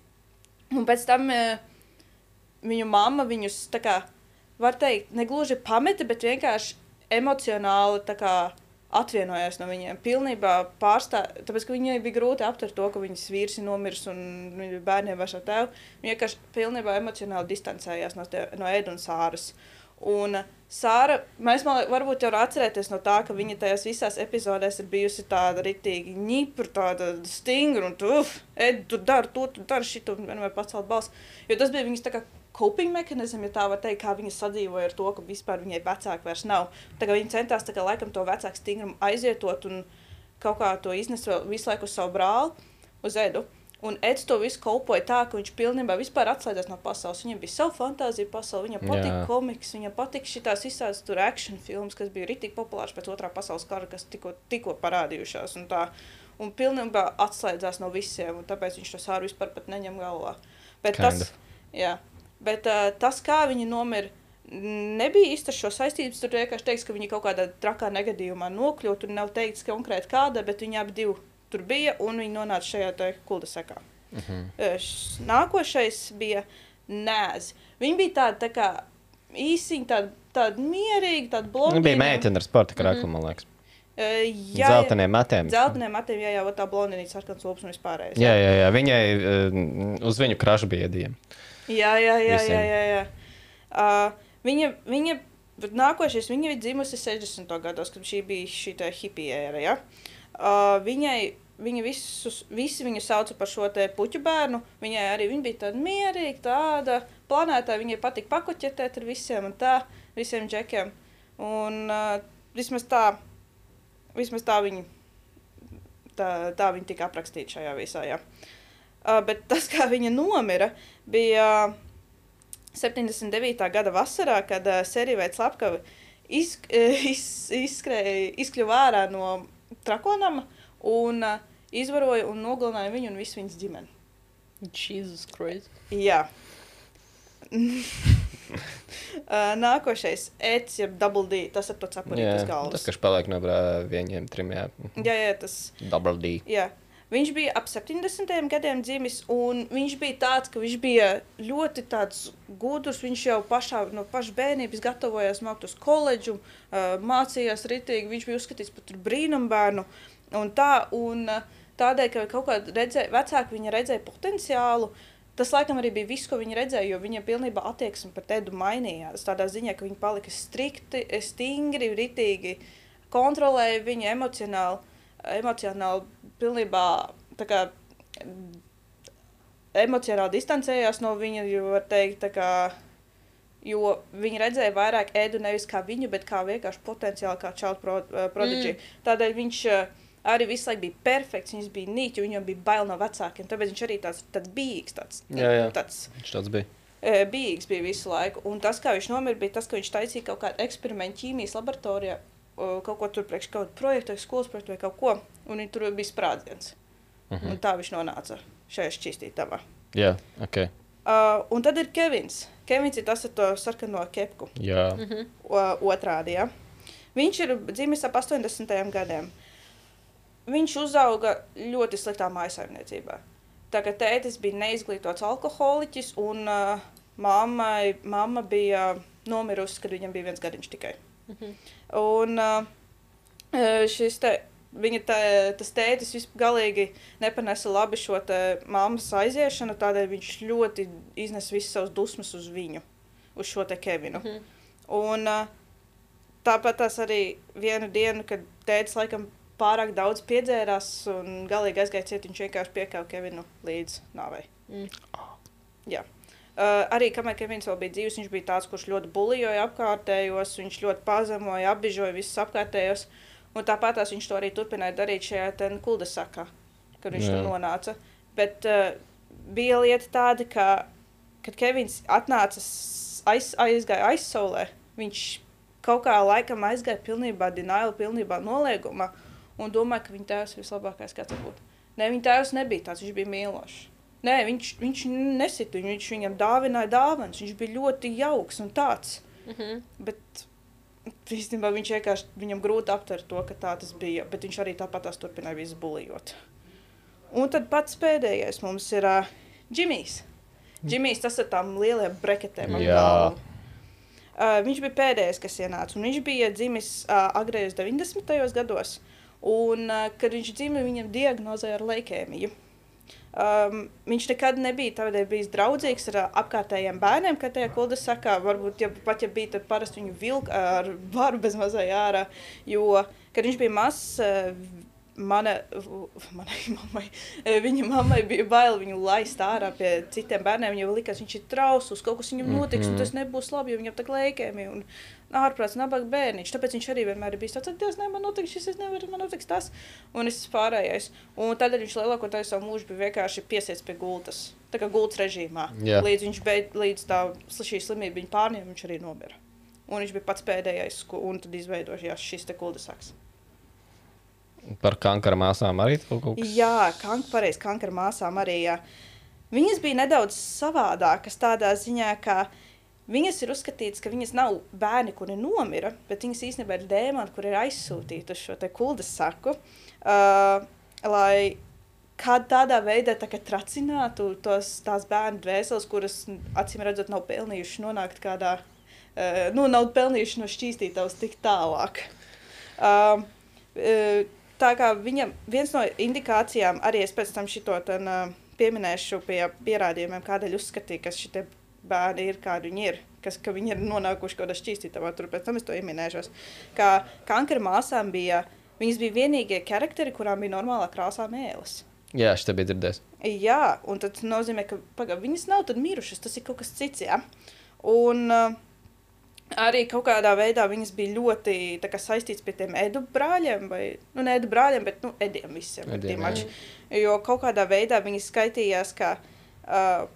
S3: un pēc tam uh, viņu mamma viņus, kā, var teikt, negluži pameta, bet vienkārši emocionāli kā, atvienojās no viņiem. Pilnībā pārstāv, tāpēc, ka viņai bija grūti aptvert to, ka viņas vīrs ir nomiris un viņa bērniem vairs nav tēva. Viņa vienkārši pilnībā emocionāli distancējās no, te, no Ēdu un Sāras. Un Sāra, mēs man, varbūt jau atcerēties no tā, ka viņa tajās visās epizodēs ir bijusi tāda rītīgi ņipra, tāda stingra un tu, uf, Ed, tu dari to, tu dari šito, un vienmēr pacelt balsi. Jo tas bija viņas tā kā coping mehānisms, ja tā var teikt, kā viņa sadzīvoja ar to, ka vispār viņai vecāki vairs nav. Kā viņa centās tā kā laikam to vecāku stingrumu aizvietot un kaut kā to iznest vēl visu laiku uz savu brāli, uz Edu. Un Eds to visu kolpoja tā, ka viņš pilnībā atslēdzās no pasaules. Viņam bija sava fantāzija pasaule, viņam patika
S2: Jā.
S3: komiks, viņam patika šīs visādas tur action filmas, kas bija rītīgi populārs pēc otrā pasaules kara, kas tikko, tikko parādījušās. Un, tā, un pilnībā atslēdzās no visiem, un tāpēc viņš to sāru vispār pat neņem galvā. Bet
S2: Kind
S3: tas,
S2: of.
S3: jā, bet uh, tas, kā viņi nomira, nebija īsti ar šo saistības. Tur vienkārši teiks, ka viņi kaut kādā trakā negadījumā nokļuva. Tur nav teikts konkrēti kāda, bet viņi abi divi tur bija un viņi nonāca šajā te kuldesekā. Uh
S2: Mhm.
S3: -huh. Nākošais bija Nēzi. Viņa bija tāda tā kā īsiņa, tāda, tāda mierīga, tāda
S2: Viņa
S3: blondīna.
S2: bija meitene ar sporta krāklu, man liekas.
S3: Uh, jā,
S2: Zelteniem matiem.
S3: Zelteniem matiem, jā, jau tā blondīnīca, sarkans lūpas un vispārējais.
S2: Jā, jā, jā. Viņai uh, uz viņu krašu bija iedījumi.
S3: Jā, jā, jā.
S2: Visiem.
S3: jā, jā, jā. Uh, viņa, viņa, bet nākošais, viņa bija dzimusi 60. gados, kad šī bija šī tā hipija ēra. Ja? Uh, viņai, viņa visus, visi viņu sauca par šo te puķu bērnu. Viņai arī viņa bija tāda mierīga, tāda planētā. Viņai patika pakuķetēt ar visiem un tā, visiem džekiem. Un uh, vismaz tā, vismaz tā viņa, tā, tā viņa tika aprakstīta šajā visā. Ja? Uh, bet tas, kā viņa nomira, bija 79. gada vasarā, kad uh, Serija Lapkava iz, iz, izskrēja, izkļuva ārā no trakonama un uh, izvaroja un nogalināja viņu un visu viņas ģimeni.
S4: Jesus Christ.
S3: Jā. uh, nākošais ets, jeb double D, tas ir
S2: Jā,
S3: galvas.
S2: tas, kas paliek no brā, vieniem trim, jā.
S3: Jā, jā, tas.
S2: Double D.
S3: Jā. Viņš bija ap 70. gadiem dzimis, un viņš bija tāds, ka viņš bija ļoti gudrs. Viņš jau pašā, no paša bērnības gatavojās mākt uz koledžu, mācījās ritīgi. Viņš bija uzskatīts par brīnumbērnu. Un tā, un tādēļ, ka kaut kādā redzē, vecāki viņa redzēja potenciālu, tas laikam arī bija viss, ko viņi redzēja, jo viņa pilnībā attieksme pret Edu mainījās. Tādā ziņā, ka viņa palika strikti, stingri, ritīgi, kontrolēja viņu emocionāli emocionāli pilnībā tā kā, emocionāli distancējās no viņa, jo var teikt, tā kā, jo viņi redzēja vairāk ēdu nevis kā viņu, bet kā vienkārši potenciāli kā child pro, uh, prodigy. Mm. Tādēļ viņš uh, arī visu laiku bija perfekts, viņš bija nīķis, viņam bija bail no vecākiem, tāpēc viņš arī tāds, tāds bijīgs, tāds,
S2: Jā, jā.
S3: tāds
S2: Viņš tāds bija.
S3: e, bijīgs bija visu laiku. Un tas, kā viņš nomira, bija tas, ka viņš taisīja kaut kādu eksperimentu ķīmijas laboratorijā, kaut ko tur priekš kaut kādu projektu, vai skolas projektu vai kaut ko, un tur bija sprādziens. Uh
S2: Mhm.
S3: -huh. Un tā viņš nonāca šajā šķīstītavā.
S2: Jā, ok.
S3: Uh, un tad ir Kevins. Kevins ir tas ar to sarkano kepku.
S2: Jā.
S3: O, otrādi, ja. Viņš ir dzimis ap 80. gadiem. Viņš uzauga ļoti sliktā mājasaimniecībā. Tā kā tētis bija neizglītots alkoholiķis, un uh, mammai, mamma bija nomirusi, kad viņam bija viens gadiņš tikai. Un uh, šis te viņa tā, tas tētis vispār galīgi nepanesa labi šo te mammas aiziešanu, tādēļ viņš ļoti iznes visas savas dusmas uz viņu, uz šo te Kevinu.
S4: Mhm.
S3: Un uh, tāpat tās arī vienu dienu, kad tētis laikam pārāk daudz piedzērās un galīgi aizgāja ciet, viņš vienkārši piekāva Kevinu līdz nāvei.
S4: Mm.
S3: Jā. Uh, arī kamēr Kevins vēl bija dzīves, viņš bija tāds, kurš ļoti buļļoja apkārtējos, viņš ļoti pazemoja, apbižoja visus apkārtējos. Un tāpat tās viņš to arī turpināja darīt šajā kuldesakā, kad viņš
S2: Jā.
S3: tur nonāca. Bet uh, bija lieta tāda, ka, kad Kevins atnāca, aiz, aizgāja aizsaulē, viņš kaut kā laikam aizgāja pilnībā denial, pilnībā noliegumā un domāja, ka viņa tēvs ir vislabākais, kāds var būt. Nē, viņa tēvs nebija tāds, viņš bija mīlošs. Nē, viņš, viņš nesita viņu, viņš viņam dāvināja dāvanas, viņš bija ļoti jauks un tāds.
S4: Mhm.
S3: Bet īstenībā viņš vienkārši viņam grūti aptvert to, ka tā tas bija. Bet viņš arī tāpat tās turpināja visu bulijot. Un tad pats pēdējais mums ir uh, Džimijs. Džimijs tas ir tām lieliem breketēm.
S2: Jā.
S3: Uh, viņš bija pēdējais, kas ienāca. un Viņš bija dzimis uh, agrējos 90. gados. Un, uh, kad viņš dzima, viņam diagnozēja ar leikēmiju. Um, viņš nekad nebija tādēļ bijis draudzīgs ar ā, apkārtējiem bērniem, kā tajā kulda sakā. Varbūt, ja pat ja bija, tad parasti viņu vilka ar varu bez mazai ārā. Jo, kad viņš bija mazs, ā, mana, manai mammai, ā, viņa mammai bija bail viņu laist ārā pie citiem bērniem. Viņam likās, viņš ir trausls, kaut kas viņam notiks, un tas nebūs labi, jo viņam tā lēkēmi. Un, ārprāts, nabaga bērniņš. Tāpēc viņš arī vienmēr ir bijis tāds, Dievs, ne, man notiks šis, es nevaru, man notiks tas. Un es pārējais. Un tad viņš lielākoties savu mūžu bija vienkārši piesiets pie gultas. Tā kā gultas režīmā.
S2: Jā.
S3: Līdz viņš beid, līdz tā šī slimība viņa pārņēma, viņš arī nomira. Un viņš bija pats pēdējais, un tad izveidojās šis te kuldasaks.
S2: Par kankara māsām arī kaut kas.
S3: Jā, kank, pareizi, kankara māsām arī. Jā. Viņas bija nedaudz savādākas tādā ziņā, ka viņas ir uzskatītas, ka viņas nav bērni, kuri nomira, bet viņas īstenībā ir dēmoni, kur ir aizsūtīti uz šo te kuldas saku, uh, lai kādā tādā veidā tā kā tracinātu tos, tās bērnu dvēseles, kuras acīm redzot nav pelnījušas nonākt kādā, uh, nu, nav pelnījušas no šķīstītavas tik tālāk. Uh, uh, tā kā viņam viens no indikācijām, arī es pēc tam šito ten, uh, pieminēšu pie pierādījumiem, kādēļ uzskatīja, ka šie bērni ir, kādi viņi ir, kas, ka viņi ir nonākuši kaut kādā šķīstītavā, tur pēc tam es to ieminēšos. Kā kankara māsām bija, viņas bija vienīgie karakteri, kurām bija normālā krāsā mēlis.
S2: Jā, te bija dzirdējis.
S3: Jā, un tas nozīmē, ka paga, viņas nav tad mirušas, tas ir kaut kas cits. Ja? Un uh, arī kaut kādā veidā viņas bija ļoti kā, saistītas pie tiem edu brāļiem, vai nu, ne edu brāļiem, bet nu, ediem visiem.
S2: Ediem,
S3: jo kaut kādā veidā viņas skaitījās, ka uh,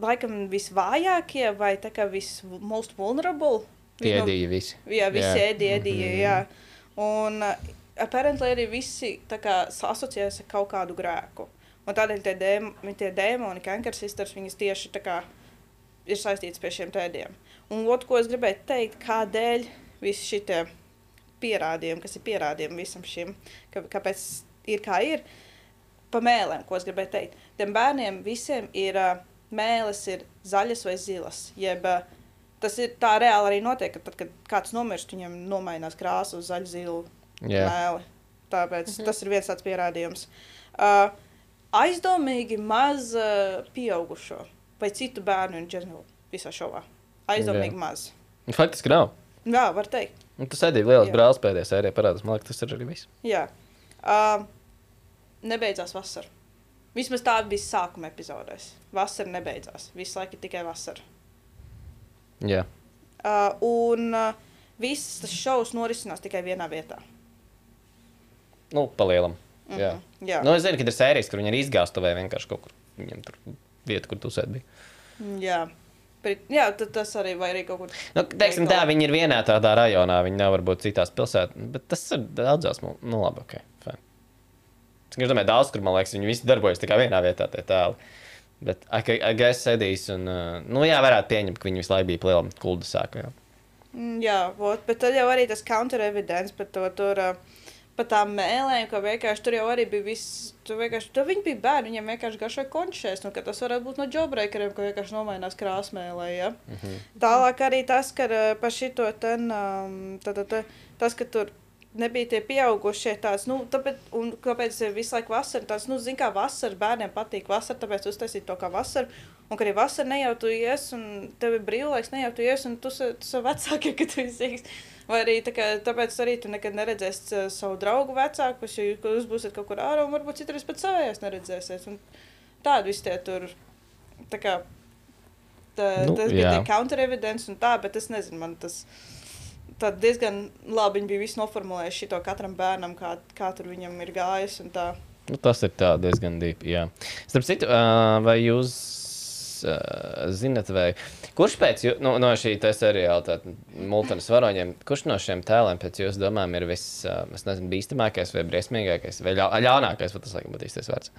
S3: laikam visvājākie vai tā kā vismost vulnerable.
S2: Tie
S3: Viņu-
S2: bija visi.
S3: Jā, visi yeah. ēdīja, ēdīja,
S2: Mhm.
S3: jā. Un uh, apparently arī visi tā kā asociējas ar kaut kādu grēku. Un tādēļ tie, dēm, tie dēmoni, kankers sisters, viņas tieši tā kā ir saistīts pie šiem tēdiem. Un otrs, ko es gribēju teikt, kādēļ visi šie pierādījumi, kas ir pierādījumi visam šim, ka, kāpēc ir kā ir, pa mēlēm, ko es gribēju teikt. Tiem bērniem visiem ir uh, mēlis, ir zaļas vai zilas. Jeb, tas ir tā reāli arī notiek, ka tad, kad kāds nomirst, viņam nomainās krāsa uz zaļu zilu
S2: Jā.
S3: mēli. Tāpēc mhm. tas ir viens tāds pierādījums. Uh, aizdomīgi maz uh, pieaugušo vai citu bērnu un ģenerāli visā šovā. Aizdomīgi
S2: Jā.
S3: maz.
S2: Faktiski nav.
S3: Jā, var teikt.
S2: Un tas arī liels
S3: Jā.
S2: brālis pēdējā sērijā parādās. Man liekas, tas ir arī viss.
S3: Jā. Uh, nebeidzās vasara. Vismaz tā bija sākuma epizodēs. Vasara nebeidzās. Visu laiku ir tikai vasara.
S2: Jā.
S3: Uh, un uh, viss tas šovs norisinās tikai vienā vietā.
S2: Nu, palielam. Jā.
S3: Mhm, Jā.
S2: Nu, es zinu, ka ir sērijas, kur viņi ir izgāztuvē vienkārši kaut kur. Viņam tur vieta, kur tu sēdi.
S3: Jā. Pret, jā, tad tas arī vai arī kaut kur.
S2: Nu, teiksim tā, viņi ir vienā tādā rajonā, viņi nav varbūt citās pilsētās, bet tas ir daudzās, nu, nu labi, ok. Es domāju, daudz, kur, man liekas, viņi visi darbojas tikai vienā vietā, tie tēli. Bet, agais sēdīs, un, nu, jā, varētu pieņemt, ka viņi visu laiku bija plēlam kulda sāku, jā.
S3: Mm, Jā, vot, bet tad jau arī tas counter-evidence par to tur. Pat tām mēlēm, ka vienkārši tur jau arī bija viss. Tur vienkārši tur viņi bija bērni, viņiem vienkārši garšoja končēs. Nu, tas varētu būt no jobbreakeriem, ka vienkārši nomainās krāsmēlē. Ja?
S2: Mhm.
S3: Tālāk arī tas, ka par šito ten, um, tad, tad, tas, ka tur nebija tie pieaugušie tāds, nu, tāpēc, un kāpēc visu laiku vasara, tāds, nu, zin kā vasara, bērniem patīk vasara, tāpēc uztaisīt to kā vasara, un kad ir vasara, ne jau tu ies, un tev ir brīvlaiks, ne jau tu ies, un tu tu savu vecākie, kad tu izsīgs. Vai arī tā kā, tāpēc arī tu nekad neredzēsi uh, savu draugu vecākus, jo jūs būsiet kaut kur ārā, un varbūt citreiz pat savējās neredzēsiet. Un tādi visi tie tur, tā kā, tā,
S2: Nu,
S3: tas bija
S2: jā.
S3: tie counter-evidence un tā, bet es nezinu, man tas tā diezgan labi viņi bija noformulējuši šo katram bērnam, kā, kā tur viņam ir gājis.
S2: Nu, tas ir tā diezgan jā. Starp citu, vai jūs zinat, vai kurš pēc jū, no, šī seriāla, tātad multiples varoņiem, kurš no šiem tēliem pēc jūsu domām ir viss, es nezinu, bīstamākais vai briesmīgākais vai ļau, ļaunākais, vai tas laikam būtu īstais vārds?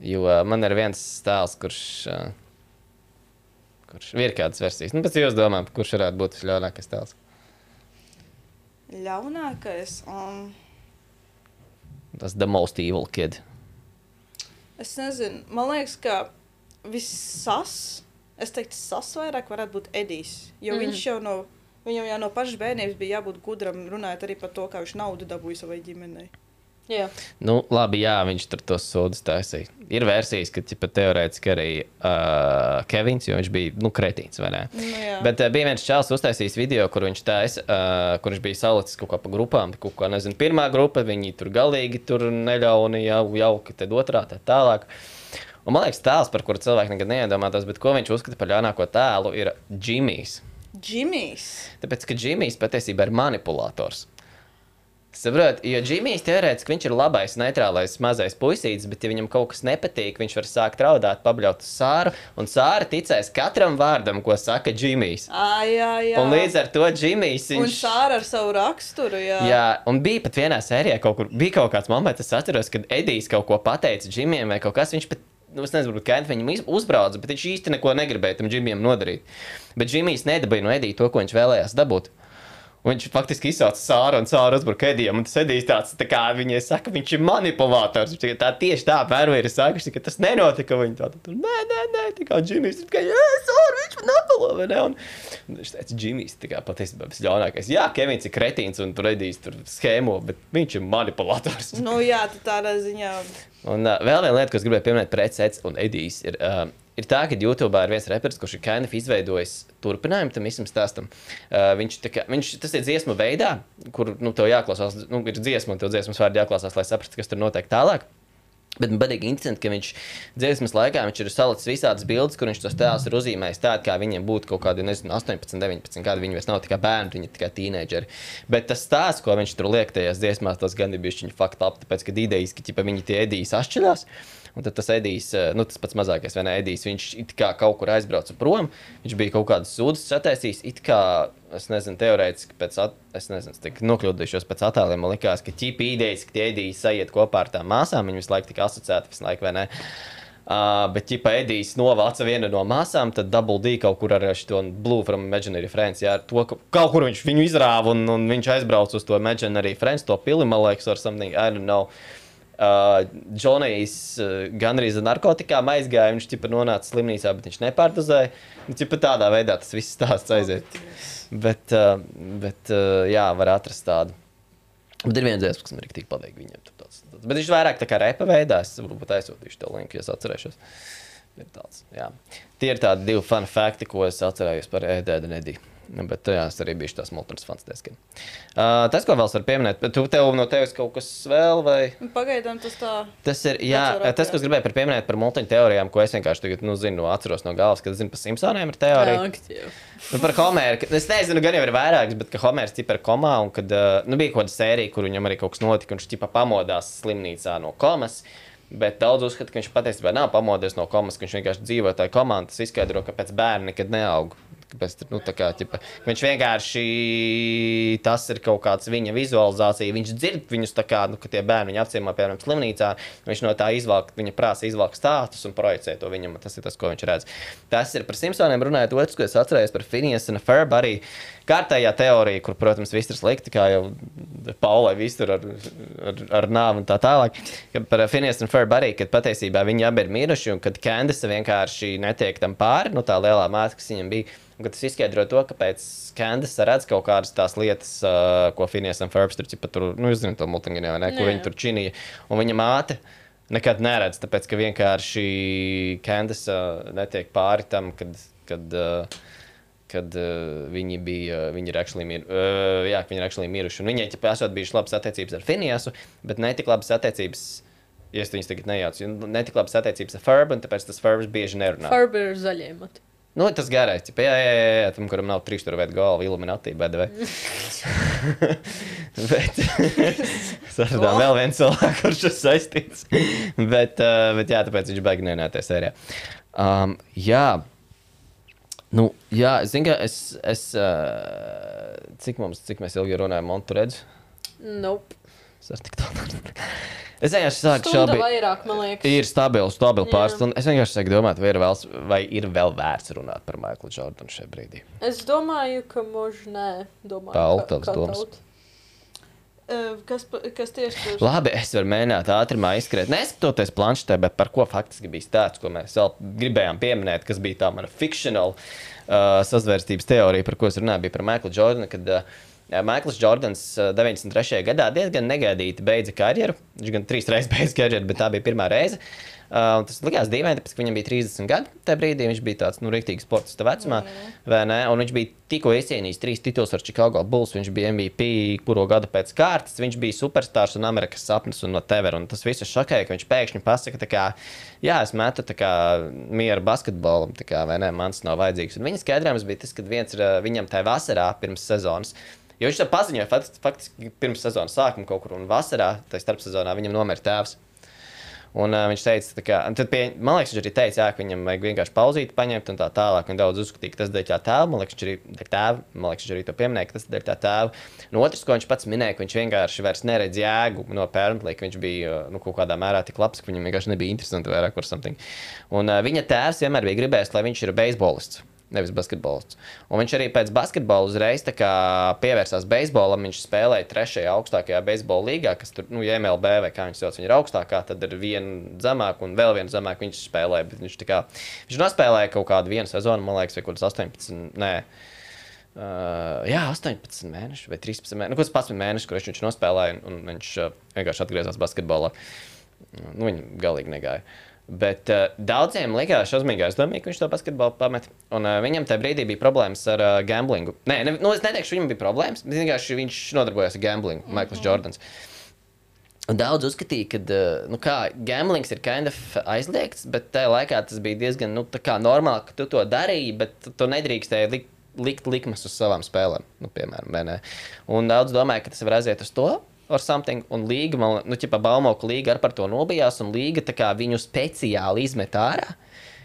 S2: Jo man ir viens tēls, kurš. ā, Kurš ir kādas versijas? Nu, pēc jūsu domām, kurš varētu būt tas ļaunākais tēls?
S3: Ļaunākais. Um,
S2: Tas the most evil kid.
S3: es nezinu, man liekas, ka viss, es teiktu, sas vairāk varētu būt Edijs. Jo mm. viņš jau no, viņam jau no pašas bērnības bija jābūt gudram, runājot arī par to, kā viņš naudu dabūja savai ģimenei.
S4: Jā,
S2: Nu, labi, jā, viņš tur tos sodus taisīja. Ir versijas, ka ķipa, teorētiski arī uh, Kevins, jo viņš bija nu, kretīns.
S3: Nu, jā.
S2: Bet uh, bija viens čels, uztaisījis video, kur viņš taisa, uh, kur viņš bija salicis kaut kā pa grupām. Kaut kā, nezinu, pirmā grupa, viņi tur galīgi tur neļauni jau jauki, tad otrā, tad tālāk. Un man liekas, tēls, par kuru cilvēki nekad neiedomātos, bet ko viņš uzskata par ļaunāko tēlu, ir Džimijs.
S3: Džimijs.
S2: Tāpēc, ka Džimijs patiesībā ir manipulators. Saprotiet, jo Džimijs teorētiski viņš ir labais, neitrālais mazais puisītis, bet, ja viņam kaut kas nepatīk, viņš var sākt raudāt, pabļaut uz sāru, un sāra ticēs katram vārdam, ko saka Džimijs.
S3: Jā, jā.
S2: Un līdz ar to Džimijs.
S3: Un
S2: Viņš...
S3: sāra ar savu raksturu, jā.
S2: Jā, un bija pat vienā sērijā, kaut kur bija kaut kāds moments, es atceros, kad Edijs kaut ko pateica Džimijam vai kaut kas. Viņš pat, nu, es nezinu, kā viņam uzbrauca, bet viņš īsti neko negribēja tam Džimijam nodarīt. Bet Džimijs nedabūja no Edija to, ko viņš vēlējās dabūt. Un viņš faktiski izsauca sāru un sāru uzbruka Edijam. Un tas Edijs tāds, tā kā viņai saka, viņš ir manipulators. Viņš tā tieši tā pērvēja ir sākuši, ka tas nenotika. Viņi tā, tā, nē, nē, nē, tā kā Džimijs ir tikai, jā, sāru, viņš man apelo, vai ne? Un, un viņš teica, Džimijs, tā kā patiesībā visļaunākais. Jā, Kevins ir kretīns un tur Edijs tur schēmo, bet viņš ir manipulators.
S3: Nu, jā, tā tādā ziņā.
S2: Un uh, vēl viena lieta, ko es gribēju pieminēt, precēts un Edijs, ir, uh, ir tā, ka YouTube ir viens reperis, kurš ir kind of izveidojis turpinājumu tam visam stāstam. Uh, viņš, kā, viņš tas ir dziesmu veidā, kur nu, tev jāklausās, nu, ir dziesma, un tev dziesmas vārdi jāklausās, lai saprastu, kas tur notiek tālāk. Bet man patīk, interesanti, ka viņš dziesmas laikā viņš ir salicis visādas bildes, kur viņš tos tēlus ir uzzīmējis tādu, kā viņiem būtu kaut kādi, nezinu, 18, 19 gadi. Viņi vairs nav tikai bērni, viņi ir tikai tīneģeri. Bet tas stāsts, ko viņš tur liek tajās dziesmās, tas gan ir bijis viņa fakta labi, tāpēc, ka idejas, ka ķipa, viņi tie edijas atšķirās. Un tad tas Edijs, eh, nu tas pats mazākais, vai ne? Edijs, viņš it kā kaut kur aizbrauca prom, viņš bija kaut kādas sūdzes sataisījis, it kā, es nezinu, teorētiski pēc, at, es nezinu, tik nokļūdīšos pēc attēliem, man likās, ka ķipi idejas, ka tie Edijs sajiet kopā ar tām māsām, viņi visu laiku tika asociēti, visu laiku, vai ne? Uh, bet, ja Edijs novāca vienu no māsām, tad Double D kaut kur ar šo Blue from Imaginary Friends, jā, ar to, ka kaut kur viņš viņu izrāva un, un viņš aizbrauca uz to Imaginary Friends, to pili, man liekas, or something, I don't know. Uh, Džonijs uh, gandrīz ar narkotikām aizgāja, viņš tipa nonāca slimnīcā, bet viņš nepārdozēja. Nu, tipa tādā veidā tas viss stāsts aiziet. Bet, uh, bet uh, jā, var atrast tādu. Bet ir viens dziesmas, kas man tik patīk viņam. tur Tāds. Bet viņš vairāk tā kā repa veidā, es varbūt aizsūtīšu to linku, ja es atcerēšos. Ir tāds, jā. Tie ir tādi divi fun fakti, ko es atcerējos par Ēdēdu Nediju. Bet jā, es arī biju tās multiples fans. diezgan. Uh, tas, ko vēl var pieminēt, bet tu tev no tevis kaut kas vēl vai?
S3: Pagaidām tas tā.
S2: Tas ir, jā,
S3: Atcerot,
S2: tas, ko gribēju par pieminēt par multiņu teorijām, ko es vienkārši tagad, nu, zinu, no atceros no galvas, kad zinu par Simpsoniem ir teorija.
S4: aktīvi.
S2: Nu, par Homeru. ka- Es nezinu, gan jau ir vairākas, bet ka Homērs ir komā un kad uh, nu, bija kaut kāda sērija, kur viņam arī kaut kas notika, un viņš ķipa pamodās slimnīcā no komas. Bet daudz uzskata, ka viņš patiesībā nav pamodies no komas, ka viņš vienkārši dzīvo tajā komandā. Tas izskaidro, kāpēc bērni nekad neaug. Tur, nu, kā, ķipa, viņš vienkārši tas ir kaut kāds viņa vizualizācija. Viņš dzird viņus tā kā, nu, ka tie bērni viņa apciemā, piemēram, slimnīcā. Viņš no tā izvelk, viņa prasa izvelk stāstus un projicē to viņam. Tas ir tas, ko viņš redz. Tas ir par Simpsoniem runājot. Otrs, ko es atceros par Phineas un Ferb, arī kārtējā teorija, kur, protams, viss ir slikti, kā jau Paulai viss tur ar, ar, ar nāvu un tā tālāk. Par Phineas un Ferb arī, kad patiesībā viņi abi ir miruši un kad Candice vienkārši netiek tam pāri, nu tā lielā māte, kas viņam bija. Un tas izskaidro to, kāpēc Candice redz kaut kādas tās lietas, uh, ko Phineas un Ferbs tur, cipa, tur nu, zināt, to multiņu, vai ne, kur
S4: Jā.
S2: viņi tur činīja. Un viņa māte nekad neredz, tāpēc ka vienkārši uh, netiek pāri tam, kad. kad uh, kad uh, viņi bija, viņi ir actually, mir, uh, jā, ka viņi ir actually miruši. Un viņai, ja esot bijušas labas attiecības ar Finiesu, bet ne tik labas attiecības, ja es viņas tagad nejaucu, ne tik labas attiecības ar Ferbu, un tāpēc tas Ferbs bieži nerunā.
S4: Farber ir zaļie mati.
S2: Nu, tas garais, ķipa, jā, jā, jā, jā, tam, kuram nav trīs tur veidu galva, iluminatī, bet, vai. bet, saradām vēl viens cilvēks, kurš ir saistīts. bet, uh, bet, jā, tāpēc viņš baigi nenāties sērijā. Um, jā, nu, jā, es zinu, ka es, es uh, cik mums, cik mēs ilgi runājam, Montu redzu?
S4: Nope.
S2: Es ar tik tālu. Es vienkārši sāku šaubi.
S4: vairāk, man liekas.
S2: Ir stabils, stabils pārstāvs. Es vienkārši sāku domāt, vai ir, vēl, vai ir vēl vērts runāt par Maiklu Jordanu šajā brīdī.
S4: Es domāju, ka možda nē. Domāju,
S2: tavas
S4: kā
S2: domas?
S4: tauta.
S3: Uh, kas, kas tieši tur
S2: Labi, es varu mēģināt ātrumā izskriet. Neskatoties planšetē, bet par ko faktiski bija stāsts, ko mēs vēl gribējām pieminēt, kas bija tā mana fikcionāla uh, sazvērstības teorija, par ko es runāju, bija par Maiklu Jordanu. Kad, uh, Maikls Jordans uh, 93. gadā diezgan negaidīti beidza karjeru. Viņš gan trīs reizes beidza karjeru, bet tā bija pirmā reize. Uh, un tas likās dīvaini, tāpēc, ka viņam bija 30 gadi. Tajā brīdī viņš bija tāds nu, rīktīgs sportists vecumā. ne? Un viņš bija tikko izcīnījis trīs titulus ar Chicago Bulls. Viņš bija MVP kuru gadu pēc kārtas. Viņš bija superstarps un Amerikas sapnis un whatever. Un tas viss šokēja, ka viņš pēkšņi pasaka, kā, jā, es metu kā mieru basketbolam, kā, vai ne, mans nav vajadzīgs. Un viņa skaidrojums bija tas, ka viens ir ā, viņam tajā vasarā pirms sezonas. Jo viņš to paziņoja fakt- faktiski pirms sezonas sākuma kaut kur, un vasarā, tajā starpsezonā, viņam nomira tēvs. Un, uh, viņš teica, un tad pie, man liekas, viņš arī teica, jā, ka viņam vajag vienkārši pauzīt, paņemt un tā tālāk. Viņa daudz uzskatīja, ka tas dēļ tā tēva. Man liekas, arī, tēva, man liekas, arī to pieminēja, ka tas dēļ tā tēva. No otrs, ko viņš pats minēja, ka viņš vienkārši vairs neredz jēgu no pērnplī, ka viņš bija nu, kaut kādā mērā tik labs, ka viņam vienkārši nebija interesanti vairāk par something. Un uh, viņa tēvs vienmēr bija gribējis, lai viņš ir beisbolists. Nevis basketbolists. Un viņš arī pēc basketbola uzreiz pievērsās beisbolam. Viņš spēlēja trešajā augstākajā beisbola līgā, kas tur, nu, MLB vai kā viņš sauc, viņa ir augstākā, tad ir viena zemāka un vēl viena zemāka viņš spēlēja. Bet Viņš, kā, viņš nospēlēja kaut kādu vienu sezonu, man liekas, vai kaut kāds 18. Nē. Uh, jā, 18 mēneši vai 13 mēneši. Nu, kaut kāds 11 mēneši, kurus viņš nospēlēja, un, un viņš uh, vienkārši atgriezās basketbolā. Nu, viņa galīgi negāja. Bet uh, daudziem likās šausmīgi aizdomīgi, ka viņš to basketbolu pamet. Un uh, viņam tajā brīdī bija problēmas ar uh, gamblingu. Nē, ne, nu, es neteikšu, viņam bija problēmas, bet vienkārši viņš nodarbojās ar gamblingu, mm -hmm. Maikls Jordans. Un Daudz uzskatīja, ka nu, kā, gamblings ir kind of aizliegts, bet tajā laikā tas bija diezgan nu, normāli, ka tu to darīji, bet tu nedrīkstēji likt, likt likmes uz savām spēlēm. Nu, piemēram, vai ne? un daudz domāja, ka tas var aiziet uz to. Or something, un līga, man, nu, ķipa, Baumoka līga arī par to nobijās, un līga tā kā viņu speciāli izmet ārā,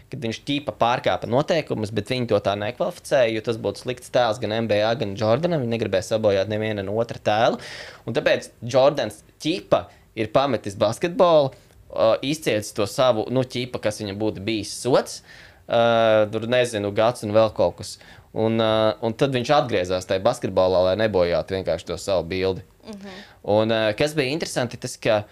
S2: kad viņš ķīpa pārkāpa noteikumus, bet viņi to tā nekvalificēja, jo tas būtu slikts tēls gan NBA, gan Jordanam. Viņi negribēja sabojāt nevienu no otra tēlu. Un tāpēc Jordans ķīpa ir pametis basketbolu, uh, izcietis to savu, nu, ķīpa, kas viņam būtu bijis sots, uh, tur nezinu, gads un vēl kaut kas. Un, uh, un tad viņš atgriezās tajā basketbolā, lai nebojātu vienkārši to savu bildi. Mm -hmm. Un uh, kas bija interesanti, tas, ka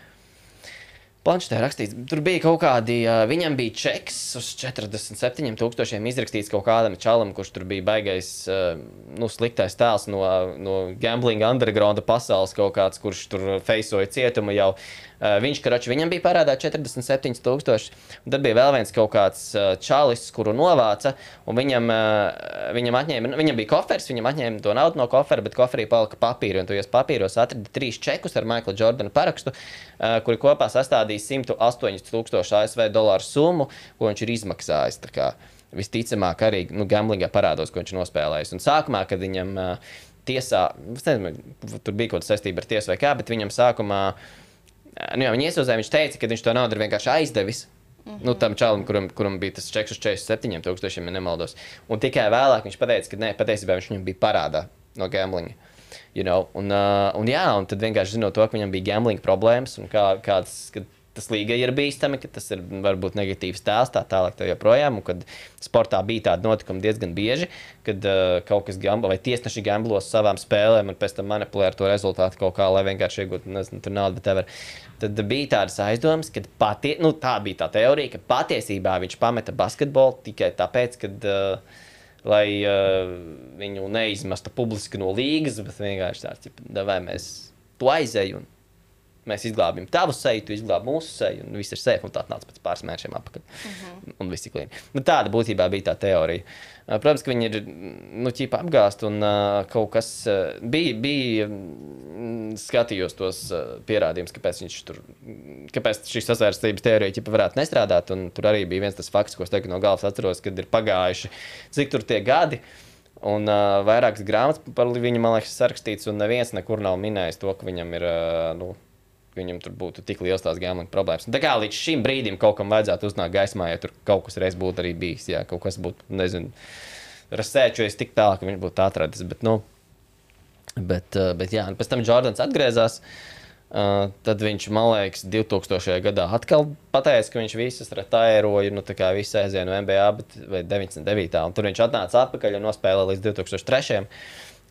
S2: Planšetē rakstīts, tur bija kaut kādi, uh, viņam bija čeks uz 47,000 izrakstīts kaut kādam čalam, kurš tur bija baigais, uh, nu, sliktais tēls no, no gambling undergrounda pasaules, kaut kāds, kurš tur feisoja cietumu jau. Uh, viņš, karoči, viņam bija parādā 47,000. Tad bija vēl viens kaut kāds uh, čalis, kuru novāca, viņam, uh, viņam, atņēma, nu, viņam bija kofers, viņam atņēma to naudu no kofera, bet koferī palika papīri. Un tu jūs papīros atradi trīs čekus ar Maikla Jordana parakstu, uh, kuri kopā sastādīja 108,000 ASV dolāru summu, ko viņš ir izmaksājis. Visticamāk, arī nu, gamblingā parādos, ko viņš nospēlējis. Un sākumā, kad viņam uh, tiesā, es nezinu, tur bija kaut kāda saistība ar tiesu vai kā, bet viņam sākumā, uh, nu, jā, viņa iesūdzēja, viņš teica, ka viņš to naudu ir vienkārši aizdevis. Mm -hmm. Nu, tam čalam, kuram, kuram bija tas čeks uz 47,000, ja nemaldos. Un tikai vēlāk viņš pateica, ka nē, patiesībā viņš viņam bija parādā no gamblinga. You know? un, uh, un, jā, un tad vienkārši zinot to, ka viņam bija gambling problēmas un kā, kāds, kad tas līga ir bīstami, ka tas ir varbūt negatīvs tēls, tā tālāk, tā joprojām. Un kad sportā bija tādi notikumi diezgan bieži, kad uh, kaut kas gamblo vai tiesneši gamblo savām spēlēm un pēc tam manipulē ar to rezultātu kaut kā, lai vienkārši iegūtu nezinu, tur naudu. whatever. Tad bija tādas aizdomas, ka patie, nu, tā bija tā teorija, ka patiesībā viņš pameta basketbolu tikai tāpēc, ka uh, lai uh, viņu neizmestu publiski no līgas, bet vienkārši tāds, vai mēs tu aizēju un mēs izglābjam tavu seju, tu izglābi mūsu seju, un viss ir un tā nāca pēc pāris mēnešiem atpakaļ. Uh -huh. Un viss ir klīni. Nu, tāda būtībā bija tā teorija. Protams, ka viņi ir nu, ķipa apgāzti un uh, kaut kas uh, bija. bija mm, skatījos tos uh, pierādījumus, kāpēc, viņš tur, kāpēc šī sasvērstības teorija ķipa varētu nestrādāt. Un tur arī bija viens tas fakts, ko es tagad no galvas atceros, kad ir pagājuši cik tur tie gadi. Un uh, vairākas grāmatas par viņu, man liekas, sarakstīts, un neviens nekur nav minējis to, ka viņam ir. Uh, nu, viņam tur būtu tik liels tās gambling problēmas. Tā kā līdz šim brīdim kaut kam vajadzētu uznākt gaismā, ja tur kaut kas reiz būtu arī bijis, ja kaut kas būtu, nezinu, rasēčojies tik tālu, ka viņš būtu atradis. Bet, nu, bet, uh, bet jā, pēc tam Jordans atgriezās. Uh, tad viņš, man liekas, 2000. gadā atkal pateica, ka viņš visas retairoja, nu, tā kā visu aizēja no NBA, bet, vai 99. Un tur viņš atnāca atpakaļ un nospēlēja līdz 2003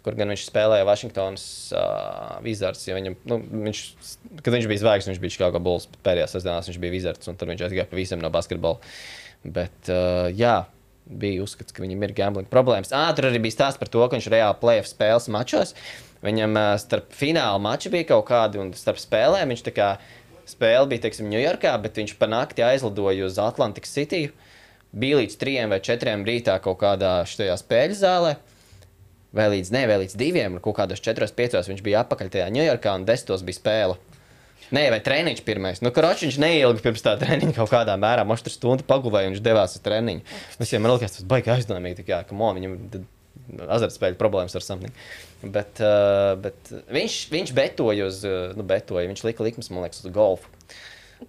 S2: kur gan viņš spēlēja Vašingtonas uh, Wizards. ja Viņam, nu, viņš, kad viņš bija zvaigznes, viņš bija Chicago Bulls, bet pēdējās sezonās viņš bija Wizards, un tad viņš aizgāja pa visam no basketbola. Bet, uh, jā, bija uzskats, ka viņam ir gambling problēmas. Ah, tur arī bija stāsts par to, ka viņš reāli playoff spēles mačos. Viņam uh, starp fināla maču bija kaut kādi, un starp spēlēm viņš tā kā spēle bija, teiksim, Ņujorkā, bet viņš pa nakti aizlidoja uz Atlantikas City. Bija līdz trijiem vai četriem rītā kaut kādā šajā spēļu zālē vai līdz, ne, vai līdz diviem, kaut kādos četros, piecos viņš bija atpakaļ tajā Ņujorkā, un desmitos bija spēle. Nē, vai treniņš pirmais. Nu, Kročs viņš neilgi pirms tā treniņa kaut kādā mērā, možda tur stundu pagulēja, un viņš devās uz treniņu. Visiem man liekas, tas baigi aizdomīgi, kā, ka mo, viņam azartspēļu problēmas ar something. Bet, uh, bet viņš, viņš betoja uz, uh, nu, betoja, viņš lika likmes, man liekas, uz golfu.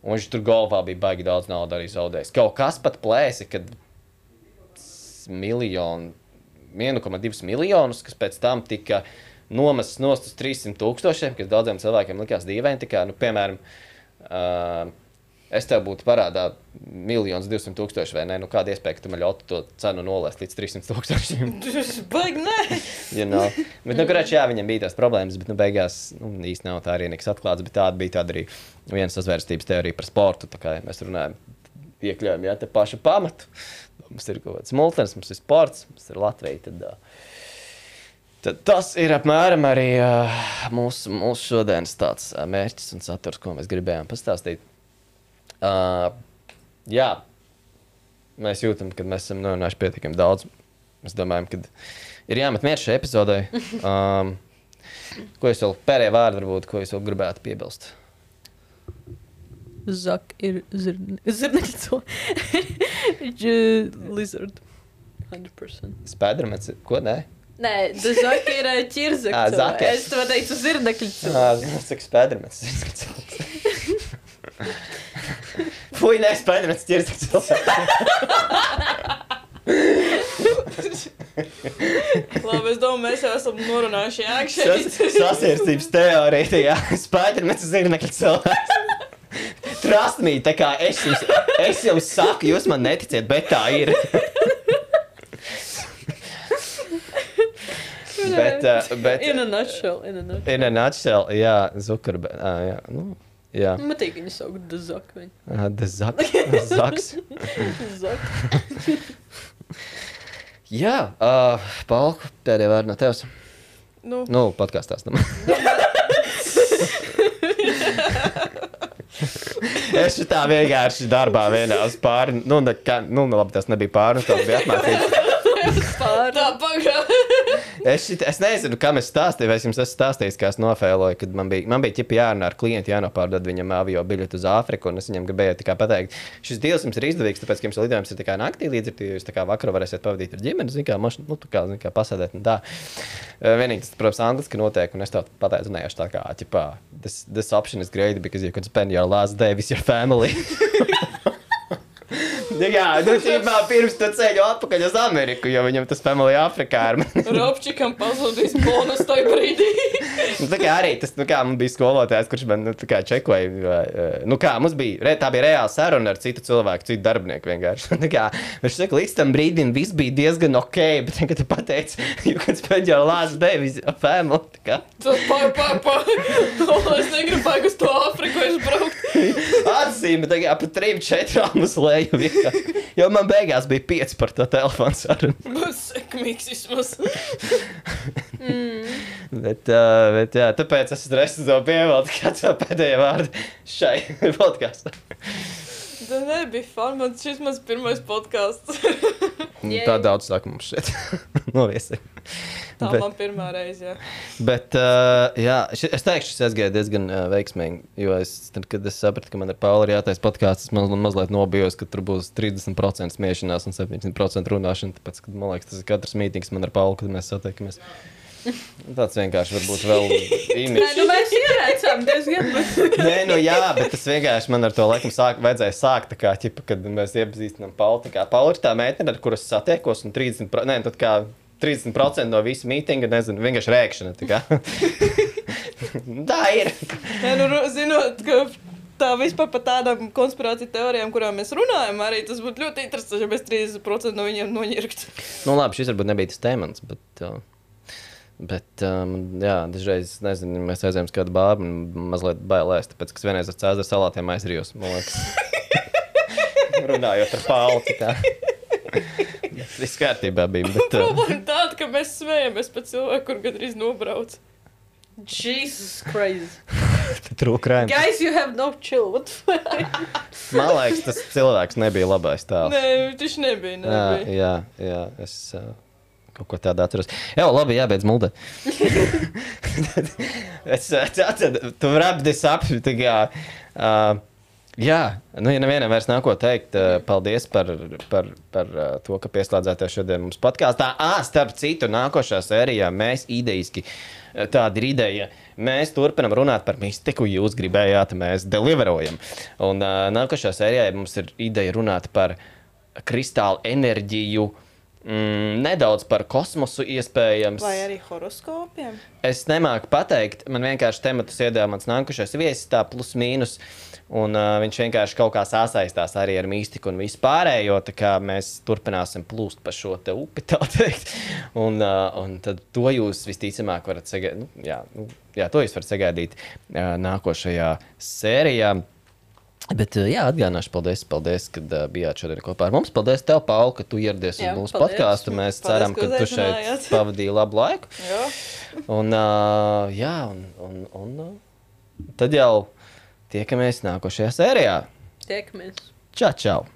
S2: Un viņš tur golfā bija baigi daudz naudas arī zaudējis. Kaut kas pat plēsi, kad miljonu 1,2 miljonus, kas pēc tam tika nomests nost uz 300 tūkstošiem, kas daudziem cilvēkiem likās dīvaini. Kā, nu, piemēram, uh, es tev būtu parādā miljonus, 200 tūkstoši, vai ne? Nu, kāda iespēja, ka tu man ļautu to cenu nolēst līdz 300 tūkstošiem?
S3: Tas baigi, nē.
S2: you know. Bet, nu, kurš, jā, viņam bija tās problēmas, bet, nu, beigās, nu, īsti nav tā arī nekas atklāts, bet tāda bija tāda arī viena sazvērstības teorija par sportu, tā kā mēs runājam, iekļājam, jā, te pašu pamatu. Mums ir kaut kāds multens, mums ir sports, mums ir Latvija. Tad, tad tas ir apmēram arī mūsu, mūsu šodienas tāds mērķis un saturs, ko mēs gribējām pastāstīt. Uh, jā, mēs jūtam, ka mēs esam nonākuši pietiekami daudz. Mēs domājam, ka ir jāmet mieru šai epizodei. Um, ko jūs vēl pēdējā vārdā, varbūt, ko jūs vēl gribētu piebilst?
S4: Zak ir zirnekļu. Lizard. 100%.
S2: Spēdramets, ko nē?
S4: Nē, Zak ir
S2: Ā,
S4: ķirzekļu.
S2: zaki.
S4: Es to teicu zirnekļu.
S2: Jā, es saku, spēdramets. Fui, nē, ķers cilvēku.
S3: Labi, es domāju, mēs jau esam norunājuši
S2: Sas,
S3: ēkšķi.
S2: sasierstības teorija, jā. Spēdramets zirnekļu cilvēks. Trust me, tā kā es jums, es jums saku, jūs man neticiet, bet tā ir. bet, uh, bet,
S4: In a nutshell. In a nutshell.
S2: in a nutshell, jā, Zuckerberg, uh, jā, nu, jā.
S4: Man patīk viņu saukt The Zak.
S2: Uh, the Zaks. Zaks.
S4: Zak.
S2: Jā, uh, Palku, pēdējā vārda no tevis.
S3: Nu,
S2: Nu, podkāstās. Nu. es tā vienkārši darbā vienā uz pāri. Nu, ne, nu labi, tas nebija pāri, tas bija apmācības.
S3: Tā pagāja.
S2: Es, šit, es nezinu, kam es stāstīju, vai es jums esmu stāstījis, kā es nofēloju, kad man bija, man bija ķipi jārunā ar klientu, jānopārdod viņam avio biļeti uz Āfriku, un es viņam gribēju kā pateikt, šis deals jums ir izdevīgs, tāpēc, ka jums lidojums ir kā naktī, līdz ar to jūs tā kā vakarā varēsiet pavadīt ar ģimeni, zin kā, moš, nu, tā kā, zin kā pasēdēt un tā. Vienīgi tas, protams, angliski notiek, un es tev pateicu, nē, tā kā, ķipā, this, this option is great because you can spend your last day with your family. Nu Jā, nu, ķipā, pirms tu ceļo atpakaļ uz Ameriku, jo viņam tas family Afrikā ir.
S3: Robčikam pazudīs bonus tajā brīdī.
S2: Nu, tā kā arī tas, nu, kā man bija skolotājs, kurš man, nu, tā kā čekoja, eh, nu, kā mums bija, tā bija reāla saruna ar citu cilvēku, citu darbinieku vienkārši. Tā kā, viņš saka, līdz tam brīdim viss bija diezgan ok, bet tagad tu pateici, you can spend your last day with your family. Tā kā,
S3: Tas pa, pa, pa. O, es negribēju uz to Āfriku aizbraukt.
S2: atzīme, tā kā pa trim, četrām uz leju vienkārši. Jo man beigās bija pieci par to telefonu sarunu.
S3: Būs sekmīgs vismaz.
S2: Bet, uh, bet jā, tāpēc es esmu to pievilcis, kāds vēl pēdējie vārdi šai podkāstam.
S3: Tā nebija fun, man šis mans pirmais podkāsts.
S4: Jej.
S2: Tā daudz saka mums šeit. Noviesi.
S3: Tā
S2: Bet-
S3: man pirmā reize, jā.
S2: Bet, uh, jā, ši, es teikšu, šis aizgāja diezgan uh, veiksmīgi. Jo es, tad, kad es sapratu, ka man ir Pauli jātais podkāsts, es maz, mazliet nobijos, ka tur būs 30% smiešanās un 70% runāšana. Tāpēc, kad, man liekas, tas ir katrs mītings man ar Pauli, kad mēs satiekamies. Tāds vienkārši varbūt vēl
S4: Nē,
S2: imīgs.
S4: nu mēs ierēcām diezgan. bet-
S2: Nē, nu jā, bet tas vienkārši man ar to laikam sāk, vajadzēja sākt, tā kā, ķipa, kad mēs iepazīstinām Pauli. Tā kā Pauli ir tā meitene, ar kuras satiekos, un 30%, pro- nē, tad kā 30% no visa mītinga, nezinu, vienkārši rēkšana. tā kā. tā ir.
S3: Nē, nu, zinot, ka tā vispār par tādām konspirāciju teorijām, kurām mēs runājam, arī tas būtu ļoti interesanti, ja mēs 30% no viņiem noņirktu.
S2: Nu, labi, šis varbūt nebija tas temats, bet. Uh... Bet, um, jā, dažreiz, nezinu, mēs aizējām uz kādu bāru un mazliet bailēs, tāpēc, ka es vienreiz ar cēzara salātiem aizrijos, man liekas. Runājot ar Pauli. tā. Viss kārtībā bija. Bet, uh,
S3: Problēma tāda, ka mēs smējamies par cilvēku, kur gandrīz nobrauc.
S4: Jesus Christ.
S2: trūkrājums.
S4: Guys, you have no chill. What the fuck?
S2: Man liekas, tas cilvēks nebija labais tēls.
S3: Nē, viņš nebija.
S2: Jā,
S3: nebija.
S2: jā, jā, es uh, kaut ko tādu atceros. Jā, labi, jābeidz muldē. es atceros, tu rapdi sapņu. Uh, jā, nu, ja nevienam vairs nav ko teikt, uh, paldies par, par, par uh, to, ka pieslēdzāties šodien mums podkāstā. Ah, starp citu, nākošā sērijā mēs idejiski. uh, Tāda ir ideja. Mēs turpinām runāt par mistiku. Jūs gribējāt, mēs deliverojam. Un uh, nākošā sērijā mums ir ideja runāt par kristāla enerģiju, mm, nedaudz par kosmosu, iespējams.
S3: Vai arī horoskopiem?
S2: Es nemāku pateikt, man vienkārši tematus iedāvā mans nākošais viesis, tā plus mīnus. Un uh, viņš vienkārši kaut kā sasaistās arī ar mīstiku un vispārējo. Tā kā mēs turpināsim plūst pa šo upi, tā teikt. Un, uh, un tad to jūs visticamāk varat sagaidīt. Nu, jā, nu, jā, to jūs varat sagaidīt uh, nākošajā sērijā. Bet, uh, jā, atgādināšu, paldies, paldies ka uh, bijāt šodien kopā ar mums. Paldies, tev, Paul, ka tu ieradies uz mūsu podkāstu. Mēs
S3: Paldies,
S2: ceram,
S3: ka
S2: tu šeit pavadīji labu laiku.
S3: Jā.
S2: Un, uh, jā, un, un, un tad jau tiekamies nākošajā sērijā.
S4: Tiekamies.
S2: Čau, čau!